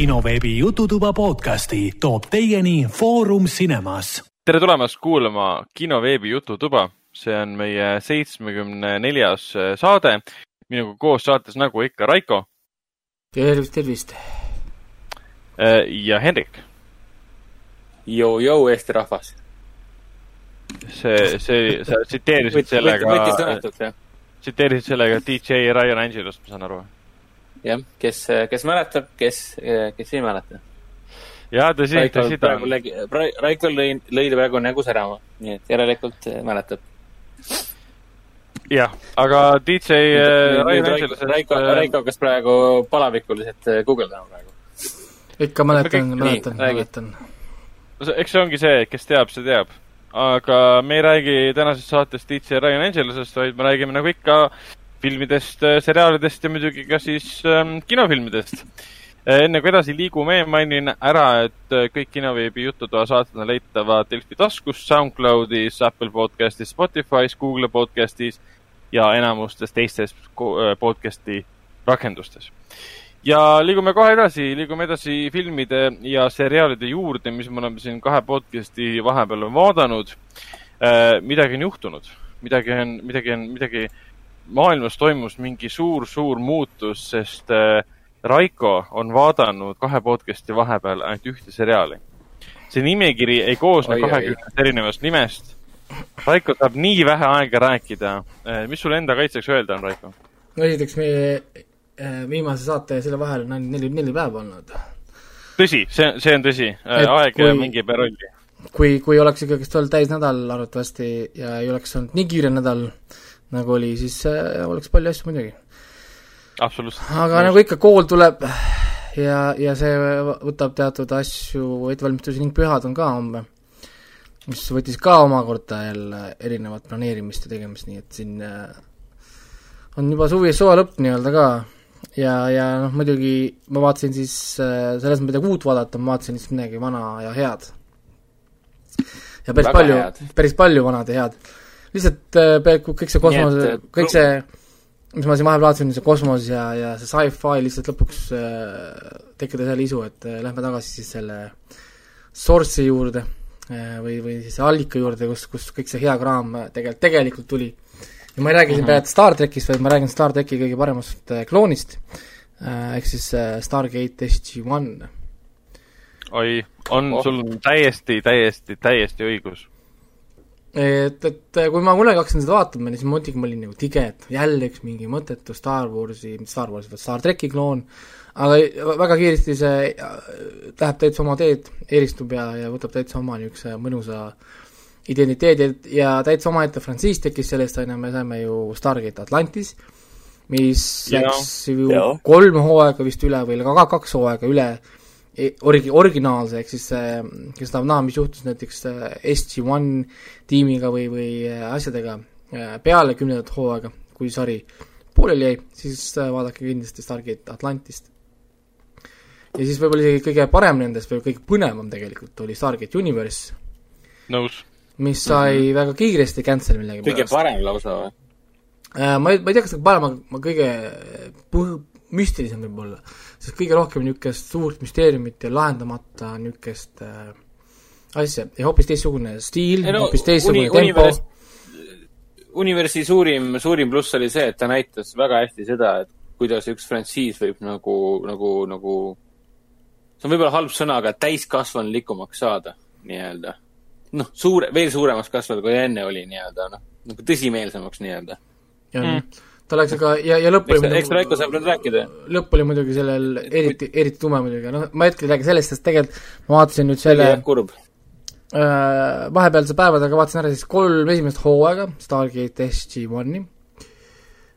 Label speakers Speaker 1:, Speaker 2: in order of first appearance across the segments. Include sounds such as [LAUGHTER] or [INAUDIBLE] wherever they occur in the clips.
Speaker 1: kinoveebi Jututuba podcasti toob teieni Foorum Cinemas.
Speaker 2: tere tulemast kuulama kinoveebi Jututuba, see on meie seitsmekümne neljas saade. minuga koos saates nagu ikka Raiko.
Speaker 3: tervist, tervist.
Speaker 2: ja Hendrik.
Speaker 4: Jou-jou, Eesti rahvas.
Speaker 2: see, see, sa tsiteerisid sellega. tsiteerisid sellega DJ Ryan Angelost, ma saan aru
Speaker 4: jah, kes, kes mäletab, kes, kes ei mäleta.
Speaker 2: jaa, tõsi, tõsi ta on.
Speaker 4: Raikol lõi, lõi praegu nägu särama, nii et järelikult mäletab.
Speaker 2: jah, aga DJ
Speaker 4: Ryan Angelos. Raiko, Raiko hakkas praegu palavikuliselt guugeldama praegu.
Speaker 3: ikka mäletan, mäletan, mäletan.
Speaker 2: eks see ongi see, kes teab, see teab. aga me ei räägi tänases saates DJ Ryan Angelosest, vaid me räägime nagu ikka filmidest, äh, seriaalidest ja muidugi ka siis ähm, kinofilmidest. Äh, enne kui edasi liigume, mainin ära, et äh, kõik kinoveebi Jututoa saated on leitavad Delfi taskus, SoundCloudis, Apple podcastis, Spotify's, Google podcastis ja enamustes teistes podcasti rakendustes. ja liigume kohe edasi, liigume edasi filmide ja seriaalide juurde, mis me oleme siin kahe podcasti vahepeal vaadanud. midagi on juhtunud, midagi on, midagi on, midagi maailmas toimus mingi suur-suur muutus, sest äh, Raiko on vaadanud kahe podcast'i vahepeal ainult ühte seriaali. see nimekiri ei koosne kahekümnest erinevast nimest. Raiko saab nii vähe aega rääkida. Äh, mis sul enda kaitseks öelda on, Raiko?
Speaker 3: no esiteks, meie äh, viimase saate ja selle vahel on ainult neli, neli päeva olnud.
Speaker 2: tõsi, see, see on tõsi. aeg kui, mängib rolli.
Speaker 3: kui, kui oleks ikkagist olnud täisnädal arvatavasti ja ei oleks olnud nii kiire nädal, nagu oli, siis oleks palju asju muidugi.
Speaker 2: absoluutselt.
Speaker 3: aga nagu ikka, kool tuleb ja, ja see võtab teatud asju, ettevalmistusi ning pühad on ka homme, mis võttis ka omakorda jälle erinevat planeerimist ja tegemist, nii et siin äh, on juba suvi, suve lõpp nii-öelda ka ja, ja noh, muidugi ma vaatasin siis äh,, selles mõttes midagi uut vaadata, ma vaatasin lihtsalt midagi vana ja head. ja päris Väga palju, päris palju vanad ja head lihtsalt äh, peaaegu kõik see kosmos, äh, kõik see, mis ma siin vahepeal vaatasin, see kosmos ja, ja see sci-fi lihtsalt lõpuks äh, tekkida selle isu, et äh, lähme tagasi siis selle source'i juurde või, või siis allika juurde, kus, kus kõik see hea kraam tegelikult, tegelikult tuli. ja ma ei räägi siin -hmm. praegu Star trackist, vaid ma räägin Star tracki kõige paremast kloonist ehk siis Stargate SG-1.
Speaker 2: oi, on oh. sul täiesti, täiesti, täiesti õigus
Speaker 3: et, et kui ma kunagi hakkasin seda vaatama, siis muidugi ma olin nagu tige, et jälle üks mingi mõttetu Star Warsi, mitte Star Warsi, vaid Star tracki kloon, aga väga kiiresti see äh, läheb täitsa oma teed, eristub ja, ja võtab täitsa oma niisuguse mõnusa identiteedi. Ja täitsa omaette frantsiis tekkis sellest, on ju, me saime ju Stargate Atlantis, mis ja, läks ju ja. kolm hooaega vist üle või ka kaks hooaega üle origi-, originaalse, ehk siis see, kes tahab näha, mis juhtus näiteks äh, SG-1 tiimiga või, või äh, asjadega äh, peale kümnendat hooaega, kui sari pooleli jäi, siis vaadake kindlasti Stargate Atlantist. ja siis võib-olla isegi kõige parem nendest või kõige põnevam tegelikult oli Stargate Universe.
Speaker 2: nõus.
Speaker 3: mis sai mm -hmm. väga kiiresti cancel millegi
Speaker 4: kõige pärast. parem lausa või?
Speaker 3: ma ei, ma ei tea, kas kõige parem, aga kõige põh-, müstilisem võib-olla sest kõige rohkem niisugust suurt müsteeriumit ja lahendamata niisugust äh, asja ja hoopis teistsugune stiil no,, hoopis teistsugune uni, tempo univers,
Speaker 4: Universi suurim, suurim pluss oli see, et ta näitas väga hästi seda, et kuidas üks frantsiis võib nagu, nagu, nagu see on võib-olla halb sõna, aga täiskasvanulikumaks saada, nii-öelda. noh, suure, veel suuremaks kasvada, kui enne oli nii-öelda, noh, nagu tõsimeelsemaks nii-öelda.
Speaker 3: Mm ta läks aga ja, ja lõpp oli
Speaker 4: eks Raiko saab nüüd rääkida.
Speaker 3: lõpp oli muidugi sellel eriti, eriti tume muidugi, noh, ma hetkel ei räägi sellest, sest tegelikult ma vaatasin nüüd selle
Speaker 4: kurb.
Speaker 3: äh, vahepealse päevadega vaatasin ära siis kolm esimest hooaega Stargate SG-1-i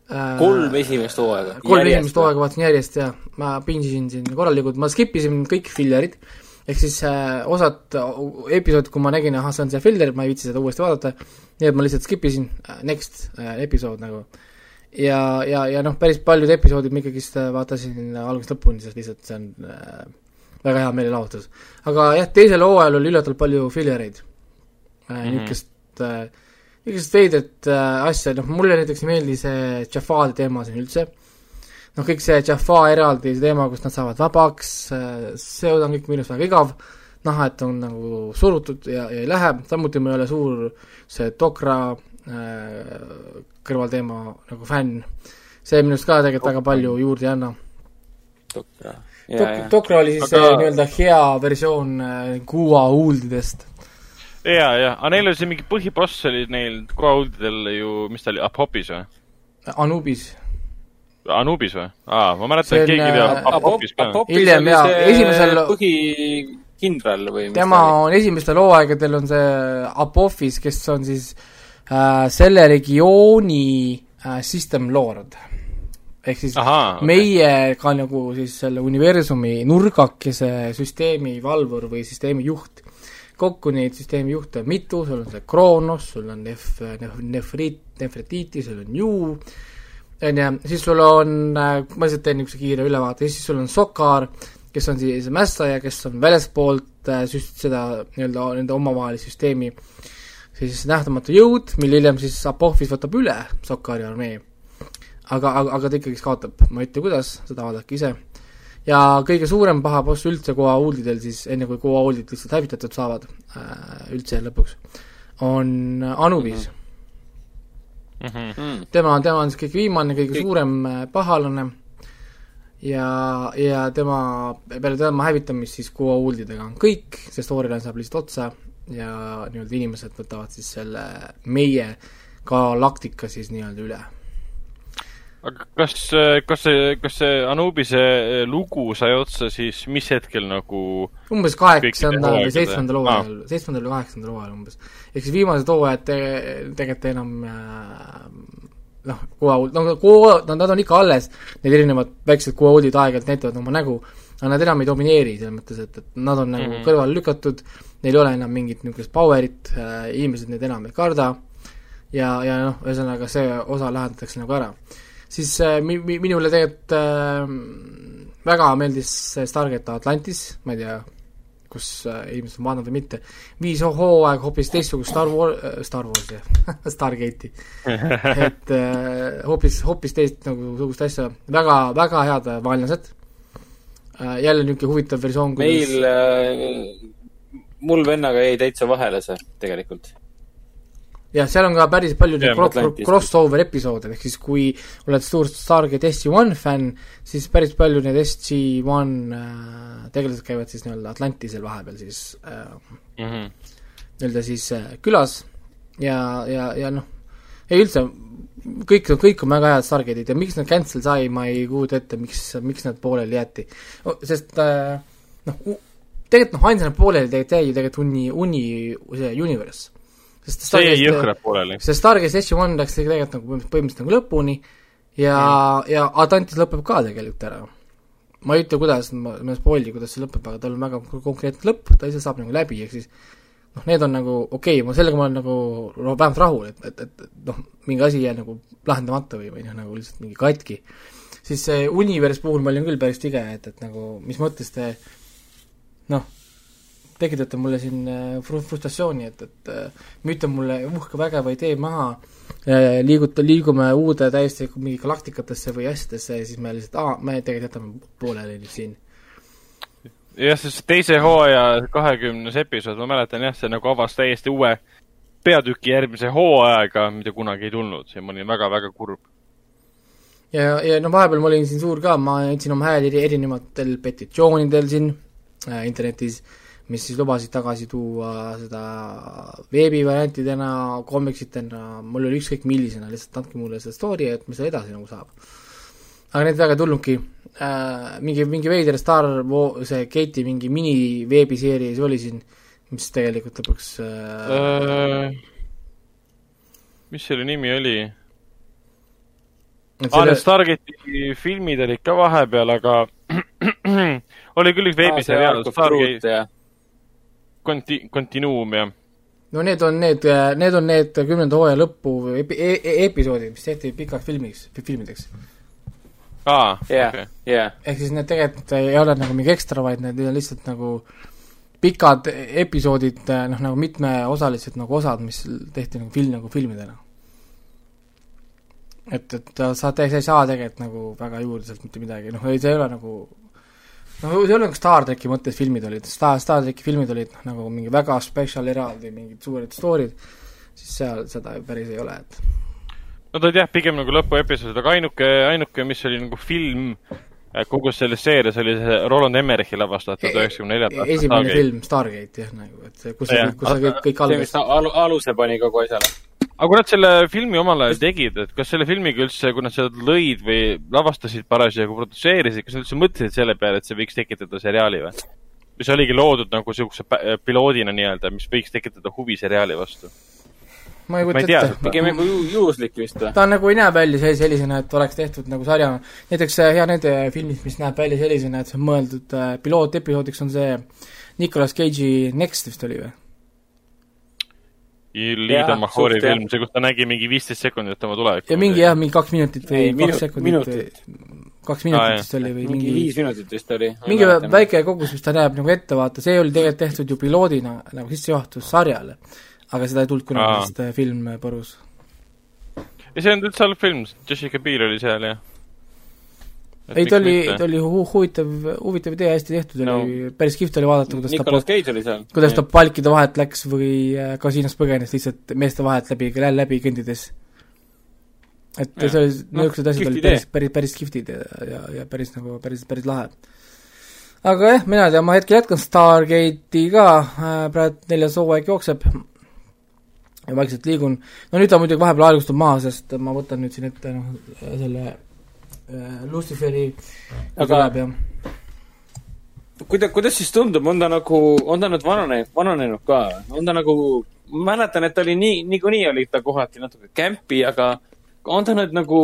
Speaker 4: äh,. kolm esimest hooaega?
Speaker 3: kolm esimest hooaega vaatasin järjest ja ma pinsisin siin korralikult, ma skip isin kõik fillerid, ehk siis äh, osad episoodid, kui ma nägin, ahah, see on see filler, ma ei viitsi seda uuesti vaadata, nii et ma lihtsalt skip isin äh, next äh, episood nagu. äh, ja, ja, ja noh, päris paljud episoodid ma ikkagist äh, vaatasin algusest lõpuni, sest lihtsalt see on äh, väga hea meelelahutus. aga jah, teisel hooajal oli üllatavalt palju fillereid. Äh, mm -hmm., niisugust äh,, niisugust veidrat äh, asja, noh mulle näiteks ei meeldi see Jafari teema siin üldse, noh, kõik see Jaffa eraldi teema, kus nad saavad vabaks, see on kõik minu arust väga igav, näha, et on nagu surutud ja, ja ei lähe, samuti ma ei ole suur see Dokra äh, kõrvalteema nagu fänn, see minu arust ka tegelikult väga palju juurde ei anna.
Speaker 4: Dokra.
Speaker 3: Dok-, Dokra oli siis
Speaker 2: Aga-
Speaker 3: nii-öelda hea versioon äh, Kuua huuldidest.
Speaker 2: ja, ja, aga neil oli see mingi põhiboss oli neil Goa'uldidel ju, mis ta oli, Apopis või?
Speaker 3: Anubis.
Speaker 2: Anubis või? aa, ma mäletan, et keegi
Speaker 3: äh,
Speaker 2: teab Apopis ka.
Speaker 3: Hiljem, jaa, esimesel-
Speaker 4: põhikindral või mis
Speaker 3: tema on esimestel hooaegadel on see Apophis, kes on siis äh, selle regiooni äh, system lord. ehk siis
Speaker 2: ahaa,
Speaker 3: meie ka nagu siis selle universumi nurgakese süsteemi valvur või süsteemi juht. kokku neid süsteemi juhte on mitu, sul on see Kronos, sul on Nef-, Nef-, Nefrit, Nefretiti, sul on Ju, on ju, siis sul on, ma lihtsalt teen niisuguse kiire ülevaate, siis sul on Sokar, kes on siis mässaja, kes on väljaspoolt äh, süst-, seda nii-öelda nende omavahelist süsteemi siis nähtamatu jõud, mille hiljem siis Apophis võtab üle Sokari armee aga, aga, aga ta ikkagi kaotab, ma ei ütle, kuidas, seda vaadake ise. ja kõige suurem paha boss üldse Goa'uldidel siis, enne kui Goa'uldid lihtsalt hävitatud saavad äh, üldse lõpuks, on Anubis mm.
Speaker 2: Mhm.
Speaker 4: Mm.
Speaker 3: tema, tema on siis kõige viimane, kõige
Speaker 4: Kõik-
Speaker 3: suurem äh, pahalane ja, ja tema, peale tema hävitamist siis Goa'uldidega on kõik, see storyline saab lihtsalt otsa ja nii-öelda inimesed võtavad siis selle meie galaktika siis nii-öelda üle
Speaker 2: aga kas, kas see, kas see Anubise lugu sai otsa siis mis hetkel nagu
Speaker 3: umbes kaheksandal või seitsmendal hooajal, seitsmendal või kaheksandal hooajal umbes. ehk siis viimased hooajad te, tegelikult enam äh, noh, kuuauld, no kuua, no nad on ikka alles, need erinevad väiksed kuuauldid aeg-ajalt näitavad oma nägu, aga nad enam ei domineeri selles mõttes, et, et nad on nagu mm. -hmm. kõrvale lükatud, neil ei ole enam mingit niisugust power'it äh,, inimesed neid enam ei karda ja, ja noh, ühesõnaga see osa lahendatakse nagu ära. siis äh, mi-, mi-, minule tegelikult äh, väga meeldis see Stargate Atlantis, ma ei tea, kus äh, inimesed on vaadanud või mitte, viis hooaega hoopis teistsugust Star War- äh,, Star Warsi, [LAUGHS] Stargate'i. [LAUGHS] et äh, hoopis, hoopis teist nagu sugust asja, väga, väga head vaenlased äh,, jälle niisugune huvitav versioon,
Speaker 4: meil äh,, mul vennaga jäi täitsa vahele see tegelikult.
Speaker 3: jah, seal on ka päris palju neid crossover episoode, ehk siis kui oled suur Stargate SG-1 fänn, siis päris palju need SG-1 äh, tegelased käivad siis nii-öelda Atlantisel vahepeal siis äh,
Speaker 2: Mhm.
Speaker 3: nii-öelda siis äh, külas ja, ja, ja noh, ei üldse, kõik, kõik on väga head Stargate'id ja miks nad cancel sai, ma ei kujuta ette, miks, miks nad pooleli jäeti. sest äh, noh, tegelikult noh, ainsana pooleli tegelikult jäi ju tegelikult Uni, Uni, see Universe. sest
Speaker 2: see jäi jõhkralt pooleli.
Speaker 3: see Stargate SG-1 läks tegelikult nagu põhimõtteliselt, nagu lõpuni ja mm., ja Atlantis lõpeb ka tegelikult ära. ma ei ütle, kuidas, ma, ma ei spoil'i, kuidas see lõpeb, aga tal on väga konkreetne lõpp, ta ise saab nagu läbi, ehk siis noh, need on nagu okei okay,, ma sellega ma olen nagu no, vähemalt rahul, et, et, et noh, mingi asi jäi nagu lahendamata või, või noh, nagu lihtsalt mingi katki. siis see Univers puhul ma olin küll päris tige, et, et nagu mis mõttes te noh, tekitate mulle siin äh, fru-, frustratsiooni, et, et äh, müüte mulle uhke vägeva idee maha, liiguta, liigume uude täiesti mingi galaktikatesse või asjadesse ja siis me lihtsalt, aa, me tegelikult jätame pooleli nüüd siin.
Speaker 2: jah, sest teise hooaja kahekümnes episood, ma mäletan jah, see nagu avas täiesti uue peatüki järgmise hooajaga, mida kunagi ei tulnud ja ma olin väga-väga kurb.
Speaker 3: ja, ja no vahepeal ma olin siin suur ka, ma andsin oma hääli eri- erinevatel petitsioonidel siin äh, internetis, mis siis lubasid tagasi tuua seda veebivariantidena, komiksitena, mul oli ükskõik millisena, lihtsalt andke mulle see story, et mis edasi nagu saab. aga neid väga ei tulnudki äh,, mingi, mingi veider Star Wa-, see Kate'i mingi mini veebiseeries oli siin, mis tegelikult lõpuks äh,
Speaker 2: mis selle nimi oli? aa,
Speaker 3: selle-
Speaker 2: need Stargate'i filmid olid ka vahepeal, aga [CLEARS THROAT] oli küll üks veebiseriaal, Stargate Conti-, Continuum ja
Speaker 3: no need on need, need on need kümnenda hooaja lõpu epi- e, e, episoodid, mis tehti pikaks filmiks, filmideks.
Speaker 2: aa,
Speaker 4: ja
Speaker 2: okei,
Speaker 4: ja
Speaker 3: ehk siis need tegelikult ei ole nagu mingi ekstra, vaid need on lihtsalt nagu pikad episoodid, noh nagu mitmeosalised nagu osad, mis tehti nagu film, nagu filmidena. et, et sa, sa ei saa tegelikult nagu väga juurde sealt mitte midagi, noh, see ei ole nagu no see ole nagu Star tracki mõttes filmid olid, Star, Star tracki filmid olid noh, nagu mingi väga spetsial eraldi, mingid suured story'd, siis seal seda ju päris ei ole, et
Speaker 2: no ta oli jah, pigem nagu lõpuepisood, aga ainuke, ainuke, mis oli nagu film äh, kogu selles seerias oli see Roland Emmerichi lavastatud üheksakümne neljanda
Speaker 3: aasta esimene Stargate. film, Stargate jah, nagu, et kus kus see kõik, kõik
Speaker 4: algas. see, mis alu, aluse pani kogu asjale
Speaker 2: aga kui nad selle filmi omal ajal tegid, et kas selle filmiga üldse, kui nad seda lõid või lavastasid parasjagu, produtseerisid, kas nad üldse mõtlesid selle peale, et see võiks tekitada seriaali või? mis oligi loodud nagu niisuguse piloodina nii-öelda, mis võiks tekitada huvi seriaali vastu?
Speaker 3: ma ei kujuta ette.
Speaker 4: pigem nagu ju, juhuslik vist või?
Speaker 3: ta nagu ei näe välja sellisena, et oleks tehtud nagu sarja, näiteks Hea nende filmid, mis näeb välja sellisena, et see on mõeldud äh, pilootepisoodiks, on see Nicolas Cage'i Next vist oli või?
Speaker 2: Liida Mahori film, see, kus ta nägi mingi viisteist sekundit oma tulevikku.
Speaker 3: ja mingi jah, mingi kaks minutit või ei, kaks sekundit või kaks minutit vist oli või
Speaker 4: mingi viis minutit vist oli.
Speaker 3: mingi väike kogus, mis ta näeb nagu ette, vaata, see oli tegelikult tehtud ju piloodina nagu sissejuhatus sarjale. aga seda ei tulnud kunagi, sest film põrus.
Speaker 2: ja see on üldse halb film, Jessica Biel oli seal ja
Speaker 3: ei, ta oli, ta oli hu-, huvitav, huvitav idee, hästi tehtud no. oli, päris kihvt oli vaadata, kuidas
Speaker 4: Nicolas ta Cage oli seal.
Speaker 3: kuidas ta palkide vahelt läks või äh, kasiinos põgenes lihtsalt meeste vahelt läbi, läbi kõndides. et ja. see oli, niisugused no, asjad olid päris, päris, päris kihvtid ja, ja, ja päris nagu, päris, päris lahe. aga jah, mina ei tea, ma hetkel jätkan Stargate'i ka äh,, praegu neljas hooaeg jookseb ja vaikselt liigun, no nüüd ta muidugi vahepeal aeglustab maha, sest ma võtan nüüd siin ette noh, selle Äh, Luciferi aga ja
Speaker 4: kuida-, kuidas siis tundub, on ta nagu, on ta nüüd vanane, vananenud ka, on ta nagu, ma mäletan, et oli nii, niikuinii oli ta kohati natuke kämpi, aga on ta nüüd nagu,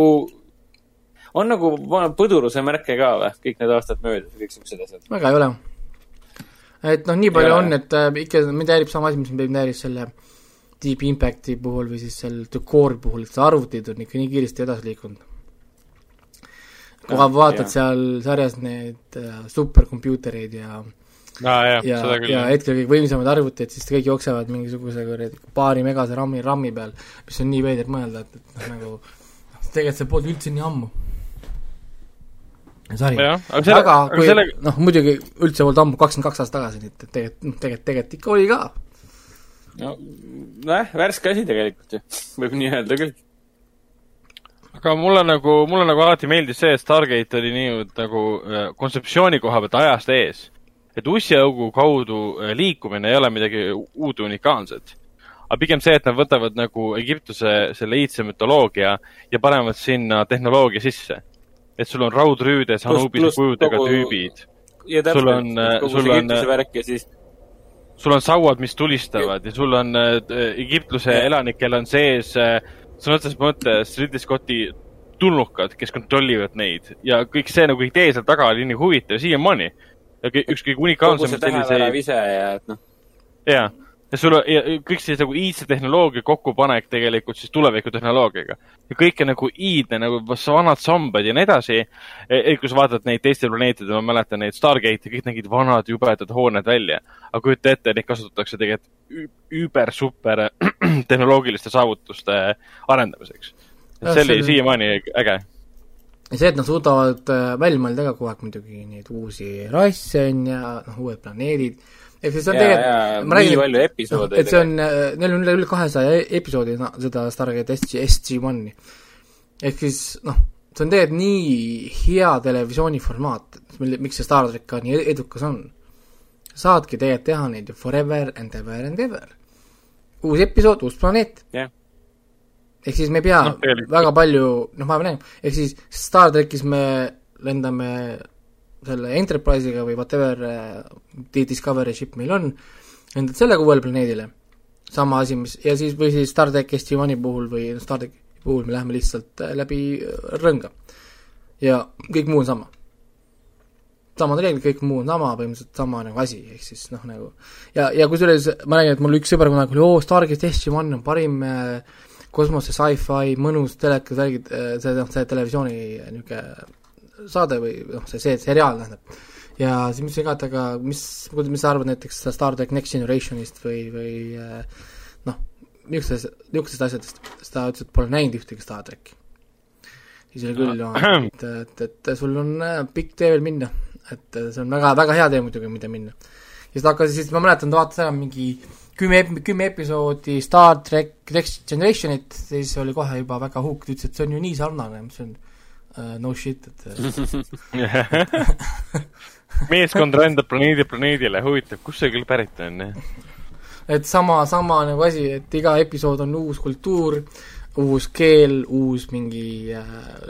Speaker 4: on nagu põduruse märke ka või, kõik need aastad möödas, kõik siuksed asjad?
Speaker 3: väga ei ole. et noh, nii palju ja. on, et äh, ikka mind häirib sama asi, mis mind häiris selle Deep Impacti puhul või siis selle The Core'i puhul, et see arvutid on ikka nii kiiresti edasi liikunud kui vaatad ja. seal sarjas neid äh, superkompuutereid ja
Speaker 2: ah, jah,
Speaker 3: ja, ja hetkel kõige võimsamad arvutid, siis kõik jooksevad mingisuguse kuradi paari megase RAM-i, RAM-i peal, mis on nii veider mõelda, et, et noh, nagu tegelikult see polnud üldse nii ammu. sari. aga, selle, aga kui selle... noh, muidugi üldse polnud ammu, kakskümmend kaks aastat tagasi, nii et tegelikult, noh, tegelikult, tegelikult ikka oli ka.
Speaker 4: no nojah, värske asi tegelikult ju, [LAUGHS] võib nii öelda küll
Speaker 2: aga mulle nagu, mulle nagu alati meeldis see, et Stargate oli nii nagu äh, kontseptsiooni koha pealt ajast ees. et ussiaugu kaudu äh, liikumine ei ole midagi uut unikaalset. aga pigem see, et nad võtavad nagu Egiptuse selle iidse mütoloogia ja panevad sinna tehnoloogia sisse. et sul on raudrüüdes Anubise kujudega kogu... tüübid. sul on, äh, sul on
Speaker 4: värk ja siis
Speaker 2: sul on sauad, mis tulistavad ja sul on äh, Egiptuse elanikel on sees äh, sõna otseses mõttes Ridley Scotti tulnukad, kes kontrollivad neid ja kõik see nagu idee seal taga oli nii huvitav siiamaani. üks kõige
Speaker 4: selliseid. kogu see tähevärav ise ja et noh.
Speaker 2: jaa, ja sul ja kõik siis nagu iidse tehnoloogia kokkupanek tegelikult siis tulevikutehnoloogiaga. ja kõik on nagu iidne, nagu vanad sambad ja nii edasi. E, kui sa vaatad neid teistel planeetidel, ma mäletan neid Stargate'i, kõik nägid vanad jubedad hooned välja. aga kujuta ette, neid kasutatakse tegelikult üüber-super [CLEARS THROAT] tehnoloogiliste saavutuste arendamiseks. see oli siiamaani äge
Speaker 3: ja see, et nad suudavad äh, välja mõelda ka kogu aeg muidugi neid uusi rasse on ja noh, uued planeedid ehk siis see on tegelikult,
Speaker 4: ma räägin, nii palju episoode.
Speaker 3: et see on, äh, neil on üle, üle kahesaja e-, episoodi no, seda Stargate SG, SG-1-i. ehk siis noh, see on tegelikult nii hea televisiooniformaat, miks see Star track ka nii e-, edukas on. saadki tegelikult teha neid ju forever and ever and ever. uus episood, uus planeet
Speaker 4: yeah.
Speaker 3: ehk siis me ei pea no, väga palju, noh, ma pean rääkima, ehk siis Star trackis me lendame selle Enterprise'iga või whatever uh, Discovery ship meil on, lendad sellega uuele planeedile, sama asi, mis, ja siis, või siis Star track SG-1-i puhul või Star tracki puhul me läheme lihtsalt äh, läbi äh, rõnga. ja kõik muu on sama. samad reeglid, kõik muu on sama, põhimõtteliselt sama nagu asi, ehk siis noh, nagu ja, ja kusjuures ma räägin, et mul üks sõber kunagi oli, oo, Stargate SG-1 on parim äh, kosmose sci-fi, mõnus telekas, räägid, see, noh, see televisiooni niisugune saade või noh, see, see seriaal tähendab. ja siis mõtlesin ka, et aga mis, mis sa arvad näiteks Star track Next Generationist või, või eh, noh, niisugustest, niisugustest asjadest, siis ta ütles, et pole näinud ühtegi Star tracki. siis oli küll no. et, et, et sul on äh, pikk tee veel minna. et äh, see on väga, väga hea tee muidugi, mida minna. ja siis ta hakkas, siis ma mäletan, ta vaatas ära mingi kümme, kümme episoodi Star track Next Generationit, siis oli kohe juba väga hooked, ütles, et see on ju nii sarnane, mis on uh, no shit, et [LAUGHS]
Speaker 2: meeskond rändab planeedi planeedile, huvitav, kust see küll pärit on, jah?
Speaker 3: et sama, sama nagu asi, et iga episood on uus kultuur, uus keel, uus mingi äh,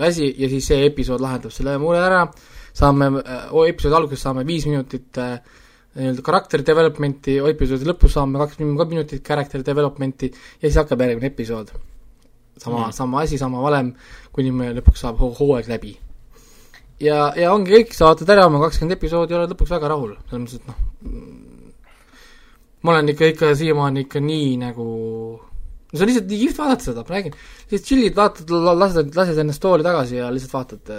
Speaker 3: asi ja siis see episood lahendab selle mure ära, saame äh,, episoodi alguses saame viis minutit äh, nii-öelda character development'i, episoodi lõpus saame kaks minutit character development'i ja siis hakkab järgmine episood. sama mm., sama asi, sama valem, kuni me lõpuks saab hooaeg läbi ja, ja ongi kõik, sa vaatad ära oma kakskümmend episoodi ja oled lõpuks väga rahul, selles mõttes, et noh, ma olen ikka, ikka siiamaani ikka nii nagu no see on lihtsalt nii kihvt vaadata seda, ma räägin, lihtsalt chill'id, vaatad, lased, lased ennast tooli tagasi ja lihtsalt vaatad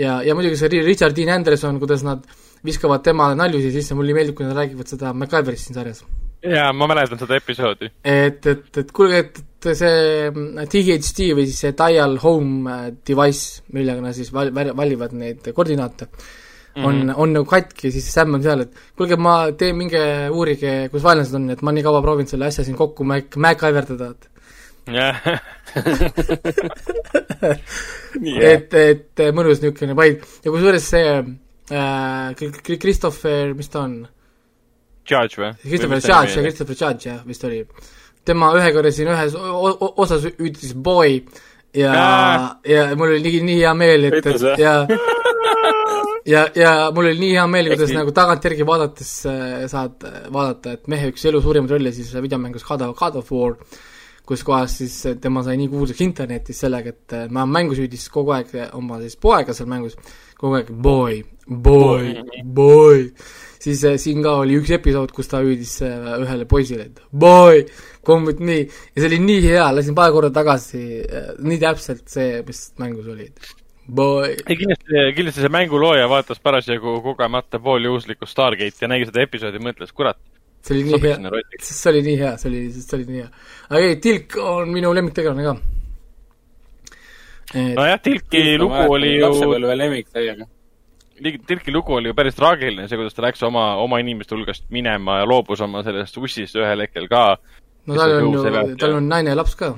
Speaker 3: ja, ja muidugi see Richard Dean Anderson, kuidas nad viskavad temale naljusi sisse, mulle meeldib, kui nad räägivad seda MacGyverist siin sarjas.
Speaker 2: jaa, ma mäletan seda episoodi.
Speaker 3: et, et, et kuulge, et see THD või siis see dial home device, millega nad siis val-, valivad neid koordinaate, on mm, -hmm. on nagu katki, siis Sam on seal, et kuulge, ma teen, minge uurige, kus vaenlased on, et ma nii kaua proovin selle asja siin kokku Mac, MacGyverdada, et [LAUGHS]
Speaker 2: jah
Speaker 3: et, et mõnus niisugune vaid ja kusjuures see äh, Christopher, mis ta on?
Speaker 2: Judge või?
Speaker 3: Christopher Judge, Christopher Judge, jah, vist oli. Tema ühe korra siin ühes osas ütles boy ja äh., ja mul oli nii, nii hea meel, et, et ja [LAUGHS] ja, ja mul oli nii hea meel, kuidas nagu tagantjärgi vaadates äh, saad vaadata, et mehe üks elu suurimaid rolle siis videomängus God of, God of War kus kohas siis tema sai nii kuulsaks internetis sellega, et ma mängu süüdis kogu aeg oma siis poega seal mängus, kogu aeg boy, boy, boy. Siis äh, siin ka oli üks episood, kus ta hüüdis äh, ühele poisile, et boy, come with me. ja see oli nii hea, lasin paar korda tagasi äh,, nii täpselt see, mis mängus oli. Boy.
Speaker 2: kindlasti, kindlasti see mängulooja vaatas parasjagu kogemata pooljuhuslikku Stargate'i ja nägi seda episoodi ja mõtles, kurat
Speaker 3: see oli nii hea, see oli nii hea, see oli, see oli nii hea. aga ei, Tilk on minu lemmiktegelane ka.
Speaker 2: nojah, Tilki lugu oli ju
Speaker 4: lapsepõlve lemmik täiega.
Speaker 2: Tilki lugu oli ju päris traagiline, see, kuidas ta läks oma, oma inimeste hulgast minema ja loobus oma sellest ussist ühel hetkel ka.
Speaker 3: no tal on ju, tal on naine ja laps ka.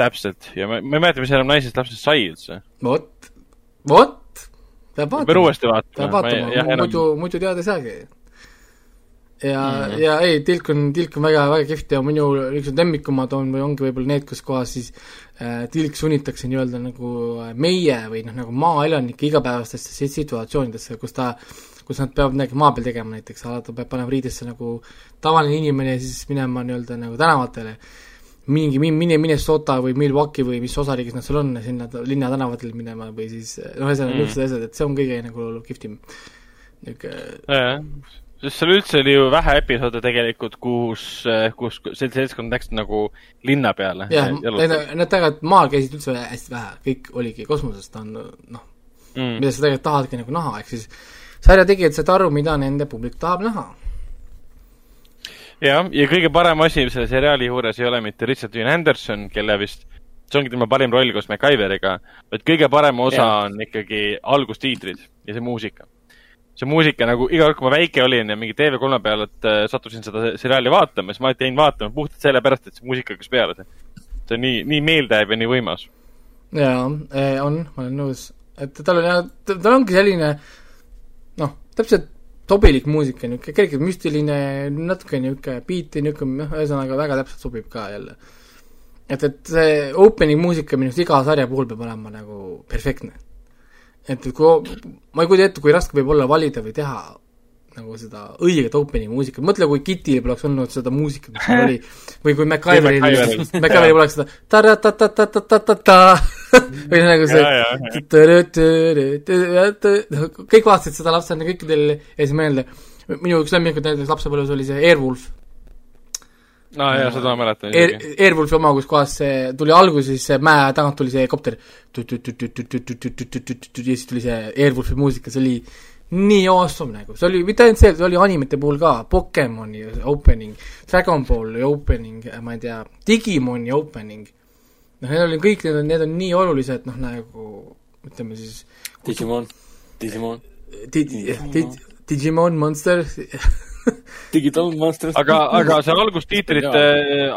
Speaker 2: täpselt, ja ma, ma ei mäleta, mis enam naisest lapsest sai üldse.
Speaker 3: vot, vot, peab vaatama.
Speaker 2: peab uuesti vaatama,
Speaker 3: muidu, muidu teada ei saagi ja mm, -hmm. ja ei, tilk on, tilk on väga, väga kihvt ja minu niisugused lemmikumad on või ongi võib-olla need, kus kohas siis äh, tilk sunnitakse nii-öelda nagu äh, meie või noh, nagu maaelanike igapäevastesse situatsioonidesse, kus ta kus nad peavad midagi maa peal tegema näiteks, ta peab panema riidesse nagu tavaline inimene ja siis minema nii-öelda nagu tänavatele, mingi, mine Minnesota või Milwaukee või mis osariigis nad seal on, sinna linnatänavatele minema või siis noh, ühesõnaga niisugused mm. asjad, et see on kõige nagu kihvtim niisugune
Speaker 2: seal üldse oli ju vähe episoode tegelikult, kus, kus see seltskond läks nagu linna peale.
Speaker 3: jah, need tegelikult maal käisid üldse hästi vähe, kõik oligi kosmosest on noh mm., mida sa tegelikult tahadki nagu näha, ehk siis sarja tegijad said aru, mida nende publik tahab näha.
Speaker 2: jah, ja kõige parem asi selle seriaali juures ei ole mitte Richard Dean Anderson, kelle vist see ongi tema parim roll koos MacGyveriga, vaid kõige parem osa yeah. on ikkagi algustiitrid ja see muusika see muusika nagu iga kord, kui ma väike olin ja mingi TV3 peal, et äh, sattusin seda seriaali vaatama, siis ma alati jäin vaatama puhtalt sellepärast, et see muusika hakkas peale. see on nii, nii meeldejääv ja nii võimas.
Speaker 3: jaa, eh, on, ma olen nõus. et tal on jah, tal ongi selline noh, täpselt sobilik muusika, niisugune kergelt müstiline, natuke niisugune beat'i, niisugune noh, ühesõnaga väga täpselt sobib ka jälle. et, et see opening muusika minu arust iga sarja puhul peab olema nagu perfektne et kui, ma ei kujuta ette, kui raske võib olla valida või teha nagu seda õiget opening muusikat, mõtle, kui Kitil poleks olnud seda muusikat, mis seal oli, [LAUGHS] või kui MacGyveril, [LAUGHS] MacGyveril. Poleks seda ta-ra-ta-ta-ta-ta-ta-ta [LAUGHS] või nagu see kõik vaatasid seda lapsena, kõikidel jäi see meelde. minu üks lemmikud näiteks lapsepõlves oli see Airwolf
Speaker 2: aa ah, jaa, seda ma mäletan
Speaker 3: Air, Airwolfi oma, kus kohas see tuli alguses, see mäe tagant tuli see kopter. Ja siis tuli see Airwolfi muusika, see oli nii awesome nagu, see oli, mitte ainult see, see oli animete puhul ka, Pokemoni opening, Dragon Balli opening, ma ei tea, Digimoni opening, noh, need olid kõik, need on, need on nii olulised, noh nagu ütleme siis
Speaker 4: Digimon, Digimon,
Speaker 3: di-, di-, Digimon Monster, [LAUGHS]
Speaker 4: Digital Monsters.
Speaker 2: aga, aga see [LAUGHS] algustiitrite,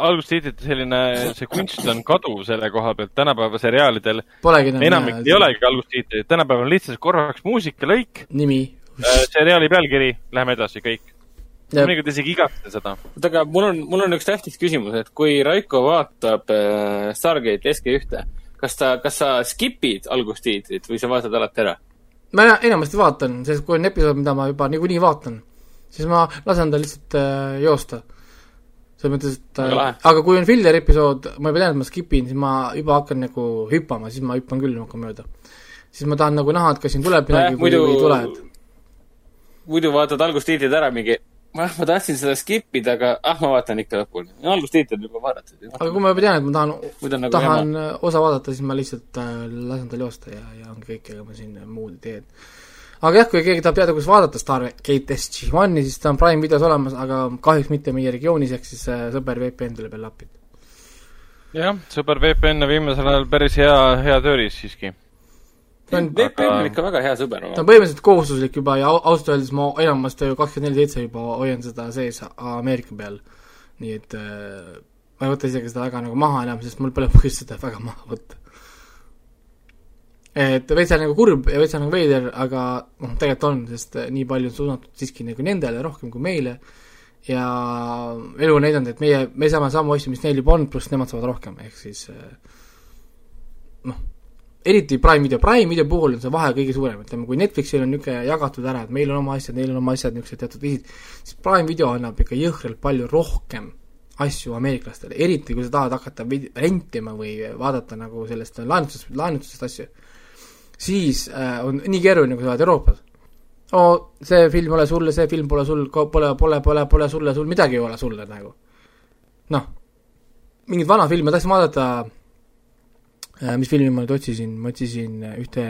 Speaker 2: algustiitrite selline, see kunst on kaduv selle koha pealt tänapäeva seriaalidel. enamik ei olegi algustiitrid, tänapäeval on lihtsalt korraks muusikalõik,
Speaker 3: nimi.
Speaker 2: seriaali pealkiri, läheme edasi, kõik. Mõnikord isegi igatseda seda.
Speaker 4: oota, aga mul on, mul on üks tähtis küsimus, et kui Raiko vaatab äh, Stargate SG1-te, kas ta, kas sa skip'id algustiitrit või sa vaatad alati ära?
Speaker 3: ma ena- enamasti vaatan, sest kui on episood, mida ma juba niikuinii vaatan, siis ma lasen ta lihtsalt äh, joosta. selles mõttes, et äh, aga kui on filler episood, ma juba tean, et ma skip in, siis ma juba hakkan nagu hüppama, siis ma hüppan küll hakkan mööda. siis ma tahan nagu näha, et kas siin tuleb midagi või,
Speaker 4: muidu
Speaker 3: või ei tule, et
Speaker 4: muidu vaatad algustiitrid ära mingi, ah, ma tahtsin seda skip ida, aga ah, ma vaatan ikka lõpuni. algustiitrid juba vaadatud.
Speaker 3: aga kui ma juba tean, et ma tahan
Speaker 4: on nagu
Speaker 3: tahan
Speaker 4: jama.
Speaker 3: osa vaadata, siis ma lihtsalt äh, lasen tal joosta ja, ja ongi kõik, ega ma siin muud ei tee. Aga jah, kui keegi tahab teada, kuidas vaadata Stargate SG-1-i, siis ta on Prime videos olemas, aga kahjuks mitte meie regioonis, ehk siis äh, sõber VPN tuleb jälle appi.
Speaker 2: jah, sõber VPN on viimasel ajal päris hea, hea tööriist siiski.
Speaker 4: VPN on ikka väga hea sõber.
Speaker 3: ta on põhimõtteliselt kohustuslik juba ja au- ausalt öeldes ma enamasti kakskümmend neli seitse juba hoian seda sees Ameerika peal. nii et äh, ma ei võta isegi seda väga nagu maha enam, sest mul pole põhjust seda väga maha võtta. Et veits on nagu kurb ja veits on nagu veider, aga noh, tegelikult on, sest äh, nii palju on suunatud siiski nagu nendele rohkem kui meile. Ja elu on näidanud, et meie, me saame samu asju, mis neil juba on, pluss nemad saavad rohkem, ehk siis äh, noh, eriti Prime video, Prime video puhul on see vahe kõige suurem, ütleme kui Netflixil on niisugune jagatud ära, et meil on oma asjad, neil on oma asjad, niisugused teatud viisid, siis Prime video annab ikka jõhkralt palju rohkem asju ameeriklastele, eriti kui sa tahad hakata rentima või vaadata nagu sellest laenutust, laenutustest asju, siis äh, on nii keeruline, kui sa oled Euroopas. oo, see film ei ole sulle, see film pole sul, pole, pole, pole, pole sulle, sul midagi ei ole sulle nagu. noh, mingit vana filmi ma tahtsin vaadata äh, mis filmi ma nüüd otsisin, ma otsisin äh, ühte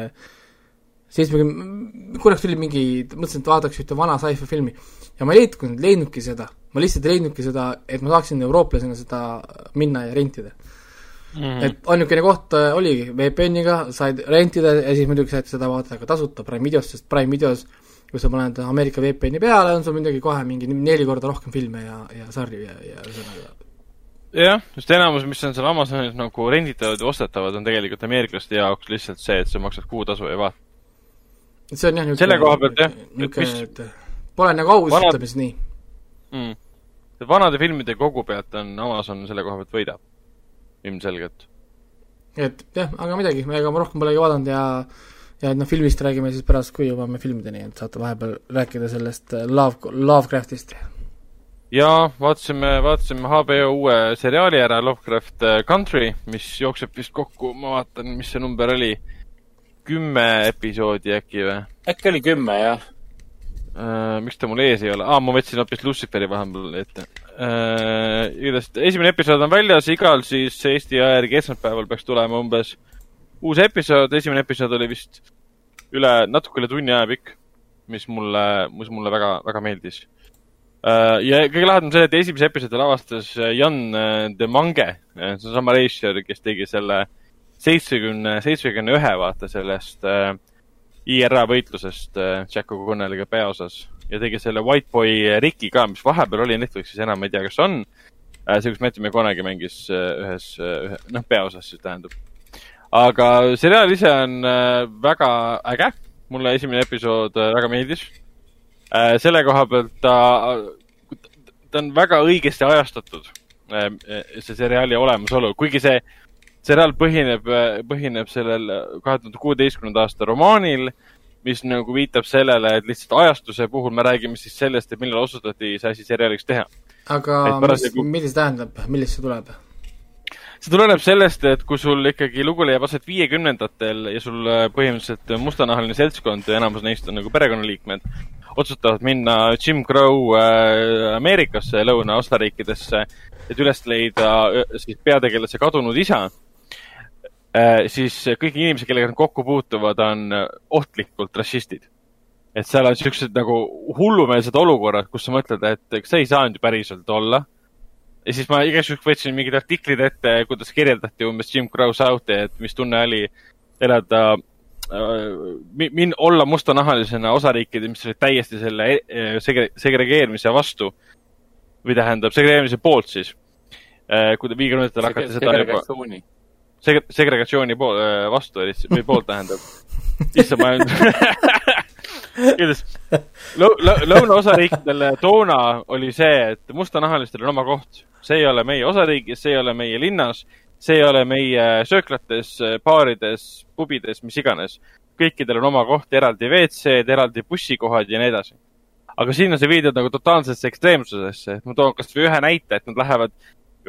Speaker 3: seitsmekümne, korraks tuli mingi, mõtlesin, et vaataks ühte vana sci-fi filmi ja ma ei leidnud, leidnudki seda, ma lihtsalt ei leidnudki seda, et ma saaksin eurooplasena seda minna ja rentida. mm.. et ainukene koht äh, oligi VPN-iga said rentida ja siis muidugi said seda vaadata ka tasuta Prime videost, sest Prime videos kui sa paned Ameerika VPN-i peale, on sul muidugi kohe mingi neli korda rohkem filme ja, ja sarju ja, ja ühesõnaga
Speaker 2: jah, just enamus, mis on seal Amazonis nagu renditavad ja ostetavad, on tegelikult ameeriklaste jaoks lihtsalt see, et sa maksad kuutasu ja vaatad.
Speaker 3: et see on jah
Speaker 2: Selle koha pealt, jah, et
Speaker 3: niisugune,
Speaker 2: mis-
Speaker 3: et pole nagu aus
Speaker 2: Vanad...,
Speaker 3: ütleme siis nii.
Speaker 2: mm.. vanade filmide kogu pealt on Amazon selle koha pealt võidab, ilmselgelt.
Speaker 3: et jah, aga midagi, ega ma rohkem polegi vaadanud ja ja et noh, filmist räägime siis pärast, kui jõuame filmideni, et saate vahepeal rääkida sellest äh, Love, Lovecraftist.
Speaker 2: ja vaatasime, vaatasime HBO uue seriaali ära, Lovecraft äh, Country, mis jookseb vist kokku, ma vaatan, mis see number oli, kümme episoodi äkki või?
Speaker 4: äkki oli kümme, jah.
Speaker 2: Uh, miks ta mul ees ei ole ah,? ma võtsin hoopis Luciferi vahepeal ette uh,. igatahes esimene episood on väljas, igal siis Eesti aja järgi esmaspäeval peaks tulema umbes uus episood, esimene episood oli vist üle, natuke üle tunni aja pikk, mis mulle, mis mulle väga, väga meeldis uh,. ja kõige lahedam see, et esimese episoodi lavastas Jan De Mange, see on sama reisijal, kes tegi selle seitsmekümne, seitsmekümne ühe, vaata sellest uh, IRA võitlusest äh, Jack O'Connelliga peaosas ja tegi selle White Boy Ricki ka, mis vahepeal oli Netflixis, enam ei tea, kas on. see, kus Matthew McConaughey mängis äh, ühes, ühe, noh, peaosas siis tähendab. aga seriaal ise on äh, väga äge, mulle esimene episood äh, väga meeldis. selle koha pealt ta, ta on väga õigesti ajastatud, see seriaali olemasolu, kuigi see seriaal põhineb, põhineb sellel kahe tuhande kuueteistkümnenda aasta romaanil, mis nagu viitab sellele, et lihtsalt ajastuse puhul me räägime siis sellest, et millal otsustati see asi seriaaliks teha.
Speaker 3: aga mis
Speaker 2: parasjagu-,
Speaker 3: mida see tähendab, millest see tuleb?
Speaker 2: see tuleneb sellest, et kui sul ikkagi lugu leiab aset viiekümnendatel ja sul äh, põhimõtteliselt mustanahaline seltskond ja enamus neist on nagu perekonnaliikmed, otsustavad minna Jim Crow äh, Ameerikasse, lõuna-osariikidesse, et üles leida äh, siis peategelase kadunud isa siis kõik inimesed, kellega nad kokku puutuvad, on äh, ohtlikult rassistid. et seal on siuksed nagu hullumeelsed olukorrad, kus sa mõtled, et see ei saanud ju päriselt olla ja siis ma igaks juhuks võtsin mingid artiklid ette, kuidas kirjeldati umbes Jim Crow South'i, et mis tunne oli elada äh, min-, olla mustanahalisena osariikide, mis olid täiesti selle eh, segre-, segregeerimise vastu või tähendab, segregeerimise poolt siis. kui te viiekümnendatel hakati seda juba segre-, segregatsiooni pool, vastu oli, või poolt tähendab. issand, ma [LAUGHS] igatahes lõunaosariikidel toona oli see, et mustanahalistel on oma koht. see ei ole meie osariigis, see ei ole meie linnas, see ei ole meie sööklates, baarides, pubides, mis iganes. kõikidel on oma koht, eraldi WC-d, eraldi bussikohad ja nii edasi. aga siin on see viidud nagu totaalsesse ekstreemsusesse. ma toon kasvõi ühe näite, et nad lähevad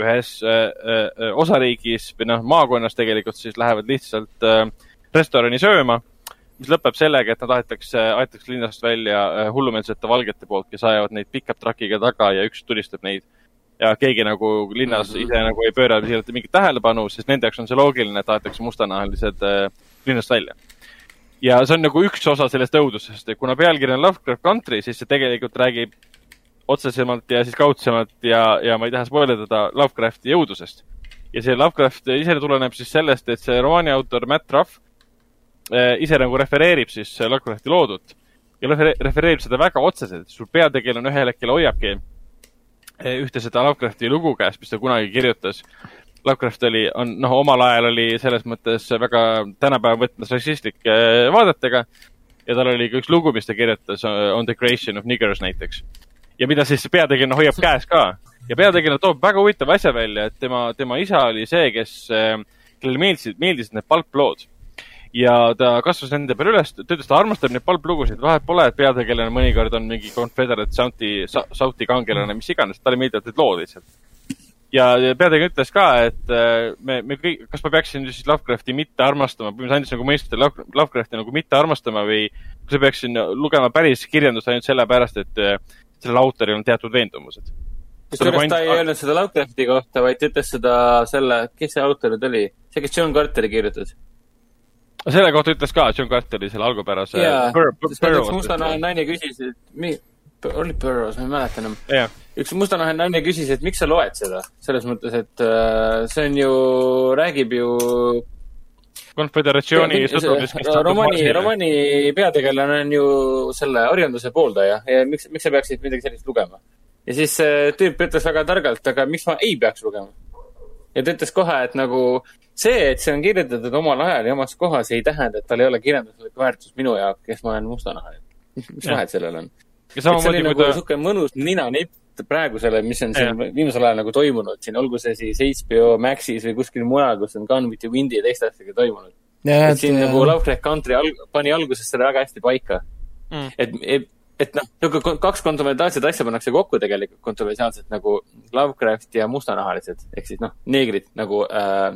Speaker 2: ühes äh, äh, osariigis või noh, maakonnas tegelikult siis lähevad lihtsalt äh, restorani sööma, mis lõpeb sellega, et nad aetakse, aetakse linnast välja äh, hullumeelsete valgete poolt, kes ajavad neid pickup truck'iga taga ja üks tulistab neid. ja keegi nagu linnas mm -hmm. ise nagu ei pööra siiralt mingit tähelepanu, sest nende jaoks on see loogiline, et aetakse mustanahalised äh, linnast välja ja see on nagu üks osa sellest õudusest ja kuna pealkiri on Lovecraft Country, siis see tegelikult räägib otsesemalt ja siis kaudsemalt ja, ja ma ei taha spoilerdada Lovecrafti jõudusest. ja see Lovecraft ise tuleneb siis sellest, et see romaani autor Matt Ruff eh, ise nagu refereerib siis Lovecrafti loodut ja refereerib seda väga otseselt. sul peategelane ühel hetkel hoiabki eh, ühte seda Lovecrafti lugu käes, mis ta kunagi kirjutas. Lovecraft oli, on, noh, omal ajal oli selles mõttes väga tänapäeva võtmes rassistlike vaadetega ja tal oli ka üks lugu, mis ta kirjutas On the creation of niggers näiteks ja mida siis peategelane hoiab käes ka. ja peategelane toob väga huvitava asja välja, et tema, tema isa oli see, kes, eh, kellele meeldisid, meeldisid need palplood. ja ta kasvas nende peale üles, ta ütles, ta armastab neid palplugusid, vahet pole, et peategelane mõnikord on mingi Confederate South'i, South'i kangelane, mis iganes, talle meeldivad need lood lihtsalt ja peategelane ütles ka, et eh, me, me kõik, kas ma peaksin siis Lovecrafti mitte armastama, mis andis nagu mõista Lovecrafti nagu mitte armastama või kas ma peaksin lugema päris kirjandust ainult sellepärast, et eh, sellel autoril on teatud veendumused.
Speaker 4: kusjuures ta ei öelnud seda Lovecrafti kohta, vaid ta ütles seda selle, kes see autor nüüd oli? see, kes John Carteri kirjutas.
Speaker 2: selle kohta ütles ka John Carteri selle algupärase.
Speaker 4: mustanahaline naine küsis, et mi-, oli Burroughs, ma ei mäleta enam
Speaker 2: yeah..
Speaker 4: üks mustanahaline naine küsis, et miks sa loed seda, selles mõttes, et äh, see on ju, räägib ju
Speaker 2: konföderatsiooni sõduris,
Speaker 4: kes romaani, romaani peategelane on ju selle orjanduse pooldaja ja miks, miks sa peaksid midagi sellist lugema? ja siis see tüüp ütles väga targalt, aga miks ma ei peaks lugema? ja ta ütles kohe, et nagu see, et see on kirjutatud omal ajal ja omas kohas, ei tähenda, et tal ei ole kirjanduslik väärtus minu jaoks, kes ma olen mustanahaline. [LAUGHS] mis vahet sellel on? see oli nagu ta... sihuke mõnus ninanipp praegusele, mis on siin ja. viimasel ajal nagu toimunud siin, olgu see siis HBO Maxis või kuskil mujal, kus on Gone with the Windi ja teiste asjadega toimunud. et siin ja... nagu Lovecraft Country alg-, pani alguses selle väga hästi paika mm.. et, et, et noh, niisugune kaks kontroversiaalset asja pannakse kokku tegelikult, kontroversiaalselt nagu Lovecraft ja mustanahalised, ehk siis noh, neegrid nagu äh,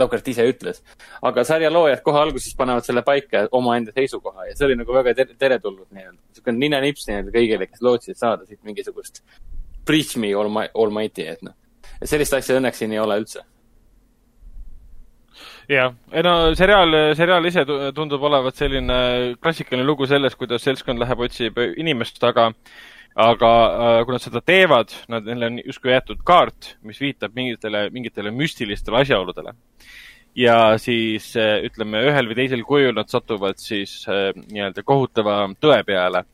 Speaker 4: Lovecraft ise ütles. aga sarja loojad kohe alguses panevad selle paika omaenda seisukoha ja see oli nagu väga tere, teretulnud nii-öelda. niisugune ninanips nii-öelda kõigile, kes lootsid saada siit mingisugust preach me almighty, et noh. sellist asja õnneks siin ei ole üldse.
Speaker 2: jah, ei no seriaal, seriaal ise tundub olevat selline klassikaline lugu sellest, kuidas seltskond läheb, otsib inimest taga aga äh, kui nad seda teevad, nad, neile on justkui jäetud kaart, mis viitab mingitele, mingitele müstilistele asjaoludele. ja siis äh, ütleme, ühel või teisel kujul nad satuvad siis äh, nii-öelda kohutava tõe peale.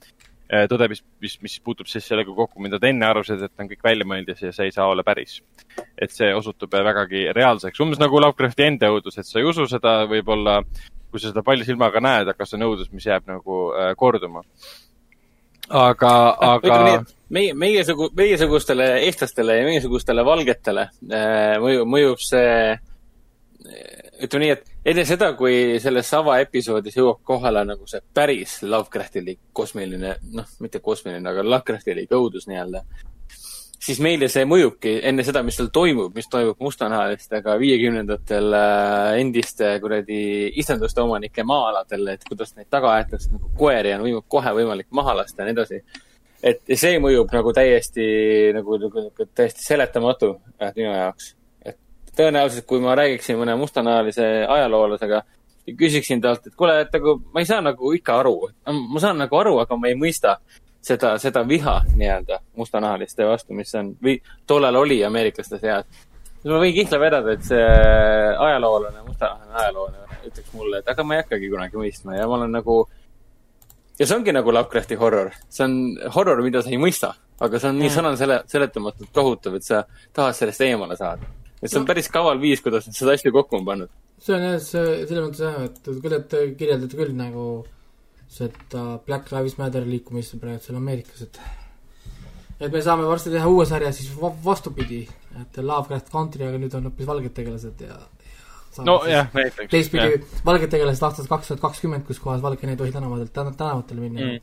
Speaker 2: tõde, mis, mis, mis puutub siis sellega kokku, mida ta enne arvasid, et on kõik väljamõeldis ja see ei saa olla päris. et see osutub vägagi reaalseks, umbes nagu Lovecrafti enda õudus, et sa ei usu seda võib-olla, kui sa seda palja silmaga näed, aga see on õudus, mis jääb nagu korduma aga, aga.
Speaker 4: meie, meiesugu-, meiesugustele eestlastele ja meiesugustele valgetele äh, mõjub, mõjub see, ütleme nii, et enne seda, kui selles avaepisoodis jõuab kohale nagu see päris Lovecraftilik kosmiline, noh, mitte kosmiline, aga Lovecraftilik õudus nii-öelda siis meile see mõjubki enne seda, mis seal toimub, mis toimub mustanahalistega viiekümnendatel äh, endiste kuradi istanduste omanike maa-aladel, et kuidas neid taga aetakse nagu koeri on võimalik kohe võimalik maha lasta ja nii edasi. et see mõjub nagu täiesti nagu, nagu, nagu täiesti seletamatu äh, minu jaoks. et tõenäoliselt, kui ma räägiksin mõne mustanahalise ajaloolasega, küsiksin talt, et kuule, et nagu ma ei saa nagu ikka aru. ma saan nagu aru, aga ma ei mõista seda, seda viha nii-öelda mustanahaliste vastu, mis on või tollal oli ameeriklaste seas. ma võin kihla vedada, et see ajaloolane, mustanahaline ajaloolane ütleks mulle, et aga ma ei hakkagi kunagi mõistma ja ma olen nagu. ja see ongi nagu Lovecrafti horror, see on horror, mida sa ei mõista, aga see on nii sõna sele-, seletamatult kohutav, et sa tahad sellest eemale saada. et see on päris kaval viis, kuidas nad seda asja kokku on pannud.
Speaker 3: see on jah, see, selles mõttes jah, et küll, et te kirjeldate küll nagu seda Black Lives Matter liikumist praegu seal Ameerikas, et et me saame varsti teha uue sarja siis va- vastupidi, et Lovecraft Country, aga nüüd on hoopis valged tegelased ja, ja
Speaker 2: nojah, näiteks.
Speaker 3: teistpidi valged tegelased aastast kaks tuhat kakskümmend, kus kohas valged ei tohi tänavatelt, tänavatele minna
Speaker 2: Mm.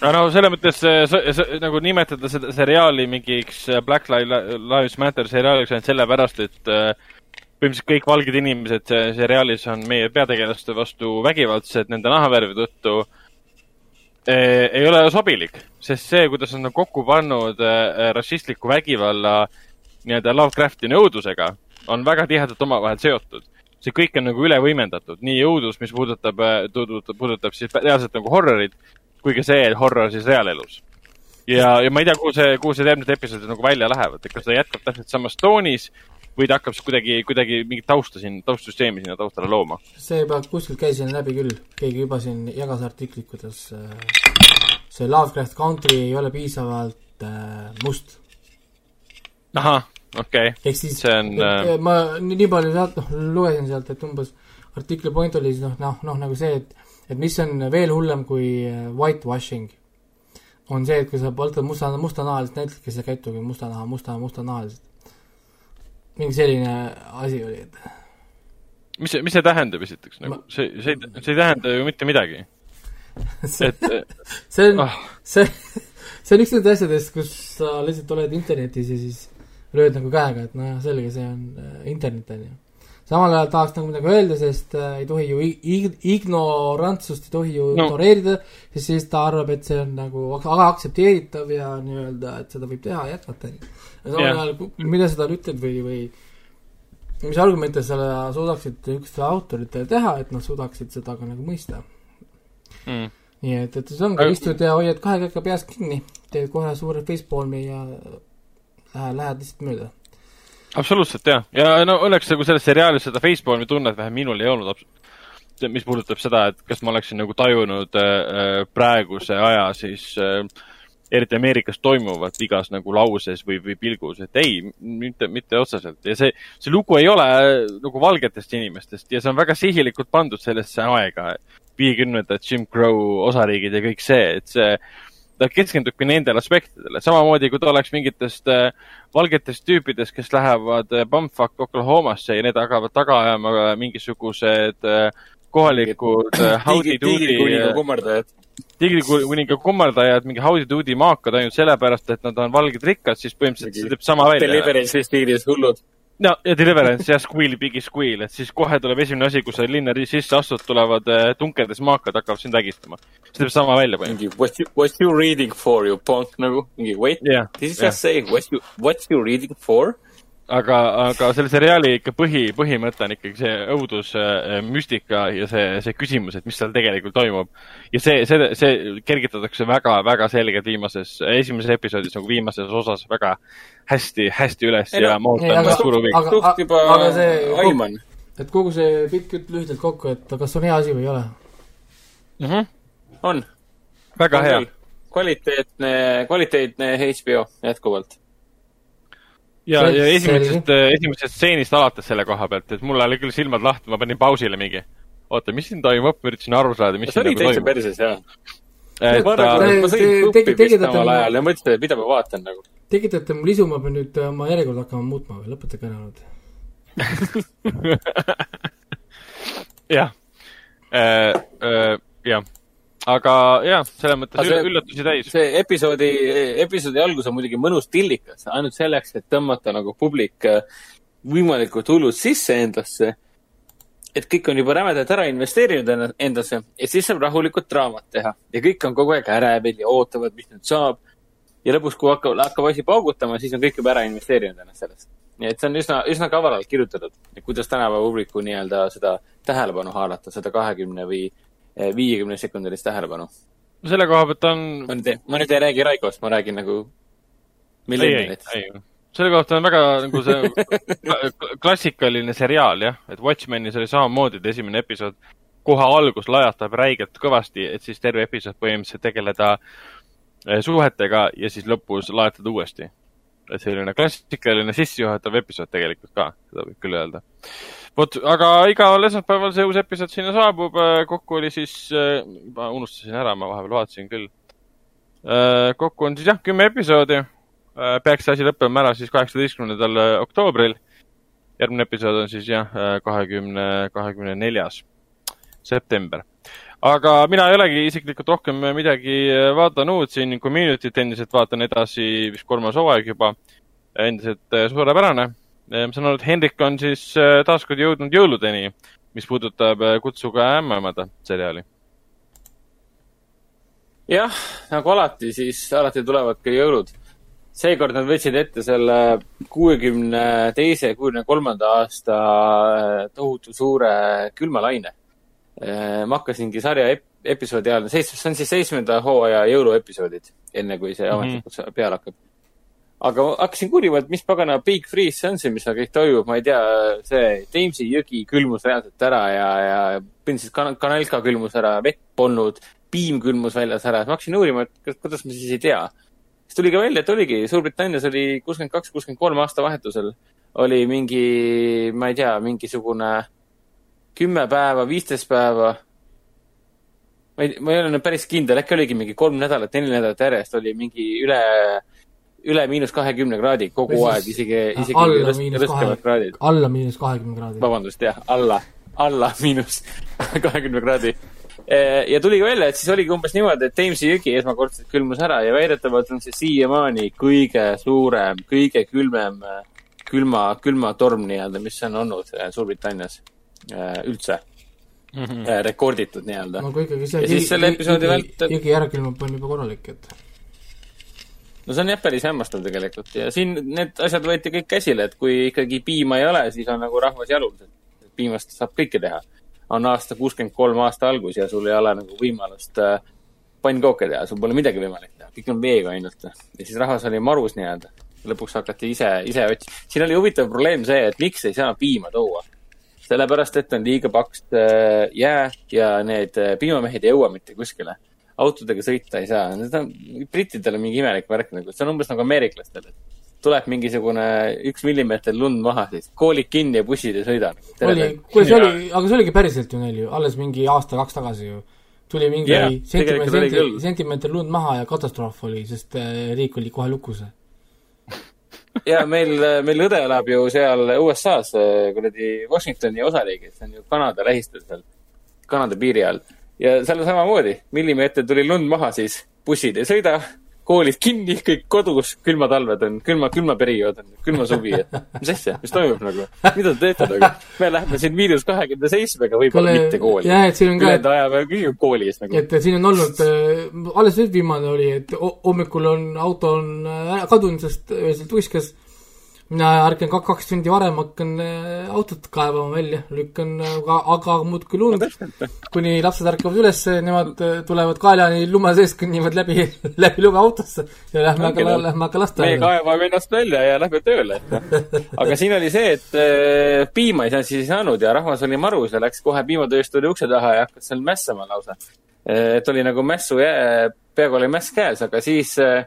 Speaker 2: aga no selles mõttes see, see, see, nagu nimetada seda seriaali mingiks äh, Black Li- Lives Matter seriaaliks ainult sellepärast, et äh, põhimõtteliselt kõik valged inimesed seriaalis on meie peategelaste vastu vägivaldsed nende nahavärvi tõttu eh, ei ole sobilik, sest see, kuidas nad on kokku pannud eh, rassistliku vägivalla nii-öelda Lovecrafti nõudlusega, on väga tihedalt omavahel seotud. See kõik on nagu üle võimendatud, nii õudus, mis puudutab, puudutab, puudutab siis reaalselt nagu horrorit, kui ka see horror siis reaalelus. ja, ja ma ei tea, kuhu see, kuhu see järgmised episoodid nagu välja lähevad, et kas ta jätkab täpselt samas toonis või ta hakkab siis kuidagi, kuidagi mingit tausta siin, taustsüsteemi sinna taustale looma.
Speaker 3: see juba kuskilt käis siin läbi küll, keegi juba siin jagas artiklit, kuidas äh, see Lovecraft Country ei ole piisavalt äh, must.
Speaker 2: ahah, okei okay.,
Speaker 3: ehk siis
Speaker 2: see on äh,
Speaker 3: ma nii, palju sealt, noh, lugesin sealt, et umbes artikli point oli siis noh, noh, noh nagu see, et et mis on veel hullem kui äh, whitewashing, on see, et kui sa võtad musta, mustanahalised näitlejad, kes ei käitugi mustanaha, musta, mustanahalised. Mingi selline asi oli, et
Speaker 2: mis see, mis see tähendab esiteks nagu?
Speaker 3: Ma-,
Speaker 2: see, see, see ei tähenda ju mitte midagi, [LAUGHS]
Speaker 3: see,
Speaker 2: et
Speaker 3: see on
Speaker 2: ah,
Speaker 3: see, see on üks nendest asjadest, kus sa lihtsalt oled internetis ja siis lööd nagu käega, et nojah, selge, see on äh, internet, on ju. Samal ajal tahaks nagu midagi öelda, sest äh, ei tohi ju ig- ig-, ignorantsust ei tohi ju
Speaker 2: No.
Speaker 3: ignoreerida, sest siis ta arvab, et see on nagu väga aktsepteeritav ja nii-öelda, et seda võib teha ja jätkata, samal
Speaker 2: Jah.
Speaker 3: ajal, mida sa talle ütled või, või mis argumente sa suudaksid niisugustele autoritele teha, et nad suudaksid seda ka nagu mõista
Speaker 2: mm,
Speaker 3: nii et, et see ongi
Speaker 2: Aga-,
Speaker 3: istud ja hoiad kahe käega peast kinni, teed kohe suure facepalmi ja lähed, lähed lihtsalt mööda.
Speaker 2: Absoluutselt jah, ja no õnneks nagu selles seriaalis seda Facepalmi tunnet vähe minul ei olnud, mis puudutab seda, et kas ma oleksin nagu tajunud äh, praeguse aja siis äh, eriti Ameerikas toimuvat igas nagu lauses või, või pilgus, et ei, mitte, mitte otseselt. Ja see, see lugu ei ole äh, nagu valgetest inimestest ja see on väga sihilikult pandud sellesse aega, viiekümnendad Jim Crow osariigid ja kõik see, et see, ta keskendubki nendele aspektidele, samamoodi kui ta oleks mingitest äh, valgetest tüüpidest, kes lähevad äh, Bumfuck Oklahomasse ja need hakkavad taga ajama äh, mingisugused äh, kohalikud äh, howdy doody
Speaker 4: tiigrikuninga kummardajad.
Speaker 2: tiigrikuninga kummardajad, mingi howdy doody maakad ainult sellepärast, et nad on valged rikkad, siis põhimõtteliselt see teeb sama välja.
Speaker 4: Deliverance'i stiilis hullud.
Speaker 2: No ja Deliverance ja Squeal Biggie Squeal, et siis kohe tuleb esimene asi, kui sa linna sisse astud, tulevad äh, tunkedes maakad, hakkavad sind vägistama. see teeb sama välja põhimõtteliselt.
Speaker 4: what you, what you reading for you punk nagu, mingi wait
Speaker 2: Jah,
Speaker 4: this is
Speaker 2: jah.
Speaker 4: just saying what you, what you reading for.
Speaker 2: aga, aga selle seriaali ikka põhi, põhimõte on ikkagi see õudus, müstika ja see, see küsimus, et mis seal tegelikult toimub. ja see, see, see kergitatakse väga, väga selgelt viimases, esimeses episoodis nagu viimases osas väga hästi, hästi üles
Speaker 4: Ei
Speaker 2: ja ma ootan suure huviga.
Speaker 3: aga-
Speaker 4: suht juba aiman.
Speaker 3: et kogu see pikk jutt lühidalt kokku, et kas on hea asi või ei ole?
Speaker 2: Mm -hmm.
Speaker 4: on.
Speaker 2: väga hea.
Speaker 4: kvaliteetne, kvaliteetne HBO jätkuvalt.
Speaker 2: ja, ja esimesest, esimesest stseenist alates selle koha pealt, et mul oli küll silmad lahti, ma panin pausile mingi. oota, mis siin toimub, ma üritasin aru saada, mis
Speaker 4: see
Speaker 2: siin
Speaker 4: oli
Speaker 2: nagu
Speaker 4: täitsa
Speaker 2: toimub.
Speaker 4: perses jah.
Speaker 2: et
Speaker 4: ma arvan,
Speaker 3: Te-
Speaker 4: et ma sõin
Speaker 3: tegi-
Speaker 4: vist
Speaker 3: tegitate
Speaker 4: omal
Speaker 3: oma-
Speaker 4: ajal ja mõtlesin, et mida ma vaatan nagu.
Speaker 3: tekitate mul isu, ma pean nüüd äh, oma järjekorda hakkama muutma või lõpetage ära nüüd. [LAUGHS]
Speaker 2: jah, jah, aga jah, selles mõttes
Speaker 4: see-
Speaker 2: üll- üllatusi täis.
Speaker 4: see episoodi, episoodi algus on muidugi mõnus tillikas, ainult selleks, et tõmmata nagu publik äh, võimalikult hullult sisse endasse. et kõik on juba rämedalt ära investeerinud endasse ja siis saab rahulikult draamat teha ja kõik on kogu aeg ärevil ja ootavad, mis nüüd saab. ja lõpus, kui hakkab, hakkab asi paugutama, siis on kõik juba ära investeerinud ennast sellesse. nii et see on üsna, üsna kavalalt kirjutatud, kuidas tänapäeva publiku nii-öelda seda tähelepanu haarata, seda kahekümne või viiekümne sekundilist tähelepanu.
Speaker 2: selle koha pealt on
Speaker 4: ma nüüd ma nüüd ei räägi Raigost, ma räägin nagu millennialist.
Speaker 2: selle kohta on väga nagu see kla- klassikaline seriaal jah, et Watchmenis oli samamoodi, et esimene episood kohe algus lajatab räigelt kõvasti, et siis terve episood põhimõtteliselt tegeleda eh, suhetega ja siis lõpus lajatada uuesti. Selline klassikaline sissejuhatav episood tegelikult ka, seda võib küll öelda. vot, aga igal esmaspäeval see uus episood sinna saabub, kokku oli siis, ma unustasin ära, ma vahepeal vaatasin küll. kokku on siis jah, kümme episoodi. peaks see asi lõppema ära siis kaheksateistkümnendal oktoobril. järgmine episood on siis jah, kahekümne, kahekümne neljas september. Aga mina ei olegi isiklikult rohkem midagi vaadanud siin, Community't endiselt vaatan edasi, vist kolmas hooaeg juba. endiselt eh, suurepärane. ma saan aru, et Hendrik on siis taaskord jõudnud jõuludeni, mis puudutab Kutsuge ämmaemada seriaali.
Speaker 4: jah, nagu alati, siis alati tulevad ka jõulud. seekord nad võtsid ette selle kuuekümne teise, kuuekümne kolmanda aasta äh, tohutu suure külmalaine. Ma hakkasingi sarja ep episoodi all, seitsme, see on siis seitsmenda hooaja jõuluepisoodid, enne kui see
Speaker 2: Mhm.
Speaker 4: ametlikult mm -hmm. peale hakkab. aga hakkasin kurima, et mis pagana Big Freeze see on see, mis seal kõik toimub, ma ei tea, see Jamesi jõgi külmus reaalselt ära ja, ja põhimõtteliselt kan-, Kanalka külmus ära, vett polnud, piim külmus väljas ära, ma hakkasin uurima, et kuidas ma siis ei tea. siis tuli ka välja, et oligi, Suurbritannias oli kuuskümmend kaks, kuuskümmend kolm aastavahetusel oli mingi, ma ei tea, mingisugune kümme päeva, viisteist päeva. ma ei, ma ei ole nüüd päris kindel, äkki oligi mingi kolm nädalat, neli nädalat järjest oli mingi üle, üle miinus kahekümne kraadi kogu
Speaker 3: siis
Speaker 4: aeg, isegi, isegi
Speaker 3: alla miinus
Speaker 4: rõskemad
Speaker 3: kahe
Speaker 4: kraadid.,
Speaker 3: alla miinus kahekümne kraadi.
Speaker 4: vabandust, jah, alla, alla miinus [LAUGHS] kahekümne kraadi. ja tuli ka välja, et siis oligi umbes niimoodi, et Jamesi jõgi esmakordselt külmus ära ja väidetavalt on see siiamaani kõige suurem, kõige külmem külma, külmatorm nii-öelda, mis on olnud Suurbritannias üldse
Speaker 2: Mhm.
Speaker 4: äh, rekorditud nii-öelda.
Speaker 3: no kui ikkagi see
Speaker 4: Ja siis selle episoodi vältel-
Speaker 3: ära külmub, on juba korralik, et
Speaker 4: no see on jah päris hämmastav tegelikult ja siin need asjad võeti kõik käsile, et kui ikkagi piima ei ole, siis on nagu rahvas jalul. piimast saab kõike teha. on aasta kuuskümmend kolm aasta algus ja sul ei ole nagu võimalust äh, pannkooke teha, sul pole midagi võimalik teha, kõik on veega ainult. ja siis rahvas oli marus nii-öelda. lõpuks hakati ise, ise otsima. siin oli huvitav probleem see, et miks ei saa piima tuua. sellepärast, et on liiga paks äh, jää ja need äh, piimamehed ei jõua mitte kuskile autodega sõita ei saa, need on, brittidel on mingi imelik värk nagu, see on umbes nagu ameeriklastel, et tuleb mingisugune üks millimeeter lund maha, siis koolid kinni ja bussid ei sõida.
Speaker 3: oli, kuule see oli, aga see oligi päriselt ju neil ju, alles mingi aasta-kaks tagasi ju. tuli mingi yeah, sentimeeter sentimeeter lund maha ja katastroof oli, sest äh, riik oli kohe lukus.
Speaker 4: Ja meil, meil õde elab ju seal USA-s, kuradi Washingtoni osariigis, see on ju Kanada lähistel seal, Kanada piiri all. ja seal on samamoodi, millimeeter tuli lund maha, siis bussid ei sõida, koolid kinni, kõik kodus, külmad talved on, külma, külmaperiood on, külma suvi, et mis asja, mis toimub nagu, mida te teete nagu? me lähme siin miinus kahekümne seitsmega võib-olla
Speaker 3: Kuule,
Speaker 4: mitte kooli.
Speaker 3: jah, et siin on ka-
Speaker 4: ülejäänud aja me kõik koolis nagu.
Speaker 3: et siin on olnud äh,, alles nüüd viimane oli, et ho- hommikul on auto on äh, ära kadunud, sest öösel tuiskas. Mina ärkan ka kaks tundi varem, hakkan äh, autot kaevama välja, lükkan, aga, aga muudkui lund, kuni lapsed ärkavad üles, nemad äh, tulevad kaelani lume sees, kõnnivad läbi, [LAUGHS] läbi lume autosse ja lähme aga,
Speaker 4: noh.
Speaker 3: lähme aga lasteaeda.
Speaker 4: kaevame ennast välja ja lähme tööle, [LAUGHS] aga siin oli see, et äh, piima ei saa siis ei saanud ja rahvas oli marus ja läks kohe piimatööstuse ukse taha ja hakkas seal mässama lausa. et oli nagu mässu, peaaegu oli mäss käes, aga siis äh,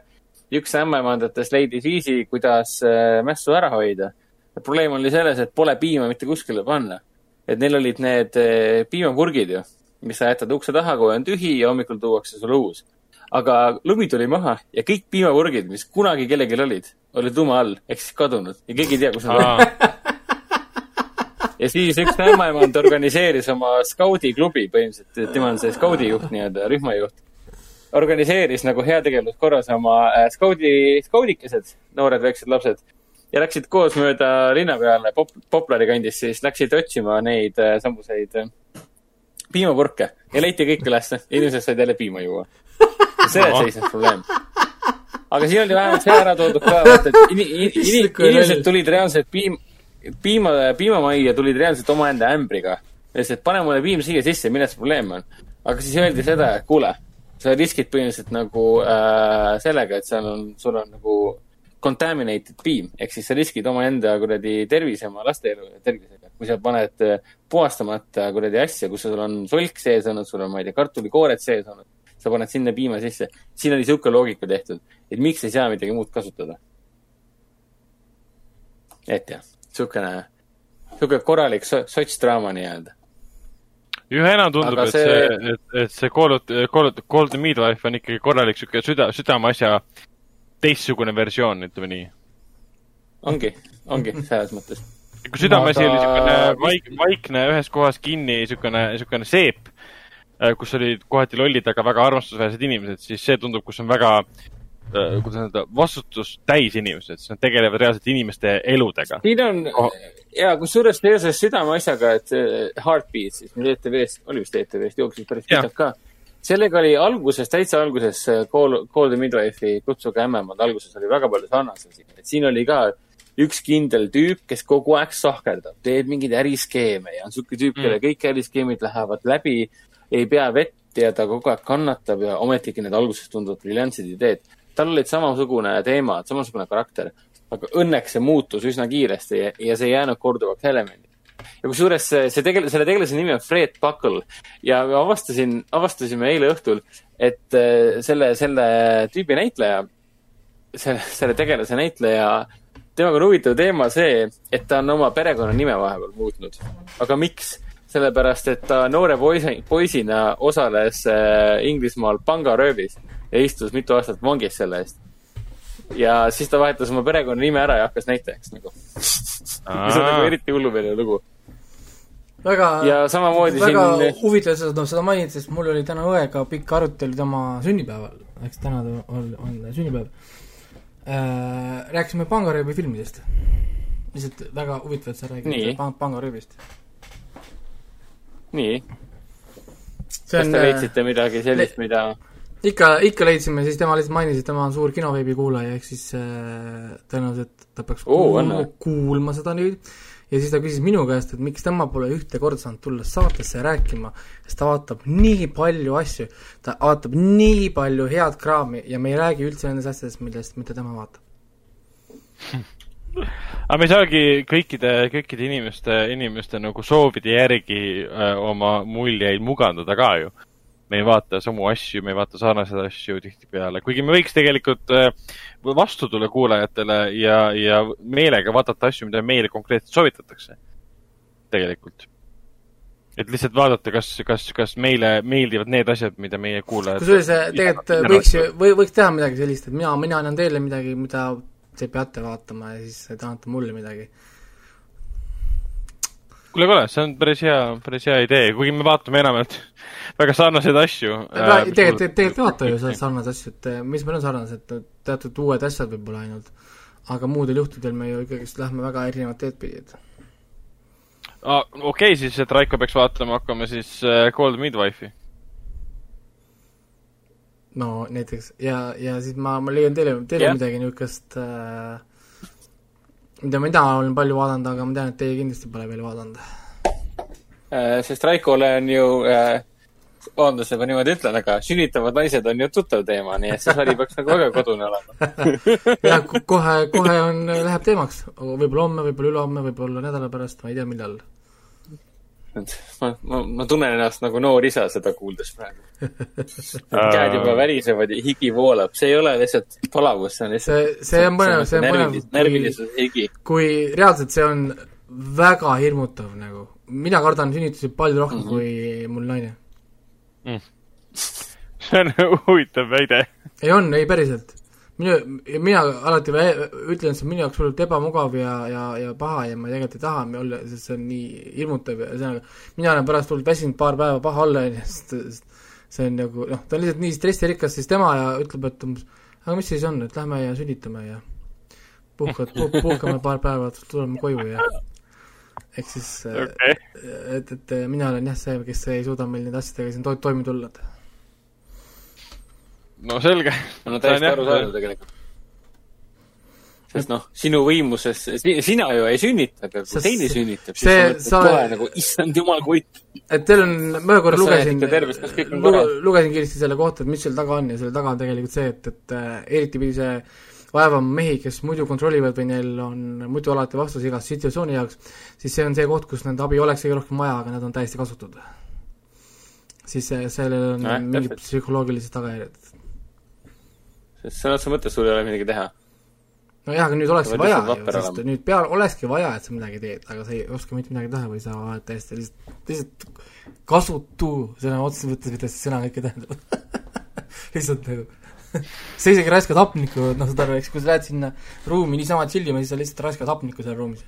Speaker 4: üks ämmaemandatest leidis viisi, kuidas äh, mässu ära hoida. probleem oli selles, et pole piima mitte kuskile panna. et neil olid need äh, piimapurgid ju, mis sa jätad ukse taha, kui on tühi ja hommikul tuuakse sulle uus aga lumi tuli maha ja kõik piimapurgid, mis kunagi kellelgi olid, olid lume all ehk siis kadunud ja keegi ei tea, kus nad on. ja siis üks ämmaemand organiseeris oma skaudiklubi põhimõtteliselt, tema on see skaudijuht nii-öelda, rühmajuht. Organiseeris nagu heategevuskorras oma äh, skaudi, skaudikesed, noored väiksed lapsed ja läksid koos mööda linna peale Pop-, Poplari kandis, siis läksid otsima neid äh, samuseid äh, piimapurke ja leiti kõik ülesse, inimesed said jälle piima juua. selles seisnes probleem. aga siin oli vähemalt see ära toodud ka, vaata, et ini, ini, [LAUGHS] ini, inimesed tulid reaalselt piim, piima, piimamajja tulid reaalselt omaenda ämbriga. ütlesid, et pane mulle piim siia sisse, milles probleem on. aga siis öeldi seda, et kuule, sa riskid põhimõtteliselt nagu äh, sellega, et seal on, sul on nagu contaminated beam ehk siis sa riskid omaenda kuradi tervise, oma laste elu ja tervisega. kui sa paned äh, puhastamata kuradi asja, kus sul on solk sees olnud, sul on, ma ei tea, kartulikoored sees olnud, sa paned sinna piima sisse. siin oli sihuke loogika tehtud, et miks ei saa midagi muud kasutada. et jah, sihukene, sihuke korralik so- sotsdraama nii-öelda.
Speaker 2: Üha enam tundub, et
Speaker 4: see-
Speaker 2: see, et, et see Call of, Call of, Call of the Midwife on ikkagi korralik sihuke süda, südameasja teistsugune versioon, ütleme nii.
Speaker 4: ongi, ongi selles mõttes.
Speaker 2: kui südameasi
Speaker 4: Aga-
Speaker 2: oli siukene vaik-, vaikne ühes kohas kinni siukene, siukene seep, kus olid kohati lollid, aga väga armastusväärsed inimesed, siis see tundub, kus on väga, kuidas öelda, vastutust täis inimesed, siis nad tegelevad reaalselt inimeste eludega.
Speaker 4: siin on
Speaker 2: Oh.
Speaker 4: ja kusjuures seoses südameasjaga, et see Heartbeat siis, mis ETV-st, oli vist ETV-st, jooksis päris pikalt ka. sellega oli alguses, täitsa alguses see Call, Call the Midwife'i Kutsuge ämmemad alguses oli väga palju sarnasusi. et siin oli ka üks kindel tüüp, kes kogu aeg sahkerdab, teeb mingeid äriskeeme ja on sihuke tüüp, kelle kõik äriskeemid lähevad läbi, ei pea vett ja ta kogu aeg kannatab ja ometigi need alguses tunduvad briljantsed ideed. Tal olid samasugune teema, samasugune karakter, aga õnneks see muutus üsna kiiresti ja, ja see ei jäänud korduvaks elemendiks. ja kusjuures see, see tegel-, selle tegelase nimi on Fred Buckle ja me avastasin, avastasime eile õhtul, et äh, selle, selle tüübi näitleja, selle, selle tegelase näitleja, temaga on huvitav teema see, et ta on oma perekonnanime vahepeal muutnud. aga miks? sellepärast, et ta noore poisi, poisina osales äh, Inglismaal pangaröövis ja istus mitu aastat vangis selle eest. ja siis ta vahetas oma perekonnanime ära ja hakkas näitlejaks nagu. [LAUGHS] mis on nagu eriti hullumeelne lugu.
Speaker 3: väga
Speaker 4: ja samamoodi
Speaker 3: väga
Speaker 4: siin,
Speaker 3: huvitav, et sa seda- seda mainid, sest mul oli täna õega pikk arutelu tema sünnipäeval, eks täna on, on sünnipäev äh,. rääkisime pangarööbi filmidest. lihtsalt väga huvitav, et sa räägid pang- pangarööbist.
Speaker 4: nii,
Speaker 3: see
Speaker 4: kas te
Speaker 3: äh,
Speaker 4: leidsite midagi sellist, mida,
Speaker 3: ikka, ikka leidsime, siis tema lihtsalt mainis, et tema on suur kinoveebi kuulaja, ehk siis äh, tõenäoliselt ta peaks
Speaker 4: Oo,
Speaker 3: kuulma, kuulma seda nüüd. ja siis ta küsis minu käest, et miks tema pole ühte korda saanud tulla saatesse rääkima, sest ta vaatab nii palju asju, ta vaatab nii palju head kraami ja me ei räägi üldse nendest asjadest, millest, mida tema vaatab.
Speaker 2: aga me ei saagi kõikide, kõikide inimeste, inimeste nagu soovide järgi öö, oma muljeid mugandada ka ju. Me ei vaata samu asju, me ei vaata sarnaseid asju tihtipeale, kuigi me võiks tegelikult öö, vastu tulla kuulajatele ja, ja meelega vaadata asju, mida meile konkreetselt soovitatakse. tegelikult. et lihtsalt vaadata, kas, kas, kas meile meeldivad need asjad, mida meie kuulajad
Speaker 3: kusjuures äh, tegelikult äh, võiks ju, või võiks teha midagi sellist, et mina, mina annan teile midagi, mida te peate vaatama ja siis te annate mulle midagi.
Speaker 2: kuule, kuule, see on päris hea, päris hea idee, kuigi me vaatame enamjaolt [LAUGHS] väga sarnaseid asju.
Speaker 3: tegelikult, tegelikult, tegelikult ei vaata ju sa- sarnaseid asju, et eh, mis meil on sarnased, teatud uued asjad võib-olla ainult. aga muudel juhtudel me ju ikkagist lähme väga erinevat teed pidi, et
Speaker 2: Ah, okei okay,, siis, et Raiko peaks vaatama hakkama siis äh, Cold Midwife'i.
Speaker 3: no näiteks ja, ja siis ma, ma leian teile, teile yeah. midagi niisugust äh, mida mina olen palju vaadanud, aga ma tean, et teie kindlasti pole veel vaadanud.
Speaker 4: äh, sest Raikole on ju äh, vabandust, et ma niimoodi ütlen, aga sünnitavad naised on ju tuttav teema, nii et see sari peaks nagu väga kodune olema. [LAUGHS]
Speaker 3: jah, kohe, kohe on, läheb teemaks, võib-olla homme, võib-olla ülehomme, võib-olla nädala pärast, ma ei tea, millal.
Speaker 4: ma, ma, ma tunnen ennast nagu noor isa seda kuuldes praegu. käed juba värisevad ja higi voolab, see ei ole lihtsalt palavus, see on lihtsalt
Speaker 3: see, see on põnev, see on põnev
Speaker 4: närvilis-, närvilisus higi.
Speaker 3: kui reaalselt see on väga hirmutav nagu. mina kardan sünnitusi palju rohkem mm -hmm. kui mul naine. [LAUGHS]
Speaker 2: see on huvitav väide.
Speaker 3: ei on, ei päriselt. minu, mina alati vä- ütlen, see on minu jaoks hullult ebamugav ja, ja, ja paha ja ma tegelikult ei taha olla, sest see on nii hirmutav ja ühesõnaga, mina olen pärast hullult väsinud paar päeva paha olla, onju, sest sest see on nagu noh, ta on lihtsalt nii stressirikas siis tema ja ütleb, et aga mis siis on, et lähme ja sünnitame ja puhkad puh,, puhkame paar päeva, tuleme koju ja ehk siis okay.
Speaker 2: okei,
Speaker 3: et, et mina olen jah see, kes ei suuda meil nende asjadega siin to-, toime tulla.
Speaker 2: No selge.
Speaker 4: no täiesti arusaadav tegelikult. sest noh, sinu võimuses, sina ju ei sünnita, aga kui teine sünnitab, siis
Speaker 3: see-
Speaker 4: sa mõtled kohe nagu, issand jumal, kui
Speaker 3: et teil on, ma ühe korra lugesin lugesin kiiresti selle kohta, et mis seal taga on ja selle taga on tegelikult see, et, et äh, eriti pidi see vaevama mehi, kes muidu kontrollivad või neil on muidu alati vastus igas situatsiooni jaoks, siis see on see koht, kus nende abi oleks kõige rohkem vaja, aga nad on täiesti kasutud. siis sellel on
Speaker 4: Nojah,
Speaker 3: mingid psühholoogilised tagajärjed.
Speaker 4: Sest sõna otseses mõttes sul ei ole midagi teha.
Speaker 3: nojah, aga nüüd olekski vaja ju, sest nüüd pea, olekski vaja, et sa midagi teed, aga sa ei oska mitte midagi teha või sa oled täiesti lihtsalt, lihtsalt kasutu sõna otseses mõttes, mida see sõna kõike tähendab. [LAUGHS] lihtsalt nagu [LAUGHS] sa isegi raiskad hapnikku, noh, saad aru, eks kui sa lähed sinna ruumi niisama tšillima, siis sa lihtsalt raiskad hapnikku seal ruumis.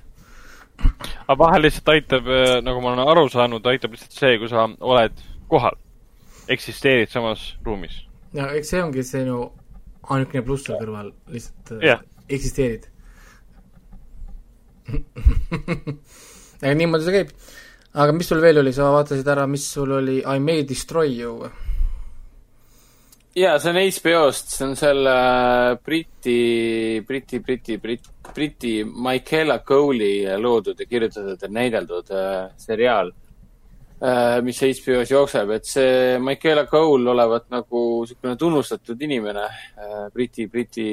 Speaker 2: aga vahel lihtsalt aitab, nagu ma olen aru saanud, aitab lihtsalt see, kui sa oled kohal. eksisteerid samas ruumis.
Speaker 3: ja eks see ongi sinu ainukene pluss seal kõrval, lihtsalt yeah. eksisteerid. [LAUGHS] aga niimoodi see käib. aga mis sul veel oli, sa vaatasid ära, mis sul oli I may destroy you või?
Speaker 4: jaa, see on HBO-st, see on selle äh, Briti, Briti, Briti, Brit-, Briti Michaela Cole'i loodud ja kirjutatud ja näideldud äh, seriaal äh,, mis HBO-s jookseb, et see Michaela Cole olevat nagu niisugune tunnustatud inimene äh, Briti, Briti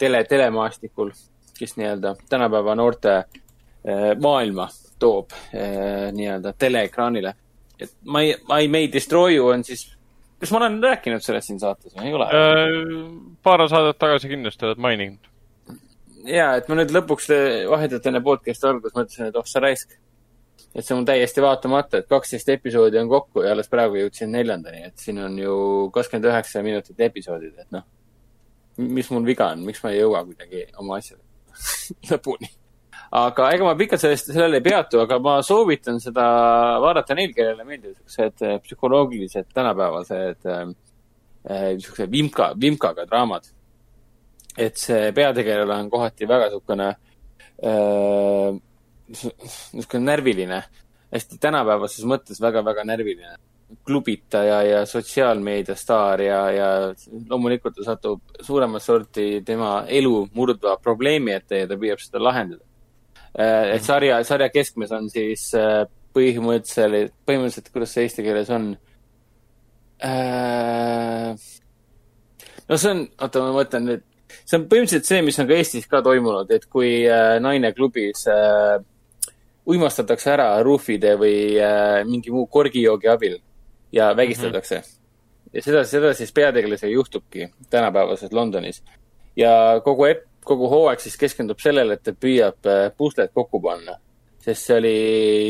Speaker 4: tele, telemaastikul, kes nii-öelda tänapäeva noorte äh, maailma toob äh, nii-öelda teleekraanile. et My, My May Destroy You on siis kas ma olen rääkinud sellest siin saates või ei ole?
Speaker 2: paar saadet tagasi kindlasti oled maininud.
Speaker 4: ja, et ma nüüd lõpuks eh, vahetult enne podcast'i algust mõtlesin, et oh sa raisk. Et see on täiesti vaatamata, et kaksteist episoodi on kokku ja alles praegu jõudsin neljandani, et siin on ju kakskümmend üheksa minutit episoodid, et noh. mis mul viga on, miks ma ei jõua kuidagi oma asjadega [LAUGHS] lõpuni. aga ega ma pikalt sellest, sellele ei peatu, aga ma soovitan seda vaadata neil, kellele meeldivad siuksed eh, psühholoogilised tänapäevased äh, niisugused vimka, vimkaga draamad. et see peategelane on kohati väga niisugune äh,, niisugune närviline, hästi tänapäevases mõttes väga-väga närviline. klubitaja ja sotsiaalmeedia staar ja, ja loomulikult ta satub suuremat sorti tema elu murdva probleemi ette ja ta püüab seda lahendada. et sarja, sarja keskmes on siis äh, põhimõtteliselt, põhimõtteliselt, kuidas see eesti keeles on äh,? no see on, oota, ma mõtlen nüüd, see on põhimõtteliselt see, mis on ka Eestis ka toimunud, et kui äh, naine klubis äh, uimastatakse ära ruufide või äh, mingi muu korgijoogi abil ja vägistatakse mm. -hmm. ja seda, seda siis peategelasega juhtubki tänapäevases Londonis. ja kogu, kogu hooaeg siis keskendub sellele, et ta püüab äh, puslet kokku panna. sest see oli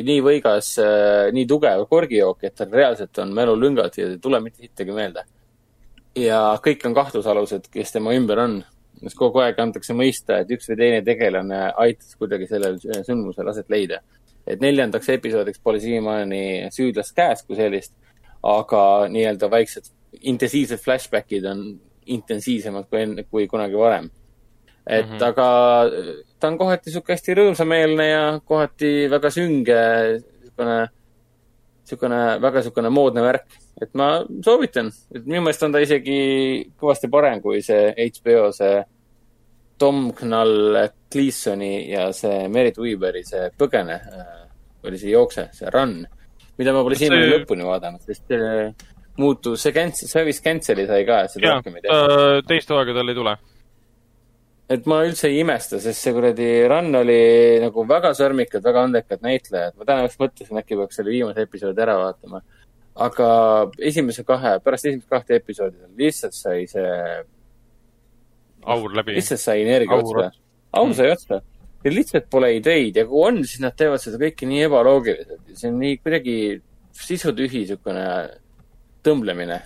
Speaker 4: nii võigas äh,, nii tugev korgijook, et tal reaalselt on mälulüngad ja ei tule mitte sittagi meelde ja kõik on kahtlusalused, kes tema ümber on. Sest kogu aeg antakse mõista, et üks või teine tegelane aitas kuidagi sellel sündmusel aset leida. et neljandaks episoodiks pole siiamaani süüdlast käes kui sellist, aga nii-öelda vaiksed intensiivsed flashbackid on intensiivsemad kui enne, kui kunagi varem. et mm -hmm. aga ta on kohati sihuke hästi rõõmsameelne ja kohati väga sünge, niisugune, niisugune väga niisugune moodne värk et ma soovitan, et minu meelest on ta isegi kõvasti parem kui see HBO see Tom Knall Gleasoni ja see Merit Weaveri see Põgene äh, oli see Jookse, see Run, mida ma pole siiamaani
Speaker 2: See-
Speaker 4: lõpuni vaadanud, sest äh, muutus, see cancel, see vist cancel'i sai ka, et seda rohkem ei tehta.
Speaker 2: teist hooaega tal ei tule.
Speaker 4: et ma üldse ei imesta, sest see kuradi Run oli nagu väga sõrmikad, väga andekad näitlejad. ma täna just mõtlesin, äkki peaks selle viimase episoodi ära vaatama. aga esimese kahe, pärast esimest kahte episoodi lihtsalt sai see
Speaker 2: aur läbi.
Speaker 4: lihtsalt sai energia otsa. aur sai otsa. Neil lihtsalt pole ideid ja kui on, siis nad teevad seda kõike nii ebaloogiliselt see on nii kuidagi sisutühi niisugune tõmblemine.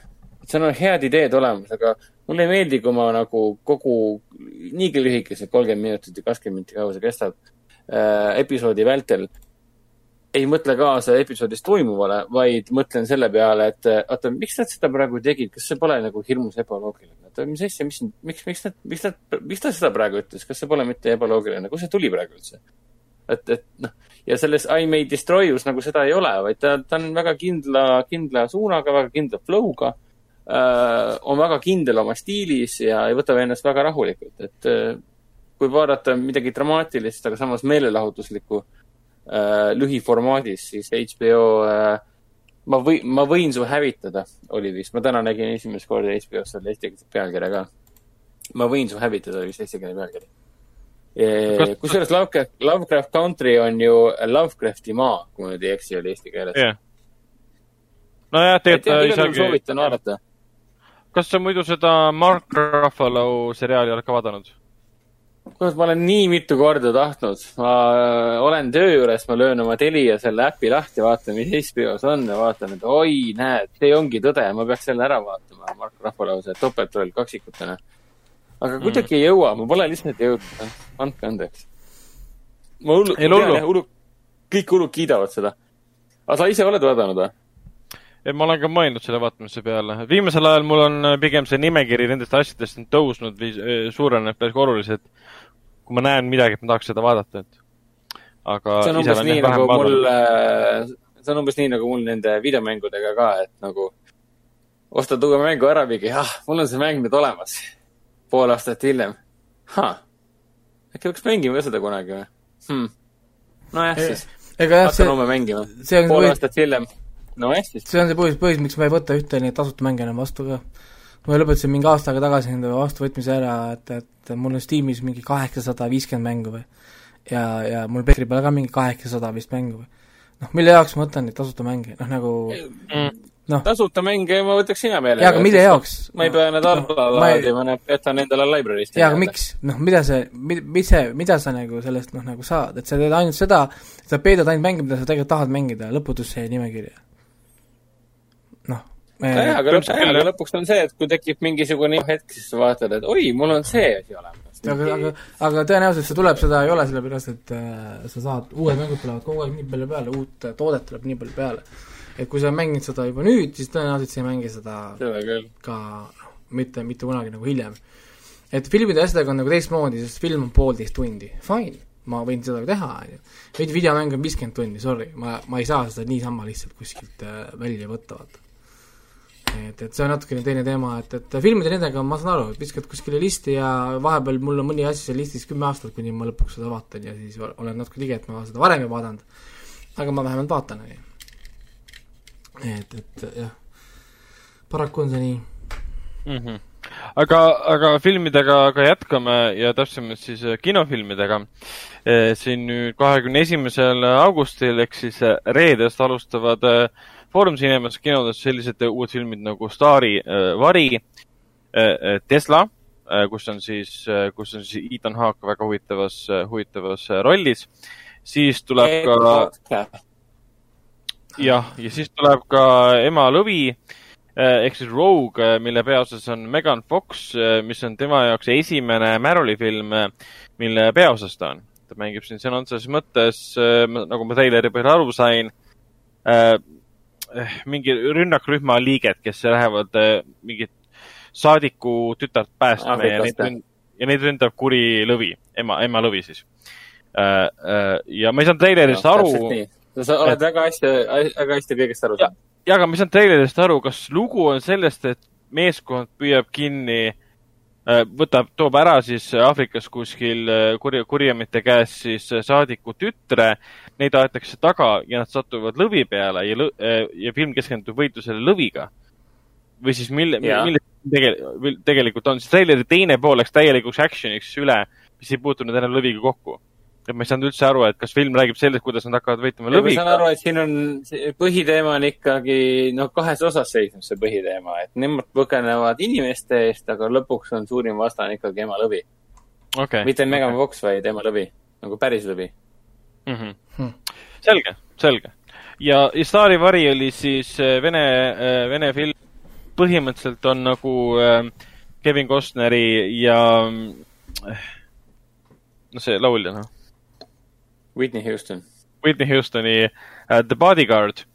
Speaker 4: seal on head ideed olemas, aga mulle ei meeldi, kui ma nagu kogu niigi lühikesed kolmkümmend minutit ja kakskümmend minutit, kaua see kestab äh,, episoodi vältel ei mõtle kaasa episoodis toimuvale, vaid mõtlen selle peale, et oota, miks nad seda praegu tegid, kas see pole nagu hirmus ebaloogiline? oota, mis asja, mis, miks, miks nad, miks nad, miks ta seda praegu ütles, kas see pole mitte ebaloogiline, kust see tuli praegu üldse? et, et noh, ja selles I may destroy you's nagu seda ei ole, vaid ta, ta on väga kindla, kindla suunaga, väga kindla flow'ga äh,. on väga kindel oma stiilis ja ei võta ennast väga rahulikult, et äh, kui vaadata midagi dramaatilist, aga samas meelelahutuslikku äh, lühiformaadis, siis HBO äh, ma või, ma võin su hävitada, oli vist, ma täna nägin esimest korda HBO-s selle eestikeelse pealkirja ka. ma võin su hävitada, oli vist eestikeelne pealkiri. Kusjuures Lovecraft, Lovecraft Country on ju Lovecrafti maa, kui ma nüüd ei eksi, oli eesti keeles.
Speaker 2: jah. nojah, tegelikult ta
Speaker 4: juhul
Speaker 2: isegi,
Speaker 4: soovitan vaadata.
Speaker 2: kas sa muidu seda Mark Ruffalo seriaali oled ka vaadanud?
Speaker 4: kurat, ma olen nii mitu korda tahtnud, ma äh, olen töö juures, ma löön oma Telia selle äpi lahti, vaatan, mis HBO-s on ja vaatan, et oi, näed, see ongi tõde, ma peaks selle ära vaatama, Mark see topeltroll kaksikutena. aga kuidagi ei jõua, ma pole lihtsalt jõudnud, andke andeks. ma hullu,
Speaker 2: ole hullu.
Speaker 4: hullu, kõik hullud kiidavad seda. aga sa ise oled vaadanud või?
Speaker 2: Et ma olen ka mõelnud selle vaatamise peale. viimasel ajal mul on äh, pigem see nimekiri nendest asjadest on tõusnud või äh, suurenenud päris oluliselt. kui ma näen midagi, et ma tahaks seda vaadata, et. aga
Speaker 4: see on umbes nii nagu mul
Speaker 2: vaadanud.,
Speaker 4: see on umbes nii nagu mul nende videomängudega ka, et nagu ostad uue mängu ära, mingi, ah, mul on see mäng nüüd olemas. pool aastat hiljem. äkki peaks mängima seda kunagi või hmm.? nojah, siis
Speaker 3: ega jah,
Speaker 4: hakkan
Speaker 3: see,
Speaker 4: homme mängima.
Speaker 3: see on
Speaker 4: pool
Speaker 3: põhjus,
Speaker 4: aastat hiljem. nojah, siis.
Speaker 3: see on see põhjus, põhjus, miks ma ei võta ühte neid tasuta mänge enam vastu ka. ma lõpetasin mingi aasta aega tagasi enda vastuvõtmise ära, et, et mul on Steamis mingi kaheksasada viiskümmend mängu või ja, ja mul Petri peal ka mingi kaheksasada vist mängu või noh, mille jaoks ma võtan neid tasuta mänge, noh nagu noh,
Speaker 4: tasuta mänge ma võtaks hea meelega.
Speaker 3: jaa, aga mille jaoks?
Speaker 4: ma ei pea need alla
Speaker 3: ma ei-
Speaker 4: laadima, need jätan endale library'st.
Speaker 3: jaa, aga miks, noh, mida see, mis see, mida sa nagu sellest noh, nagu saad, et sa teed ainult seda, sa peedad ainult mänge, mida sa tegelikult tahad mängida, lõputusse jäi nimekirja. noh,
Speaker 4: nojah, aga lõpuks, aga lõpuks on see, et kui tekib mingisugune hetk, siis sa vaatad, et oi, mul on see asi olemas.
Speaker 3: aga, aga, aga tõenäoliselt see tuleb, seda ei ole, sellepärast et äh, sa saad, uued mängud tulevad kogu aeg nii palju peale, uut toodet tuleb nii palju peale. et kui sa mängid seda juba nüüd, siis tõenäoliselt sa ei mängi seda ka noh, mitte, mitte kunagi nagu hiljem. et filmide ja asjadega on nagu teistmoodi, sest film on poolteist tundi, fine, ma võin seda teha, on ju. veidi videomäng on viiskümmend tundi, sorry, ma, ma ei saa seda niisama lihtsalt kuskilt äh, välja võtta, vaata. et, et see on natukene teine teema, et, et filmide nendega ma saan aru, viskad kuskile listi ja vahepeal mul on mõni asi seal listis kümme aastat, kuni ma lõpuks seda vaatan ja siis olen natuke tige, et ma seda varem ei vaadanud. aga ma vähemalt vaatan, on ju. et, et jah, paraku on see nii
Speaker 2: mm. -hmm. aga, aga filmidega ka jätkame ja täpsemalt siis äh, kinofilmidega. siin nüüd kahekümne esimesel augustil ehk siis äh, reedest alustavad äh, Foorum Cinemas kinodes sellised äh, uued filmid nagu Staari äh, vari, Tesla, kus on siis, kus on siis Ethan Hawke väga huvitavas, huvitavas äh, rollis. siis tuleb ka jah, ja siis tuleb ka Ema lõvi eh, ehk siis Rogue, mille peaosas on Megan Fox, mis on tema jaoks esimene Maroli film, mille peaosas ta on. ta mängib siin sõna otseses mõttes, nagu ma põhjal aru sain, mingi rünnakrühma liiget, kes lähevad eh, mingit saadiku tütart päästma ja neid ja neid ründab kuri lõvi, ema, ema lõvi siis. ja ma ei saanud treilerist aru
Speaker 4: sa oled väga hästi, väga hästi kõigest aru saanud.
Speaker 2: ja, aga ma ei saanud treilerist aru, kas lugu on sellest, et meeskond püüab kinni, võtab, toob ära siis Aafrikas kuskil kurja, kurjamite käest siis saadiku tütre, neid aetakse taga ja nad satuvad lõvi peale ja lõ-, ja film keskendub võitlusele lõviga. või siis mille,
Speaker 4: Jaa.
Speaker 2: mille tegelikult, tegelikult on, siis treileri teine pool läks täielikuks action'iks üle, mis ei puutunud enam lõviga kokku. et ma ei saanud üldse aru, et kas film räägib sellest, kuidas nad hakkavad võitlema
Speaker 4: ma
Speaker 2: lõviga
Speaker 4: saan. aru, et siin on, põhiteema on ikkagi, noh, kahes osas seisneb see põhiteema, et nemad põgenevad inimeste eest, aga lõpuks on suurim vastane ikkagi ema lõvi.
Speaker 2: okei.
Speaker 4: mitte Megan Fox, vaid ema lõvi, nagu päris lõvi.
Speaker 2: mm. -hmm. Selge, selge. ja, ja Staari vari oli siis äh, vene, vene film. põhimõtteliselt on nagu äh, Kevin Costneri ja äh, no see laulja, noh,
Speaker 4: Whitney Houston.
Speaker 2: Whitney Houstoni äh, The Bodyguard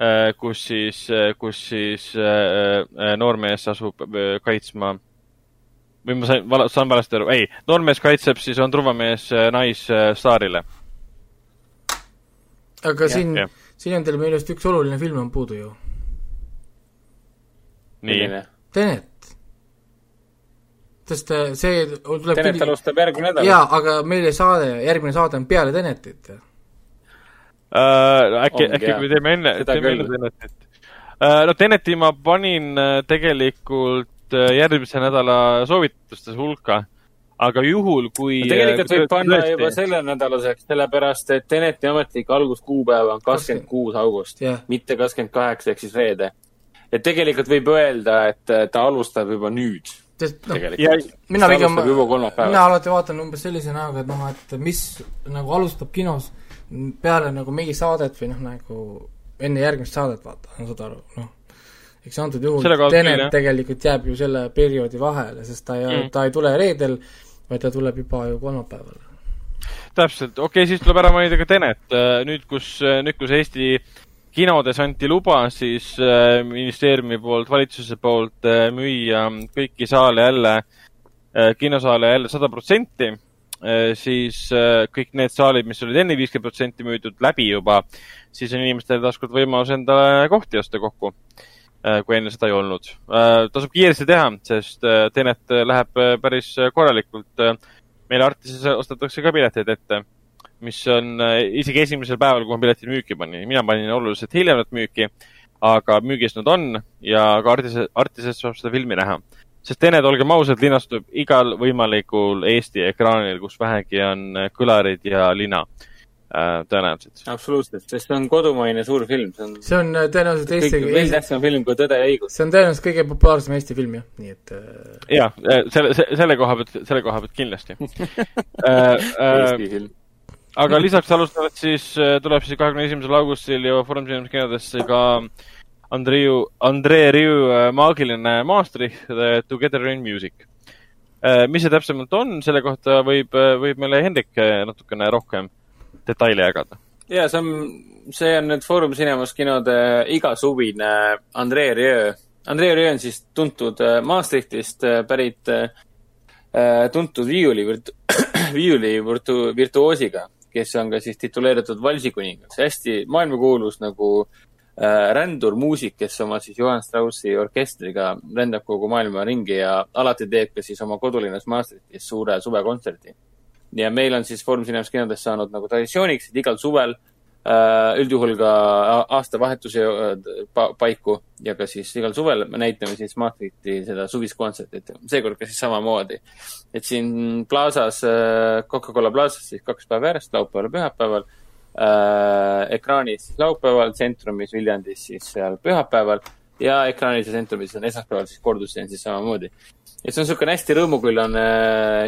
Speaker 2: äh,, kus siis, kus siis äh, äh, noormees asub äh, kaitsma või ma sain, saan valesti aru, ei, noormees kaitseb siis, on turvamees äh, naisstaarile.
Speaker 3: Aga siin
Speaker 2: jah.,
Speaker 3: siin on teil meelest üks oluline film on puudu ju.
Speaker 2: nii,
Speaker 3: Tenet. sest äh, see tuleb
Speaker 4: Tenet alustab järgmine nädal.
Speaker 3: jaa, aga meie saade, järgmine saade on peale Tenetit.
Speaker 2: uh,. äkki, äkki me teeme enne, teeme enne. Tenetit uh,. no Teneti ma panin tegelikult järgmise nädala soovituste hulka, aga juhul, kui.
Speaker 4: tegelikult võib panna juba sellenädalaseks, sellepärast et Teneti ametlik alguskuupäev on kakskümmend kuus august
Speaker 3: Jah.,
Speaker 4: mitte kakskümmend kaheksa ehk siis reede. et tegelikult võib öelda, et äh, ta alustab juba nüüd, tegelikult.
Speaker 3: mina pigem, mina alati vaatan umbes sellise näoga, et noh, et mis nagu alustab kinos peale nagu mingi saadet või noh, nagu enne järgmist saadet vaata, saad aru, noh. eks antud juhul Tenet tegelikult jääb ju selle perioodi vahele, sest ta ei
Speaker 2: mm.,
Speaker 3: ta ei tule reedel, vaid ta tuleb juba ju kolmapäeval.
Speaker 2: täpselt, okei okay,, siis tuleb ära mainida ka Tenet. nüüd, kus, nüüd, kus Eesti kinodes anti luba, siis äh, ministeeriumi poolt, valitsuse poolt äh, müüa kõiki saale jälle, kinosaale jälle sada protsenti, siis äh, kõik need saalid, mis olid enne viiskümmend protsenti müüdud läbi juba, siis on inimestel taaskord võimalus endale kohti osta kokku, kui enne seda ei olnud. tasub kiiresti teha, sest äh, Tenet läheb äh, päris korralikult äh, meil Artises ostetakse ka pileteid ette, mis on äh, isegi esimesel päeval, kui ma piletid müüki panin, mina panin oluliselt hiljem nad müüki, aga müügis nad on ja ka Artises, Artises saab seda filmi näha. sest Tenet, olgem ausad, linastub igal võimalikul Eesti ekraanil, kus vähegi on äh, kõlarid ja lina äh, tõenäoliselt.
Speaker 4: absoluutselt, sest see on kodumaine suur film, see on
Speaker 3: see on äh, tõenäoliselt Eesti,
Speaker 4: veel tähtsam film kui Tõde ja õigus.
Speaker 3: see on tõenäoliselt kõige populaarsem Eesti film jah, nii et äh,
Speaker 2: ja selle, selle koha pealt, selle koha pealt kindlasti [LAUGHS] äh,.
Speaker 4: Eesti film.
Speaker 2: aga lisaks alustavad siis, tuleb siis kahekümne esimesel augustil ju Foorum Cinemas kinodesse ka Andrei, Andrei Riu äh, maagiline Maastricht The Together in Music. mis see täpsemalt on, selle kohta võib, võib meile Hendrik äh, natukene rohkem detaile jagada.
Speaker 4: ja see on, see on nüüd Foorum Cinemas kinode igasuvine Andrei Rieu. Andrei Rieu on siis tuntud äh, Maastrichtist äh, pärit äh, tuntud viiuli [CLEARS THROAT] viiuli virtu-, virtuoosiga, kes on ka siis tituleeritud valsikuningas. hästi maailmakuulus nagu äh, rändurmuusik, kes oma siis Johann Straussi orkestriga rändab kogu maailma ringi ja alati teeb ka siis oma kodulinnas Maastrichtis suure suvekontserdi ja meil on siis Foorum Cinemas kinodes saanud nagu traditsiooniks, et igal suvel äh, üldjuhul ka aastavahetuse äh, pa paiku ja ka siis igal suvel me näitame siis Maastrichti seda suvist kontsertit. seekord ka siis samamoodi. et siin Plaza's, Coca-Cola Plaza's siis kaks päeva järjest, laupäeval ja pühapäeval äh,. ekraanis laupäeval, tsentrumis Viljandis siis seal pühapäeval ja ekraanis ja tsentrumis on esmaspäeval siis kordustseen siis samamoodi et see on niisugune hästi rõõmukullane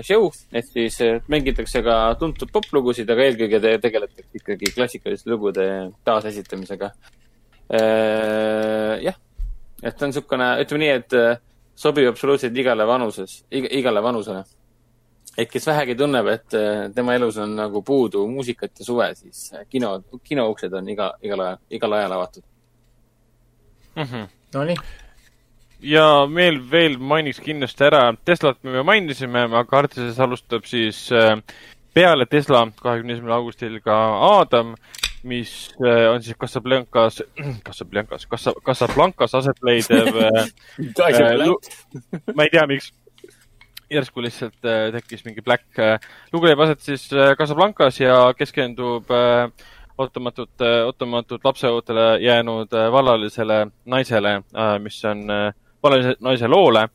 Speaker 4: show, et siis äh, mängitakse ka tuntud poplugusid, aga eelkõige te tegeletakse ikkagi klassikaliste lugude taasesitamisega. jah, et ta on niisugune, ütleme nii, et äh, sobib absoluutselt igale vanuses, igale vanusele. et kes vähegi tunneb, et äh, tema elus on nagu puudu muusikat ja suve, siis äh, kino, kinouksed on iga, igal ajal, igal ajal avatud.
Speaker 3: Nonii,
Speaker 2: ja meil veel mainiks kindlasti ära, Teslat me juba mainisime, aga Artises alustab siis äh, peale Tesla kahekümne esimesel augustil ka Aadam, mis äh, on siis Casablancas, [CLEARS THROAT] Casablancas, Casa, Casablancas aset leidev äh, [LAUGHS] ma ei tea, miks järsku lihtsalt tekkis mingi black lugu leiab aset siis Casablancas ja keskendub ootamatut äh,, ootamatut lapseootele jäänud vallalisele naisele mis on äh,, vallalise naise loole,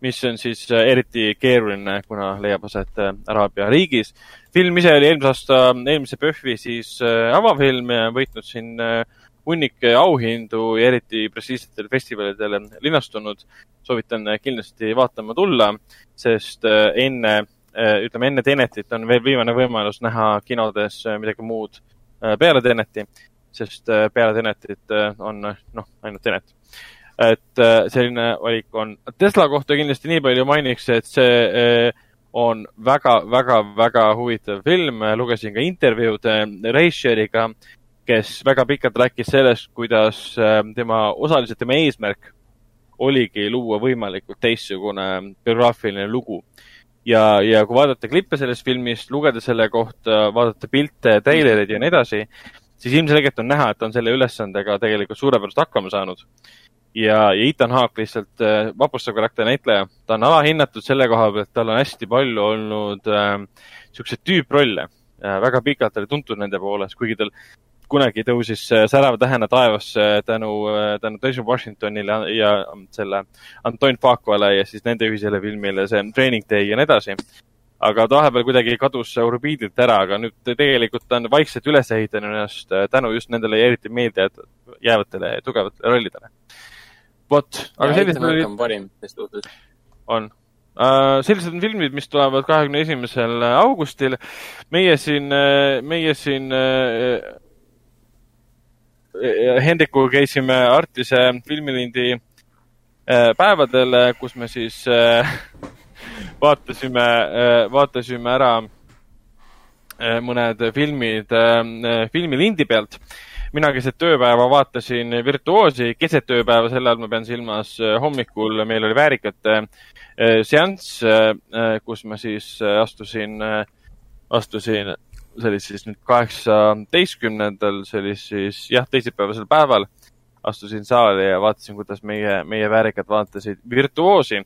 Speaker 2: mis on siis äh, eriti keeruline, kuna leiab aset äh, Araabia riigis. film ise oli eelmise aasta, eelmise PÖFFi siis äh, avafilm ja võitnud siin äh, hunnik auhindu ja eriti prestiižsetel festivalidel linastunud. soovitan kindlasti vaatama tulla, sest enne, ütleme enne Tenetit on veel viimane võimalus näha kinodes midagi muud peale Teneti, sest peale Tenetit on noh, ainult Tenet. Et äh, selline valik on. Tesla kohta kindlasti nii palju mainiks, et see äh, on väga, väga, väga huvitav film, lugesin ka intervjuud äh, režissööriga, kes väga pikalt rääkis sellest, kuidas tema, osaliselt tema eesmärk oligi luua võimalikult teistsugune biograafiline lugu. ja, ja kui vaadata klippe sellest filmist, lugeda selle kohta, vaadata pilte, treilereid ja nii edasi, siis ilmselgelt on näha, et ta on selle ülesandega tegelikult suurepäraselt hakkama saanud. ja, Ethan Hawke lihtsalt äh, vapustav karakter näitleja, ta on alahinnatud selle koha pealt, tal on hästi palju olnud äh, siukseid tüüprolle äh,. väga pikalt oli tuntud nende poolest, kuigi tal kunagi tõusis äh, särava tähena taevasse tänu, tänu Denzel Washingtonile ja, ja selle Anton Fuquale ja siis nende ühisele filmile, see Training Day ja nii edasi aga ta vahepeal kuidagi kadus orbiidilt ära, aga nüüd tegelikult ta on vaikselt üles ehitanud ennast äh, tänu just nendele eriti meelde jäävatele tugevatele rollidele. vot, aga sellised olid,
Speaker 4: on parim, kes suhtes.
Speaker 2: on uh,. sellised on filmid, mis tulevad kahekümne esimesel augustil. meie siin, meie siin uh, Hendrikuga käisime Artise filmilindi uh, päevadel, kus me siis uh, [LAUGHS] vaatasime, vaatasime ära äh, mõned filmid äh, filmilindi pealt. Mina keset tööpäeva vaatasin Virtuoosi, keset tööpäeva, selle all ma pean silmas äh, hommikul meil oli väärikate seanss, kus ma siis astusin, astusin, see oli siis nüüd kaheksateistkümnendal, see oli siis jah, teisipäevasel päeval astusin saali ja vaatasin, kuidas meie, meie väärikad vaatasid Virtuoosi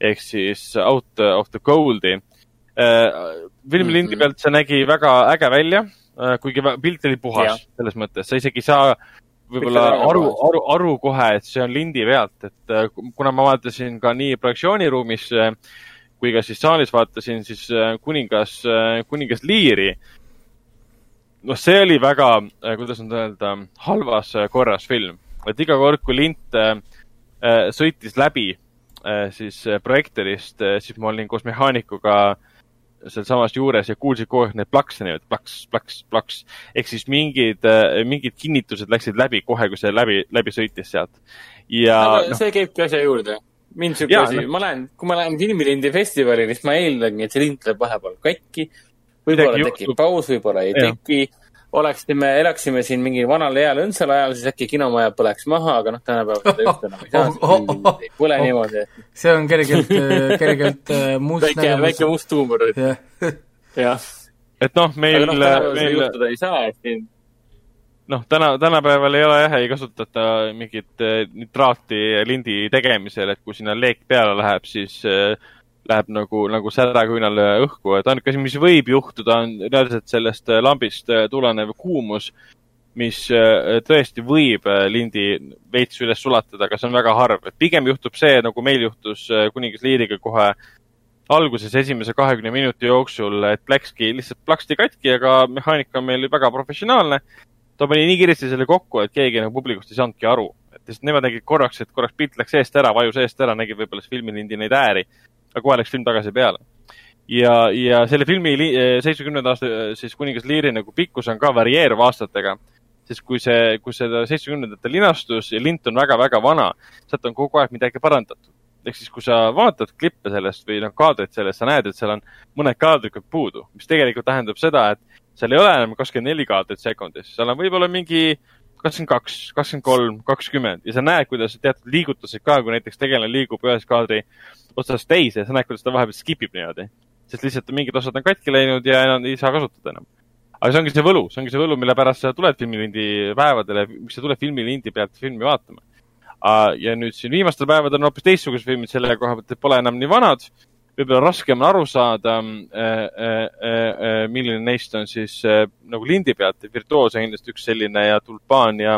Speaker 2: ehk siis Out of the Cold'i. filmi lindi
Speaker 4: Mhm.
Speaker 2: pealt see nägi väga äge välja, kuigi vä- pilt oli puhas selles mõttes, sa isegi ei saa võib-olla aru aru, aru kohe, et see on lindi pealt, et äh, kuna ma vaatasin ka nii projektsiooniruumis äh, kui ka siis saalis vaatasin siis äh, kuningas, kuningas Liiri. noh, see oli väga, kuidas nüüd öelda, halvas äh, korras film, et iga kord, kui lint äh, äh, sõitis läbi äh, siis äh, projektorist, siis ma olin koos mehaanikuga sealsamas juures ja kuulsin kogu aeg neid plakse niimoodi plaks, plaks, plaks. ehk siis mingid, mingid kinnitused läksid läbi kohe, kui see läbi, läbi sõitis sealt. ja
Speaker 4: aga
Speaker 2: noh,
Speaker 4: see käibki asja juurde. mind siuke
Speaker 2: Jaa,
Speaker 4: asi
Speaker 2: noh.,
Speaker 4: ma lähen, kui ma lähen filmilindi festivalile, siis ma eeldangi, et see lint läheb vahepeal katki. võib-olla tekib paus, võib-olla ei
Speaker 2: Jah.
Speaker 4: teki. oleksime, elaksime siin mingil vanal heal õndsal ajal, siis äkki kinomaja põleks maha, aga noh, tänapäeval seda just enam ei saa, [LAUGHS]
Speaker 3: Oh, oh, oh,
Speaker 4: sest põle niimoodi.
Speaker 3: see on kergelt, kergelt äh, [LAUGHS] must
Speaker 4: väike, väike must huumor,
Speaker 3: jah, [LAUGHS]
Speaker 2: et noh, meil
Speaker 4: tänapäeval seda
Speaker 2: meil
Speaker 4: juhtuda ei saa, et siin
Speaker 2: noh, täna, tänapäeval ei ole jah, ei kasutata mingit nitraati lindi tegemisel, et kui sinna leek peale läheb, siis eh, läheb nagu, nagu säraküünal õhku, et ainuke asi, mis võib juhtuda, on reaalselt sellest eh, lambist eh, tulenev kuumus, mis eh, tõesti võib lindi veits üles sulatada, aga see on väga harv, pigem juhtub see, nagu meil juhtus kuningas Liiriga kohe alguses esimese kahekümne minuti jooksul, et läkski lihtsalt plaksti katki, aga mehaanika on meil väga professionaalne. Ta pani nii kiiresti selle kokku, et keegi nagu publikust ei saanudki aru. et lihtsalt nemad nägid korraks, et korraks pilt läks eest ära, vajus eest ära, nägid võib-olla siis filmilindi neid ääri, aga kohe läks film tagasi peale. ja, ja selle filmi seitsmekümnenda aasta eh, siis Kuningas Liiri nagu pikkus on ka varieeruv aastatega. sest kui see, kui seda seitsmekümnendatel linastus ja lint on väga-väga vana, sealt on kogu aeg midagi parandatud. ehk siis, kui sa vaatad klippe sellest või noh, kaadrit sellest, sa näed, et seal on mõned kaadrid puudu, mis tegelikult tähendab seda, et seal ei ole enam kakskümmend neli kaadrit sekundis, seal on võib-olla mingi kakskümmend kaks, kakskümmend kolm, kakskümmend ja sa näed, kuidas teatud liigutused ka, kui näiteks tegelane liigub ühest kaadri otsast teise, sa näed, kuidas ta vahepeal skip ib niimoodi. sest lihtsalt mingid osad on katki läinud ja enam ei saa kasutada enam. aga see ongi see võlu, see ongi see võlu, mille pärast sa tuled filmilindi päevadele, miks sa tuled filmilindi pealt filmi vaatama. ja nüüd siin viimastel päevadel on hoopis teistsugused filmid selle koha pealt, et pole enam nii vanad võib-olla raskem on aru saada äh,, milline neist on siis äh, nagu lindi pealt, Virtuoos on kindlasti üks selline ja Tulpaan ja,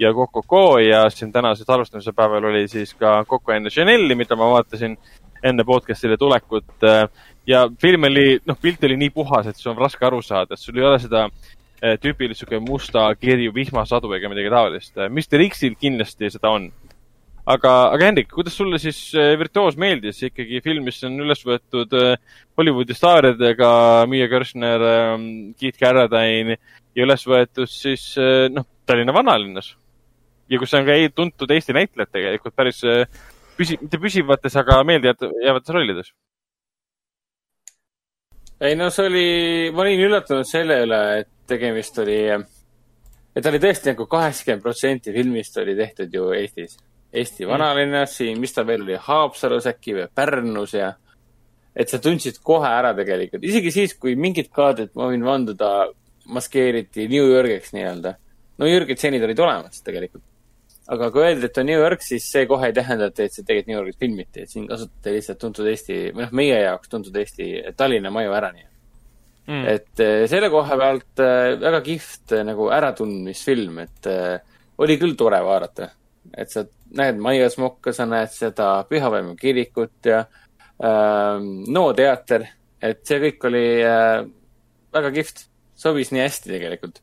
Speaker 2: ja Coco ja siin tänasel alustamise päeval oli siis ka Coco enne Chanel'i, mida ma vaatasin enne podcast'ile tulekut. ja film oli, noh, pilt oli nii puhas, et sul on raske aru saada, et sul ei ole seda äh, tüüpilist sihuke musta kirju vihmasadu ega midagi taolist. Mr X-il kindlasti seda on aga, aga Hendrik, kuidas sulle siis äh, Virtuoos meeldis ikkagi film, mis on üles võetud äh, Hollywoodi staaridega, Miia Körsner, Keith Carradine ja üles võetud siis äh, noh, Tallinna vanalinnas. ja kus on ka tuntud Eesti näitlejad tegelikult päris püsi-, mitte püsivates, aga meeldejäävates rollides.
Speaker 4: ei no see oli, ma olin üllatunud selle üle, et tegemist oli, et oli tõesti nagu kaheksakümmend protsenti filmist oli tehtud ju Eestis. Eesti vanalinnas, siin, mis ta veel oli, Haapsalus äkki või Pärnus ja et sa tundsid kohe ära tegelikult, isegi siis, kui mingid kaadrid, ma võin vanduda, maskeeriti New Yorgiks nii-öelda. no Jürgid seenid olid olemas tegelikult. aga kui öeldi, et on New York, siis see kohe ei tähenda, et see tegelikult New Yorgis filmiti, et siin kasutati lihtsalt tuntud Eesti, või noh, meie jaoks tuntud Eesti Tallinna maju ära nii mm.. et äh, selle koha pealt äh, väga kihvt äh, nagu äratundmisfilm, et oli küll tore vaadata. Et sa näed Maia Smokka, sa näed seda Pühavaimu kirikut ja äh, No teater, et see kõik oli äh, väga kihvt, sobis nii hästi tegelikult.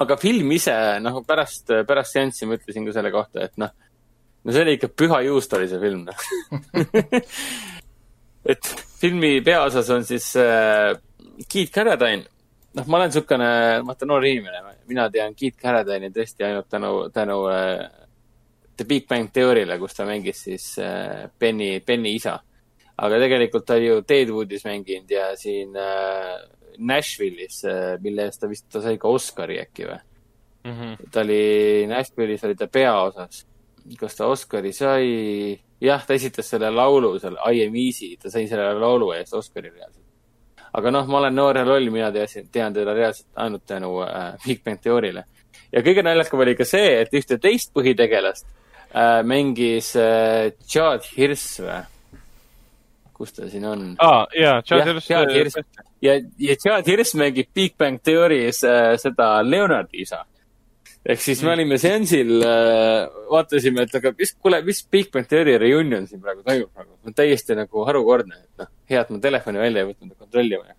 Speaker 4: Aga film ise, noh, pärast, pärast seanssi ma ütlesin ka selle kohta, et noh, no see oli ikka püha juust oli see film, noh. [LAUGHS] Et filmi peaosas on siis äh, Keith Carradine. noh, ma olen niisugune, vaata, noor inimene, mina tean Keith Carradine'i tõesti ainult tänu, tänu äh, The Big Bang Theory'le, kus ta mängis siis äh, Benny, Benny isa. aga tegelikult ta oli ju Deadwoodis mänginud ja siin äh, Nashville'is, äh, mille eest ta vist, ta sai ka Oscari äkki või mm? -hmm. ta oli, Nashville'is oli ta peaosas. kas ta Oscari sai? jah, ta esitas selle laulu seal, I am easy, ta sai selle laulu eest Oscari reaalselt. aga noh, ma olen noor ja loll, mina teadsin, tean teda reaalselt ainult tänu äh, Big Bang Theory'le. ja kõige naljakam oli ka see, et ühte teist põhitegelast äh, mängis äh, Chad Hirsch või? kus ta siin on?
Speaker 2: aa, jaa, Chad Hirsch.
Speaker 4: ja, ja Chad Hirsch mängib Big Bang Theory's äh, seda Leonardi isa. ehk siis me olime seansil äh,, vaatasime, et aga mis, kuule, mis Big Bang Theory reunion siin praegu toimub praegu. on täiesti nagu harukordne, et noh, hea, et ma telefoni välja ei võtnud ja kontrollima.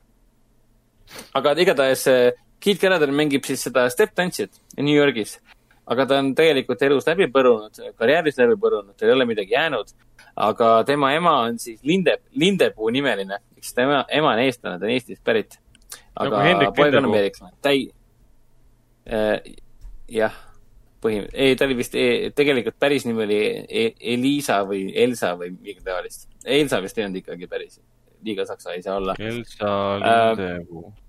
Speaker 4: aga igatahes äh, Keith Carradine mängib siis seda step-tantsijat New Yorgis aga ta on tegelikult elus läbi põrunud, karjääris läbi põrunud, tal ei ole midagi jäänud aga tema ema on siis Linde, Lindepuu nimeline, eks tema ema on eestlane, ta on Eestist pärit. aga
Speaker 2: nagu
Speaker 4: poeg on ameeriklane, ta ei äh,, jah, põhim-, ei, ta oli vist e,, tegelikult päris nimi oli e, Elisa või Elsa või midagi taolist. Elsa vist ei olnud ikkagi päris, liiga saksa ei saa olla.
Speaker 2: Elsa Lindepuu äh,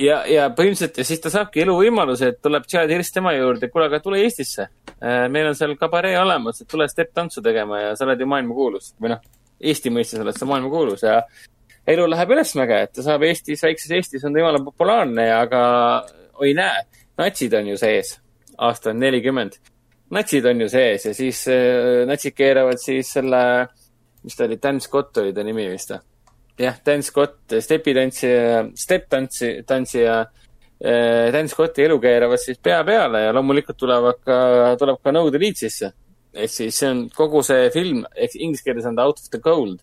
Speaker 4: ja, ja põhimõtteliselt ja siis ta saabki eluvõimaluse, et tuleb Chad Hirst tema juurde, kuule, aga tule Eestisse. Äh, meil on seal kabaree olemas, et tule step-tantsu tegema ja sa oled ju maailmakuulus või noh, Eesti mõistes oled sa maailmakuulus ja elu läheb ülesmäge, et ta saab Eestis, väikses Eestis on ta jumala populaarne aga oi näe, natsid on ju sees. aasta on nelikümmend. natsid on ju sees ja siis äh, natsid keeravad siis selle, mis ta oli, Dan Scott oli ta nimi vist või? Jah, Dan Scott, stepitantsija, step-tantsi, tantsija äh,, Dan Scotti elu keeravad siis pea peale ja loomulikult tulevad ka, tuleb ka No Delete sisse. ehk siis see on kogu see film, ehk inglise keeles on ta Out of the Cold.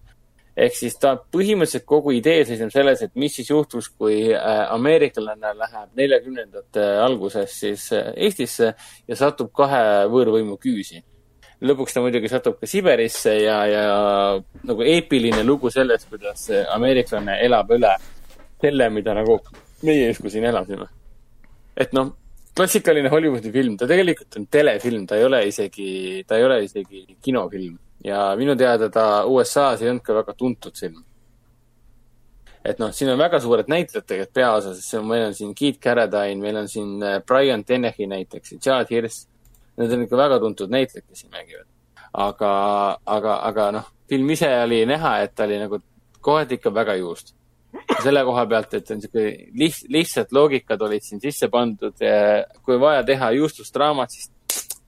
Speaker 4: ehk siis ta põhimõtteliselt kogu idee seisneb selles, et mis siis juhtus, kui äh, ameeriklane läheb neljakümnendate alguses siis äh, Eestisse ja satub kahe võõrvõimu küüsi lõpuks ta muidugi satub ka Siberisse ja, ja nagu eepiline lugu sellest, kuidas ameeriklane elab üle selle, mida nagu meie justkui siin elasime. et noh, klassikaline Hollywoodi film, ta tegelikult on telefilm, ta ei ole isegi, ta ei ole isegi kinofilm. ja minu teada ta USA-s ei olnud ka väga tuntud film. et noh, siin on väga suured näitlejad tegelikult peaosas, meil on siin Keith Carradine, meil on siin äh, Brian Dennehy näiteks, Chad Hirst Need on ikka väga tuntud näitlejad, kes siin mängivad. aga, aga, aga noh, film ise oli näha, et ta oli nagu kohati ikka väga juust. selle koha pealt, et on sihuke liht-, lihtsad loogikad olid siin sisse pandud. kui vaja teha juustusdraamat, siis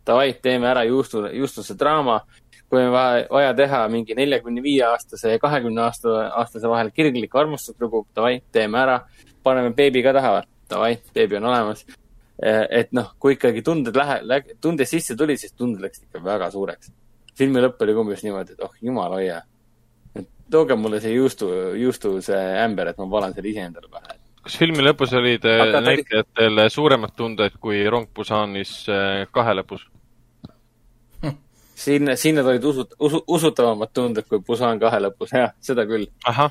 Speaker 4: davai, teeme ära juustu, juustuse draama. kui on vaja, vaja teha mingi neljakümne viie aastase ja kahekümne aasta, aastase vahel kirglik armastuslugu, davai, teeme ära. paneme beebi ka taha, davai, beebi on olemas et noh, kui ikkagi tunded lähe-, tunded sisse tulid, siis tunded läksid ikka väga suureks. filmi lõpp oli umbes niimoodi, et oh jumal hoia. et tooge mulle see juustu, juustu see ämber, et ma valan selle iseendale pähe.
Speaker 2: kas filmi lõpus olid eh, Aga näitlejatel suuremad tunded kui Rong Busanis eh, kahe lõpus?
Speaker 4: Siin, siin nad olid usut-, usu-, usutavamad tunded kui Busan kahe lõpus, jah, seda küll.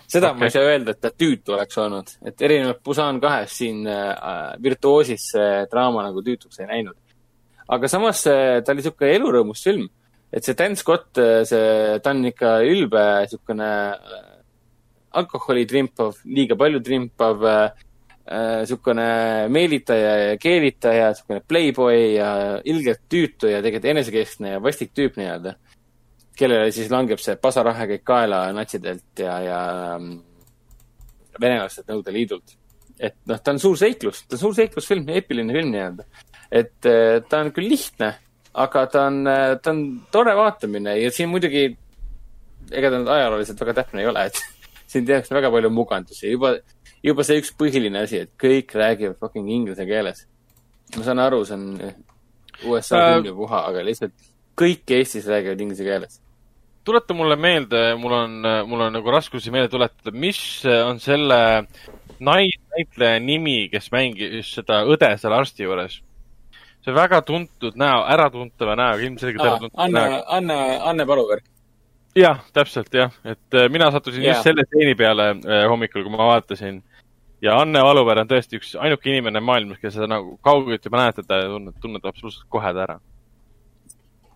Speaker 4: seda okay. ma ei saa öelda, et ta tüütu oleks olnud, et erinevalt Busan kahest siin äh, virtuoosis see draama nagu tüütuks ei näinud. aga samas äh, ta oli niisugune elurõõmus film, et see Dan Scott, äh, see, ta on ikka ülbe niisugune äh, alkoholi trimpav, liiga palju trimpav äh, niisugune äh, meelitaja ja keelitaja, niisugune playboy ja ilgelt tüütu ja tegelikult enesekeskne ja vastik tüüp nii-öelda. kellele siis langeb see pasarahe kõik kaela natsidelt ja, ja ähm, venelastelt Nõukogude Liidult. et noh, ta on suur seiklus, ta on suur seiklusfilm, eepiline film nii-öelda. et äh, ta on küll lihtne, aga ta on, ta on tore vaatamine ja siin muidugi, ega ta nüüd ajalooliselt väga täpne ei ole, et [LAUGHS] siin tehakse väga palju mugandusi, juba, juba see üks põhiline asi, et kõik räägivad fucking inglise keeles. ma saan aru, see on USA film ja puha, aga lihtsalt kõik Eestis räägivad inglise keeles.
Speaker 2: tuleta mulle meelde, mul on, mul on nagu raskusi meelde tuletada, mis on selle naisnäitleja nimi, kes mängis seda õde seal arsti juures? see väga tuntud näo, äratuntava näoga, ilmselgelt äratuntav
Speaker 4: Anne
Speaker 2: näoga.,
Speaker 4: Anne, Anne Paluver.
Speaker 2: jah, täpselt jah, et äh, mina sattusin
Speaker 4: Jaa.
Speaker 2: just selle stseeni peale hommikul, kui ma vaatasin. Ja Anne Valuver on tõesti üks ainuke inimene maailmas, kes seda nagu kaugelt juba mäletada ja tunned, tunned absoluutselt kohe ta ära.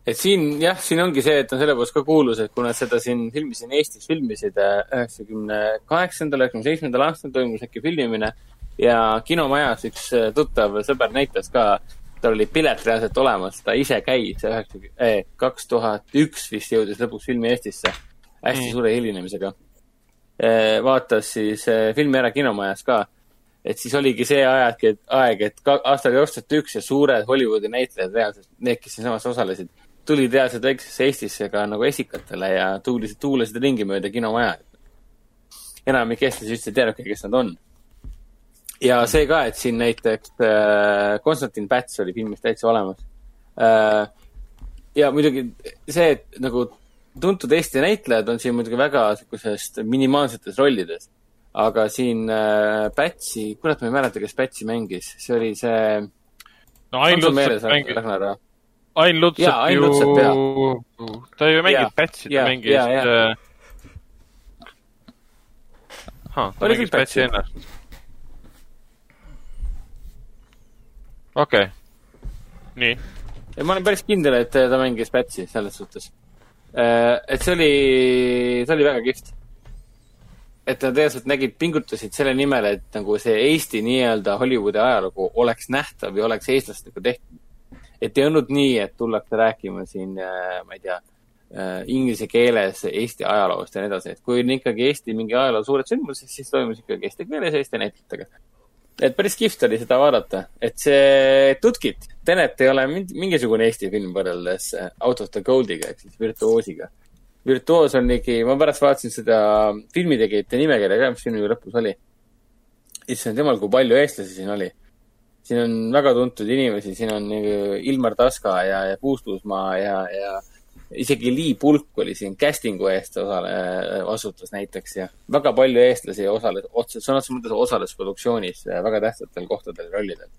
Speaker 4: et siin jah, siin ongi see, et on selle poolest ka kuulus, et kui nad seda siin filmi siin Eestis filmisid äh, üheksakümne kaheksandal, üheksakümne seitsmendal aastal toimus äkki filmimine ja kinomajas üks äh, tuttav sõber näitas ka, tal oli pilet reaalselt olemas, ta ise käis üheksakümne, kaks tuhat üks vist jõudis lõpuks filmi Eestisse, hästi
Speaker 2: Mm.
Speaker 4: suure hilinemisega. Vaatas siis äh, filmi ära kinomajas ka, et siis oligi see et aeg, et aastal kaks tuhat üks ja suured Hollywoodi näitlejad reaalselt, need, kes siinsamas osalesid, tulid reaalselt väiksesse Eestisse ka nagu esikatele ja tuulisid, tuulasid ringi mööda kinomaja. enamik eestlasi üldse ei teadnudki, kes nad on. ja see ka, et siin näiteks äh, Konstantin Päts oli filmis täitsa olemas äh,. ja muidugi see, et nagu tuntud Eesti näitlejad on siin muidugi väga siukesest minimaalsetes rollides. aga siin äh, Pätsi, kurat, ma ei mäleta, kes Pätsi mängis, see oli see.
Speaker 2: no Ain Lutsepp mängis? Ain Lutsepp ju ta ju ei
Speaker 4: Jaa,
Speaker 2: mänginud Pätsi, ta mängis äh, ta mängis Pätsi ennast. okei okay., nii.
Speaker 4: ma olen päris kindel, et ta mängis Pätsi selles suhtes. Et see oli, see oli väga kihvt. et nad reaalselt nägid, pingutasid selle nimel, et nagu see Eesti nii-öelda Hollywoodi ajalugu oleks nähtav ja oleks eestlastega tehtud. et ei olnud nii, et tullakse rääkima siin, ma ei tea, inglise keeles Eesti ajaloost ja nii edasi, et kui on ikkagi Eesti mingi ajaloo suured sündmused, siis toimus ikkagi eesti keeles Eesti näitlejatega et päris kihvt oli seda vaadata, et see Tutkit, Tenet ei ole mingisugune Eesti film võrreldes äh, Out of the Goldiga ehk siis Virtuoosiga. virtuoos on ligi, ma pärast vaatasin seda filmitegijate nimekirja ka, mis filmi lõpus oli. issand jumal, kui palju eestlasi siin oli. siin on väga tuntud inimesi, siin on nagu Ilmar Taska ja, ja Puustusmaa ja, ja isegi Lee Pulk oli siin casting'u eest osale, vastutas näiteks ja väga palju eestlasi osales, otse, sõna otseses mõttes osales produktsioonis äh, väga tähtsatel kohtadel rollidel.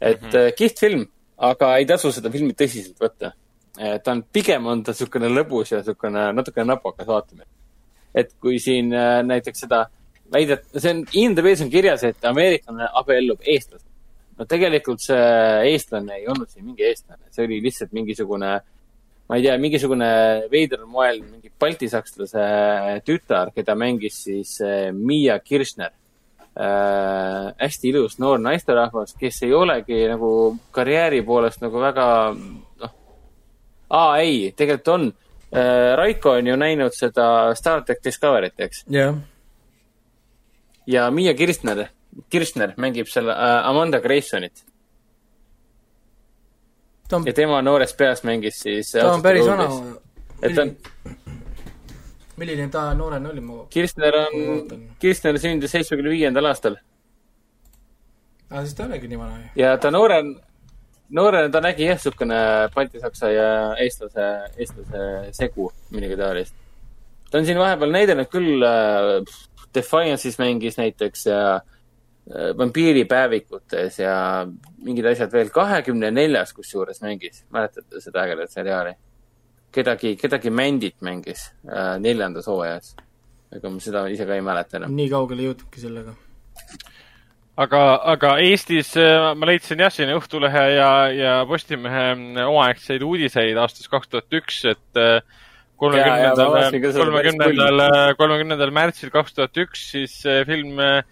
Speaker 4: et mm -hmm. kihvt film, aga ei tasu seda filmi tõsiselt võtta. ta on, pigem on ta niisugune lõbus ja niisugune natukene napakas vaatamine. et kui siin äh, näiteks seda väidet, see on, IMDB-s on kirjas, et ameeriklane abiellub eestlasega. no tegelikult see eestlane ei olnud siin mingi eestlane, see oli lihtsalt mingisugune ma ei tea, mingisugune veidral moel mingi baltisakslase tütar, keda mängis siis äh, Miia Kirchner äh,. hästi ilus noor naisterahvas, kes ei olegi nagu karjääri poolest nagu väga, noh. aa, ei, tegelikult on äh,. Raiko on ju näinud seda Star track Discovery't, eks.
Speaker 3: jah,
Speaker 4: ja Miia Kirchner, Kirchner mängib seal äh, Amanda Graysonit
Speaker 3: on
Speaker 4: ja, tema noores peas mängis siis.
Speaker 3: ta on päris vana.
Speaker 4: et ta on,
Speaker 3: milline ta noorena oli, ma,
Speaker 4: Kirchner on Kirchner sündis seitsmekümne viiendal aastal
Speaker 3: aa siis ta ei olegi nii vana ju.
Speaker 4: ja ta noorem, noorena ta nägi jah, niisugune baltisaksa ja eestlase, eestlase segu midagi taolist. ta on siin vahepeal näidanud küll äh,, Defiance'is mängis näiteks ja äh, vampiiripäevikutes ja mingid asjad veel. kahekümne neljas kusjuures mängis, mäletate seda ägedat seriaali? kedagi, kedagi Mandit mängis äh, neljandas hooajas. ega ma seda ise ka ei mäleta enam.
Speaker 3: nii kaugele ei jõudnudki sellega.
Speaker 2: aga, aga Eestis äh, ma leidsin jah, siin Õhtulehe ja, ja Postimehe omaaegseid uudiseid aastast kaks tuhat üks, et äh, kolmekümnendal kolmekümnendal, kolmekümnendal märtsil kaks tuhat üks siis äh, film äh,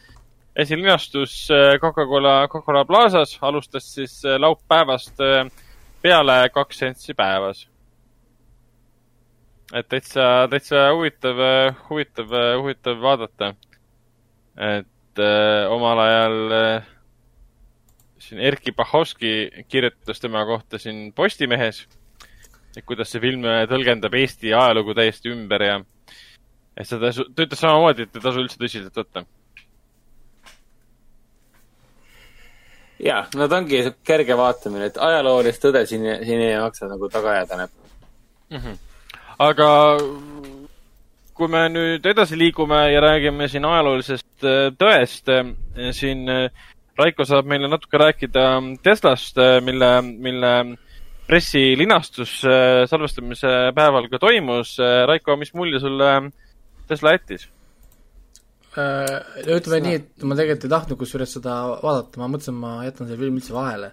Speaker 2: esilinastus äh, Coca-Cola, Coca-Cola Plazas, alustas siis äh, laupäevast äh, peale kaks sentsi päevas. et täitsa, täitsa huvitav, huvitav, huvitav vaadata. et äh, omal ajal äh, siin Erkki Bahovski kirjutas tema kohta siin Postimehes, et kuidas see film tõlgendab Eesti ajalugu täiesti ümber ja et seda, ta ütles samamoodi, et ei tasu üldse tõsiselt võtta.
Speaker 4: Jaa, no ta ongi kerge vaatamine, et ajaloolist tõde siin, siin ei maksa nagu taga ajada
Speaker 2: mm. -hmm. aga kui me nüüd edasi liigume ja räägime siin ajaloolisest äh, tõest, äh, siin äh, Raiko saab meile natuke rääkida Teslast, mille, mille pressilinastus salvestamise päeval ka toimus. Raiko, mis mulje sulle Tesla jättis?
Speaker 3: Ütleme nii, et ma tegelikult ei tahtnud kusjuures seda vaadata, ma mõtlesin, ma jätan selle filmi üldse vahele.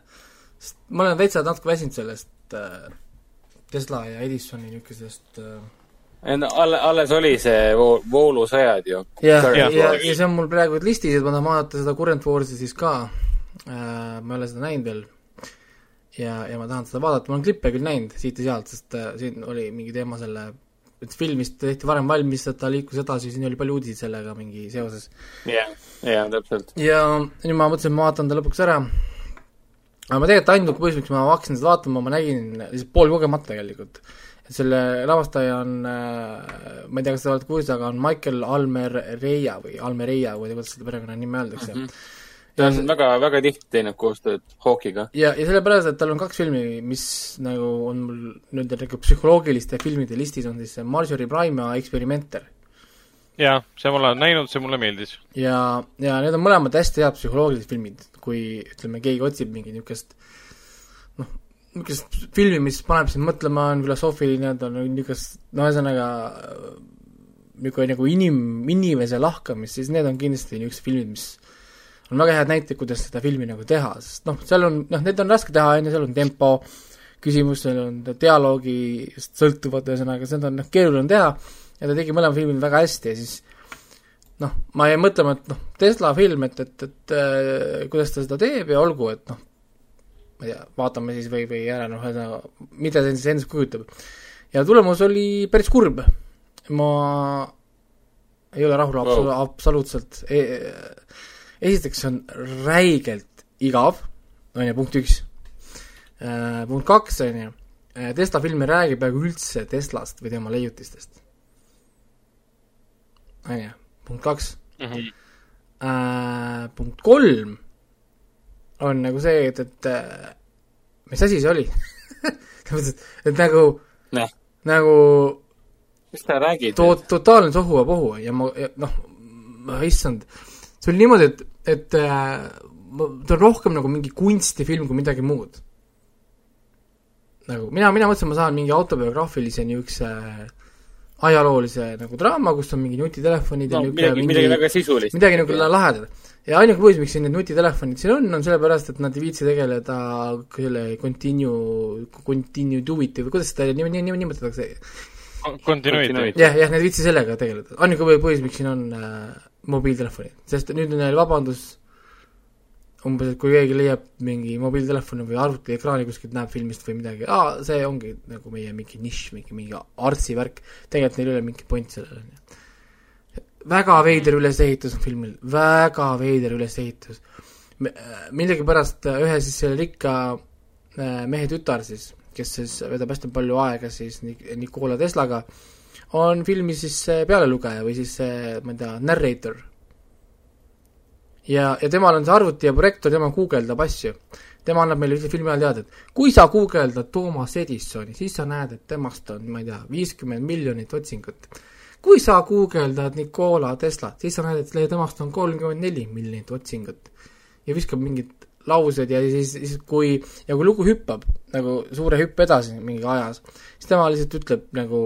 Speaker 3: sest ma olen täitsa natuke väsinud sellest Tesla ja Edisoni niisugusest äh,
Speaker 4: alle, alles oli see vo-, voolusõjad ju.
Speaker 3: jah, ja, ja, ja see on mul praegu listis, et ma tahan vaadata seda Current Warsi siis ka äh,, ma ei ole seda näinud veel. ja, ja ma tahan seda vaadata, ma olen klippe küll näinud siit ja sealt, sest äh, siin oli mingi teema selle, et film vist tehti varem valmis, et ta liikus edasi, siin oli palju uudiseid sellega mingi seoses.
Speaker 4: jah, jah, täpselt.
Speaker 3: ja nüüd ma mõtlesin, et ma vaatan ta lõpuks ära, aga ma tegelikult ainuke põhjus, miks ma hakkasin seda vaatama, ma nägin lihtsalt poolkogemata tegelikult selle lavastaja on, äh, ma ei tea, kas te olete kursis, aga on Michael Almereia või Almereia või kuidas seda perekonnanime öeldakse mm. -hmm
Speaker 4: ta on väga, väga tihti teinud koostööd Hawkiga.
Speaker 3: ja, ja sellepärast, et tal on kaks filmi, mis nagu on mul nii-öelda nagu psühholoogiliste filmide listis, on siis Marjorie Prime ja Experimenter.
Speaker 2: jaa, see ma olen näinud, see mulle meeldis.
Speaker 3: ja, ja need on mõlemad hästi head psühholoogilised filmid, kui ütleme, keegi otsib mingit niisugust noh, niisugust filmi, mis paneb sind mõtlema, on filosoofiline, ta on niisugust, no ühesõnaga niisugune nagu inim, inimese lahkamist, siis need on kindlasti niisugused filmid, mis on väga head näited, kuidas seda filmi nagu teha, sest noh, seal on, noh, need on raske teha, on ju, seal on tempo küsimus, seal on dialoogist sõltuvad, ühesõnaga, seda on noh, keeruline teha ja ta tegi mõlema filmi väga hästi ja siis noh, ma jäin mõtlema, et noh, Tesla film, et, et, et äh, kuidas ta seda teeb ja olgu, et noh, ma ei tea, vaatame siis või, või ära, noh, ühesõnaga, mida see siis endast kujutab. ja tulemus oli päris kurb. ma ei ole rahul wow., absoluutselt e. esiteks, on räigelt igav, on ju, punkt üks. Äh, punkt kaks, on ju, äh, Tesla film ei räägi peaaegu üldse Teslast või tema leiutistest. on ju, punkt kaks mm. -hmm. Uh, punkt kolm on nagu see, et, et äh, mis asi see oli [LAUGHS] et, et nagu
Speaker 4: nee.,
Speaker 3: nagu
Speaker 4: mis sa räägid
Speaker 3: to-, totaalne sohu-ja-pohu ja ma, noh, issand, see oli niimoodi, et, et äh, ta on rohkem nagu mingi kunstifilm kui midagi muud. nagu mina, mina mõtlesin, ma saan mingi autobiograafilise niisuguse ajaloolise nagu draama, kus on mingi nutitelefonid
Speaker 4: no, ja midagi, mingi, midagi väga sisulist.
Speaker 3: midagi nagu lahedat ja ainuke põhjus, miks siin need nutitelefonid siin on, on sellepärast, et nad ei viitsi tegeleda selle continue, continuity või kuidas seda nime, nime nimetatakse?
Speaker 2: Continuity.
Speaker 3: jah, jah, nad ei viitsi sellega tegeleda. ainuke põhjus, miks siin on äh, mobiiltelefonid, sest nüüd on neil vabandus umbes, et kui keegi leiab mingi mobiiltelefoni või arvutiekraani kuskilt, näeb filmist või midagi, aa, see ongi nagu meie mingi nišš, mingi, mingi artsi värk, tegelikult neil ei ole mingit pointi sellel, on ju väga veider ülesehitus on filmil, väga veider ülesehitus. millegipärast ühe siis selle rikka äh, mehe tütar siis, kes siis veedab hästi palju aega siis Nikola Teslaga, on filmi siis pealelugeja või siis see, ma ei tea, narrator. ja, ja temal on see arvuti ja projektor, tema guugeldab asju. tema annab meile filmi ajal teada, et kui sa guugeldad Thomas Edisoni, siis sa näed, et temast on, ma ei tea, viiskümmend miljonit otsingut kui sa guugeldad Nikola Teslat, siis sa näed, et temast on kolmkümmend neli miljonit otsingut. ja viskab mingid laused ja siis, siis kui, ja kui lugu hüppab nagu suure hüppe edasi mingi ajas, siis tema lihtsalt ütleb nagu,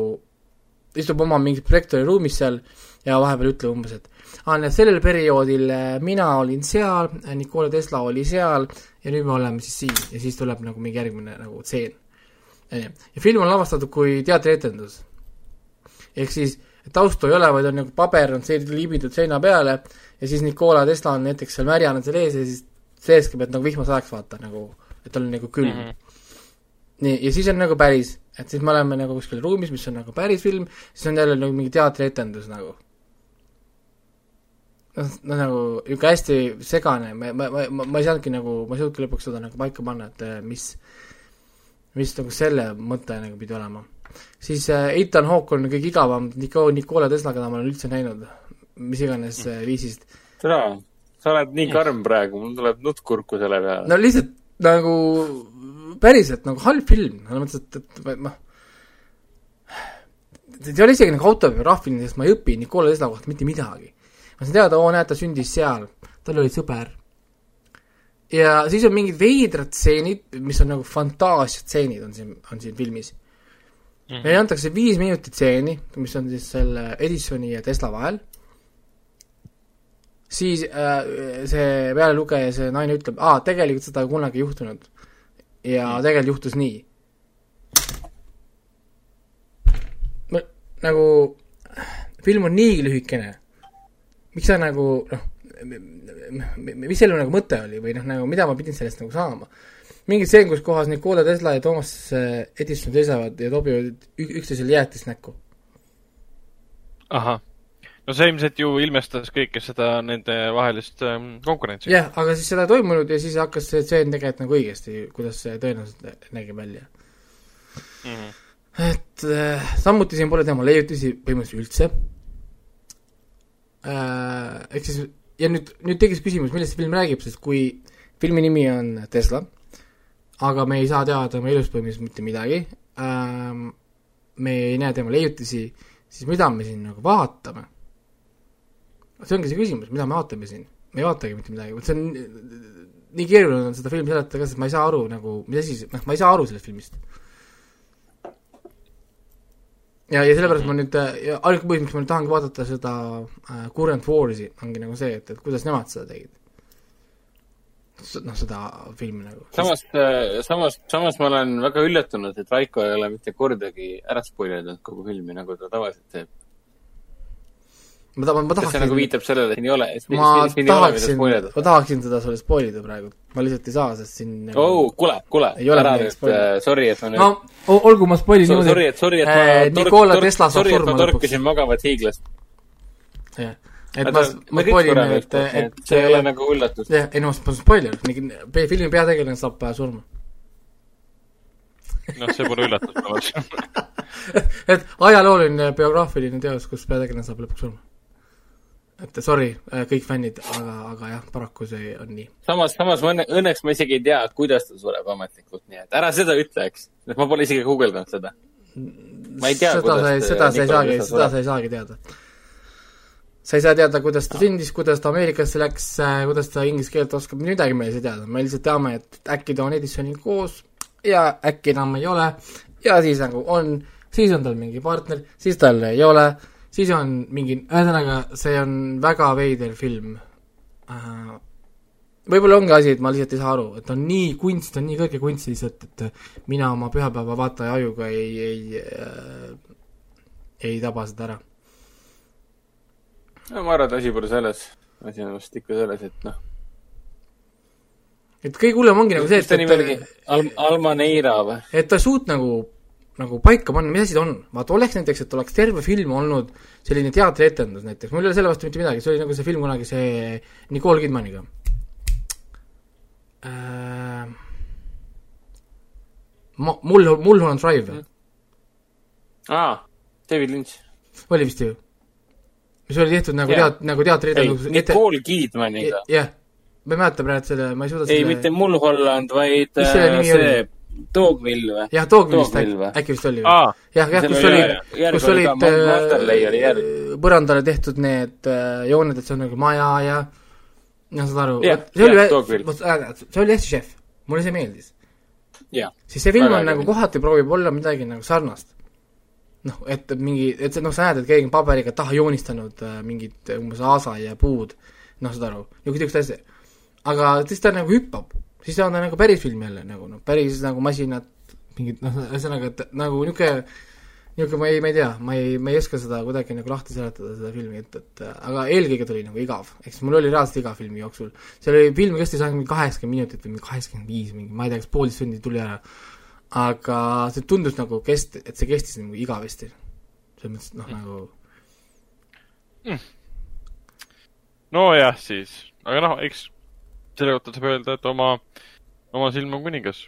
Speaker 3: istub oma mingis projektori ruumis seal ja vahepeal ütleb umbes, et aa, näed, sellel perioodil äh, mina olin seal, Nikola Tesla oli seal ja nüüd me oleme siis siin ja siis tuleb nagu mingi järgmine nagu tseen. ja film on lavastatud kui teatrietendus. ehk siis taustu ei ole, vaid on nagu paber on see libitud seina peale ja siis Nikola Tesla on näiteks seal märjana seal ees ja siis sees käib, et nagu vihmasajaks vaata nagu, et tal on nagu külm mm. -hmm. nii, ja siis on nagu päris, et siis me oleme nagu kuskil ruumis, mis on nagu päris film, siis on jälle nagu mingi teatrietendus nagu. noh, no nagu niisugune hästi segane, ma, ma, ma, ma, ma ei saanudki nagu, ma ei suutnudki lõpuks seda nagu paika panna, et äh, mis, mis nagu selle mõte nagu pidi olema. siis äh, Ethan Hawke on kõige igavam Nico-, Nikola Tesla, keda ma olen üldse näinud, mis iganes äh, viisist.
Speaker 4: tere, sa oled nii karm praegu, mul tuleb nutt kurku selle peale.
Speaker 3: no lihtsalt nagu päriselt nagu halb film, selles mõttes, et, et noh, see ei ole isegi nagu autobiograafiline, sest ma ei õpi Nikola Tesla kohta mitte midagi. ma saan teada, oo näed, ta sündis seal, tal oli sõber. ja siis on mingid veidrad stseenid, mis on nagu fantaasiatseenid on siin, on siin filmis mm. -hmm. meile antakse viis minutit stseeni, mis on siis selle Edisoni ja Tesla vahel, siis äh, see pealelugeja, see naine ütleb, aa, tegelikult seda kunagi ei juhtunud. Ja tegelikult juhtus nii. nagu film on niigi lühikene, miks sa nagu noh, mis selle nagu mõte oli või noh, nagu mida ma pidin sellest nagu saama? mingi stseen, kus kohas Nikola Tesla ja Thomas äh, Edison seisavad ja tobivad ük- üksteisele jäätist näkku.
Speaker 2: ahah. No see ilmselt ju ilmestas kõike seda nende vahelist ähm, konkurentsi.
Speaker 3: jah, aga siis seda ei toimunud ja siis hakkas see tseen tegelikult nagu õigesti, kuidas see tõenäoliselt nägi välja.
Speaker 2: Mhm.
Speaker 3: et äh, samuti siin pole tema leiutisi põhimõtteliselt üldse äh,. ehk siis, ja nüüd, nüüd tekkis küsimus, millest see film räägib, sest kui filmi nimi on Tesla, aga me ei saa teada tema elust põhimõtteliselt mitte midagi ähm,, me ei näe tema leiutisi, siis mida me siin nagu vaatame? See ongi see küsimus, mida me vaatame siin, me ei vaatagi mitte midagi, vot see on nii keeruline on seda filmi seletada ka, sest ma ei saa aru nagu, mis asi see, noh, ma ei saa aru sellest filmist. ja, ja sellepärast ma nüüd, ainuke põhjus, miks ma nüüd tahangi vaadata seda äh, Current Wars'i, ongi nagu see, et, et kuidas nemad seda tegid. noh, seda filmi nagu.
Speaker 4: samas, samas, samas ma olen väga üllatunud, et Raiko ei ole mitte kordagi ära spoilerdanud kogu filmi, nagu ta tavaliselt teeb.
Speaker 3: Ma tahan, ma
Speaker 4: kas see nagu
Speaker 3: tahaksin,
Speaker 4: viitab sellele, et siin ei ole,
Speaker 3: ma tahaksin, ma? tahaksin teda sulle spoil ida praegu, ma lihtsalt ei saa, sest siin nagu
Speaker 4: oh, kuule, kuule,
Speaker 3: Ei ole
Speaker 4: ära
Speaker 3: midagi
Speaker 4: nüüd
Speaker 3: spoilerdada.,
Speaker 4: sorry, et ma nüüd
Speaker 3: no olgu, ma spoilin niimoodi
Speaker 4: sorry, et, sorry, et
Speaker 3: äh,
Speaker 4: ma
Speaker 3: Nikola Tesla saab
Speaker 4: ma
Speaker 3: surma lõpuks.
Speaker 4: torkasin magavat hiiglast.
Speaker 3: jah, et ma, ma spoilin, et, et
Speaker 4: see ei ole nagu üllatus.
Speaker 3: jah, ei no on spoiler, filmi peategelane saab äh, surma.
Speaker 2: noh, see pole üllatus minu arust.
Speaker 3: et ajalooline biograafiline teos, kus peategelane saab lõpuks surma. Et sorry, kõik fännid, aga, aga jah, paraku see on nii.
Speaker 4: samas, samas ma õnne, õnneks ma isegi ei tea, kuidas ta sureb ametlikult, nii et ära seda ütle, eks. ma pole isegi guugeldanud seda. ma ei tea, kuidas
Speaker 3: sa ei, seda sa ei saagi, seda sa ei saagi teada. sa ei saa teada, kuidas ta sündis, kuidas ta Ameerikasse läks, kuidas ta inglise keelt oskab, midagi me ei saa teada, me lihtsalt teame, et äkki ta on Edisoniga koos ja äkki enam ei ole ja siis nagu on, siis on tal mingi partner, siis tal ei ole, siis on mingi, ühesõnaga, see on väga veider film äh, võib-olla ongi asi, et ma lihtsalt ei saa aru, et on nii kunst on nii kõrge kunst lihtsalt, et mina oma pühapäeva vaataja ajuga ei, ei äh, ei taba seda ära.
Speaker 4: no ma arvan, et asi pole selles. asi on vist ikka selles, et noh.
Speaker 3: et kõige hullem ongi nagu see,
Speaker 4: oligi
Speaker 3: et,
Speaker 4: Al-, Almaneira või?
Speaker 3: et ta suut nagu, nagu paika panna, mis ta on. vaata, oleks näiteks, et oleks terve film olnud selline teatrietendus näiteks, mul ei ole selle vastu mitte midagi, see oli nagu see film kunagi, see Nicole Kidmaniga äh,. Ma, mul, Mulholland Drive mm.
Speaker 4: aa, David Lynch.
Speaker 3: oli vist ju? mis oli tehtud nagu
Speaker 4: Jaa.
Speaker 3: teat-, nagu teatrietendus.
Speaker 4: Nicole Kidmaniga.
Speaker 3: jah, ma ei mäleta praegu selle, ma ei suuda
Speaker 4: ei, mitte Mulholland, vaid
Speaker 3: selle
Speaker 4: äh, see Dogville või?
Speaker 3: jah,
Speaker 4: Dogville
Speaker 3: äkki
Speaker 4: või?,
Speaker 3: äkki vist oli jah, jah, kus
Speaker 4: oli
Speaker 3: oli kus
Speaker 4: oli
Speaker 3: olid
Speaker 4: oli
Speaker 3: äh, põrandale tehtud need äh, jooned, et see on nagu maja ja noh, saad aru
Speaker 4: Jah,
Speaker 3: see oli
Speaker 4: jah,, Dogville.
Speaker 3: see oli hästi šef, mulle see meeldis.
Speaker 4: jah,
Speaker 3: siis see film on
Speaker 4: äge
Speaker 3: nagu kohati proovib olla midagi nagu sarnast. noh, et mingi, et noh, sa näed, et keegi on paberiga taha joonistanud äh, mingit äh, umbes aasa ja puud, noh, saad aru, niisugust asja. aga siis ta nagu hüppab, siis on ta nagu päris film jälle nagu noh, päris nagu masinad, mingid noh, ühesõnaga, et nagu niisugune niisugune ma ei, ma ei tea, ma ei, ma ei oska seda kuidagi nagu lahti seletada, seda filmi, et, et aga eelkõige tuli nagu igav, ehk siis mul oli reaalselt igav filmi jooksul. see oli, film kestis ainult mingi kaheksakümmend minutit või mingi kaheksakümmend viis, mingi ma ei tea, kas poolteist tundi tuli ära. aga see tundus nagu kest-, et see kestis nagu igavesti. selles mõttes, et noh, nagu
Speaker 2: nojah, siis, aga noh, eks selle kohta saab öelda, et oma, oma silm on kuningas.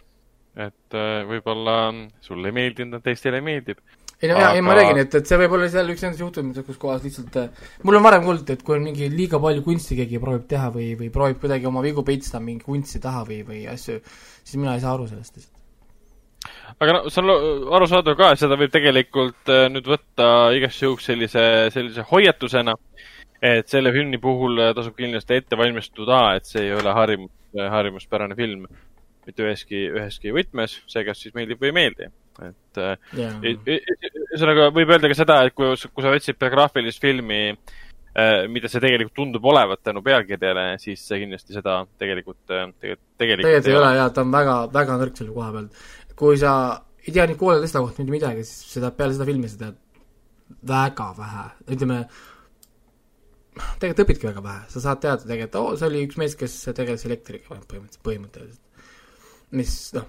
Speaker 2: et äh, võib-olla sulle ei meeldinud, teistele meeldib
Speaker 3: ei no jaa, ei ma räägin, et, et see võib olla seal üks nendest juhtumitest, kus kohas lihtsalt äh, mul on varem kuulnud, et kui on mingi liiga palju kunsti keegi proovib teha või, või proovib kuidagi oma vigu peitsta mingi kunsti taha või, või asju, siis mina ei saa aru sellest lihtsalt.
Speaker 2: aga no see on arusaadav ka, seda võib tegelikult äh, nüüd võtta igaks juhuks sellise, sellise hoiatusena, et selle filmi puhul äh, tasub kindlasti ette valmistuda, et see ei ole harimus, harjumuspärane film mitte üheski, üheski võtmes, see kas siis meeldib või ei meeldi et yeah. ühesõnaga võib öelda ka seda, et kui, kui sa otsid biograafilist filmi, äh, mida see tegelikult tundub olevat tänu pealkirjale, siis see kindlasti seda tegelikult, äh, tegelikult,
Speaker 3: tegelikult ei ole jaa, ta on väga, väga nõrk selle koha peal. kui sa ei tea Nicola Tesla kohta mitte midagi, siis seda, peale seda filmi sa tead väga vähe, ütleme, tegelikult õpidki väga vähe, sa saad teada tegelikult, oo, see oli üks mees, kes tegeles elektriga põhimõtteliselt, põhimõtteliselt. mis noh,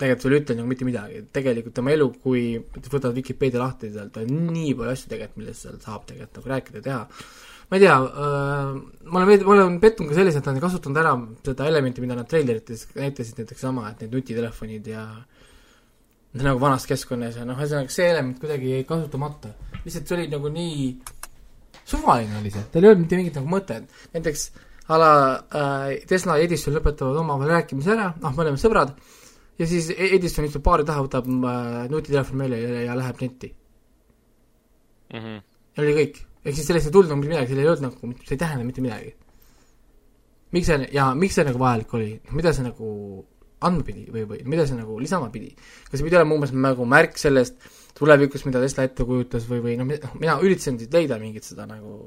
Speaker 3: tegelikult sulle ei ütle nagu mitte midagi, tegelikult tema elu, kui võtad Vikipeedia lahti sealt, on nii palju asju tegelikult, millest seal saab tegelikult nagu rääkida ja teha. ma ei tea äh,, ma olen, ma olen pettunud ka selles, et nad on kasutanud ära seda elementi, mida nad treilerites näitasid, näiteks sama, et need nutitelefonid ja nagu vanas keskkonnas ja noh, ühesõnaga see element kuidagi jäi kasutamata. lihtsalt see oli nagu nii suvaline oli see, tal ei olnud mitte mingit nagu mõtet, näiteks a la äh, Tesla ja Edison lõpetavad omavahel rääkimise ära, noh, me oleme sõbrad, ja siis e- Edison istub baari taha, võtab äh, nutitelefoni välja ja, ja läheb netti
Speaker 2: mm. -hmm.
Speaker 3: ja oli kõik. ehk siis sellest ei tulnud nagu mitte midagi, seal ei olnud nagu, see ei tähenda mitte midagi. miks see, ja miks see nagu vajalik oli, mida see nagu andma pidi või, või mida see nagu lisama pidi? kas see pidi olema umbes nagu märk sellest tulevikust, mida Tesla ette kujutas või, või noh, mina üritasin siit leida mingit seda nagu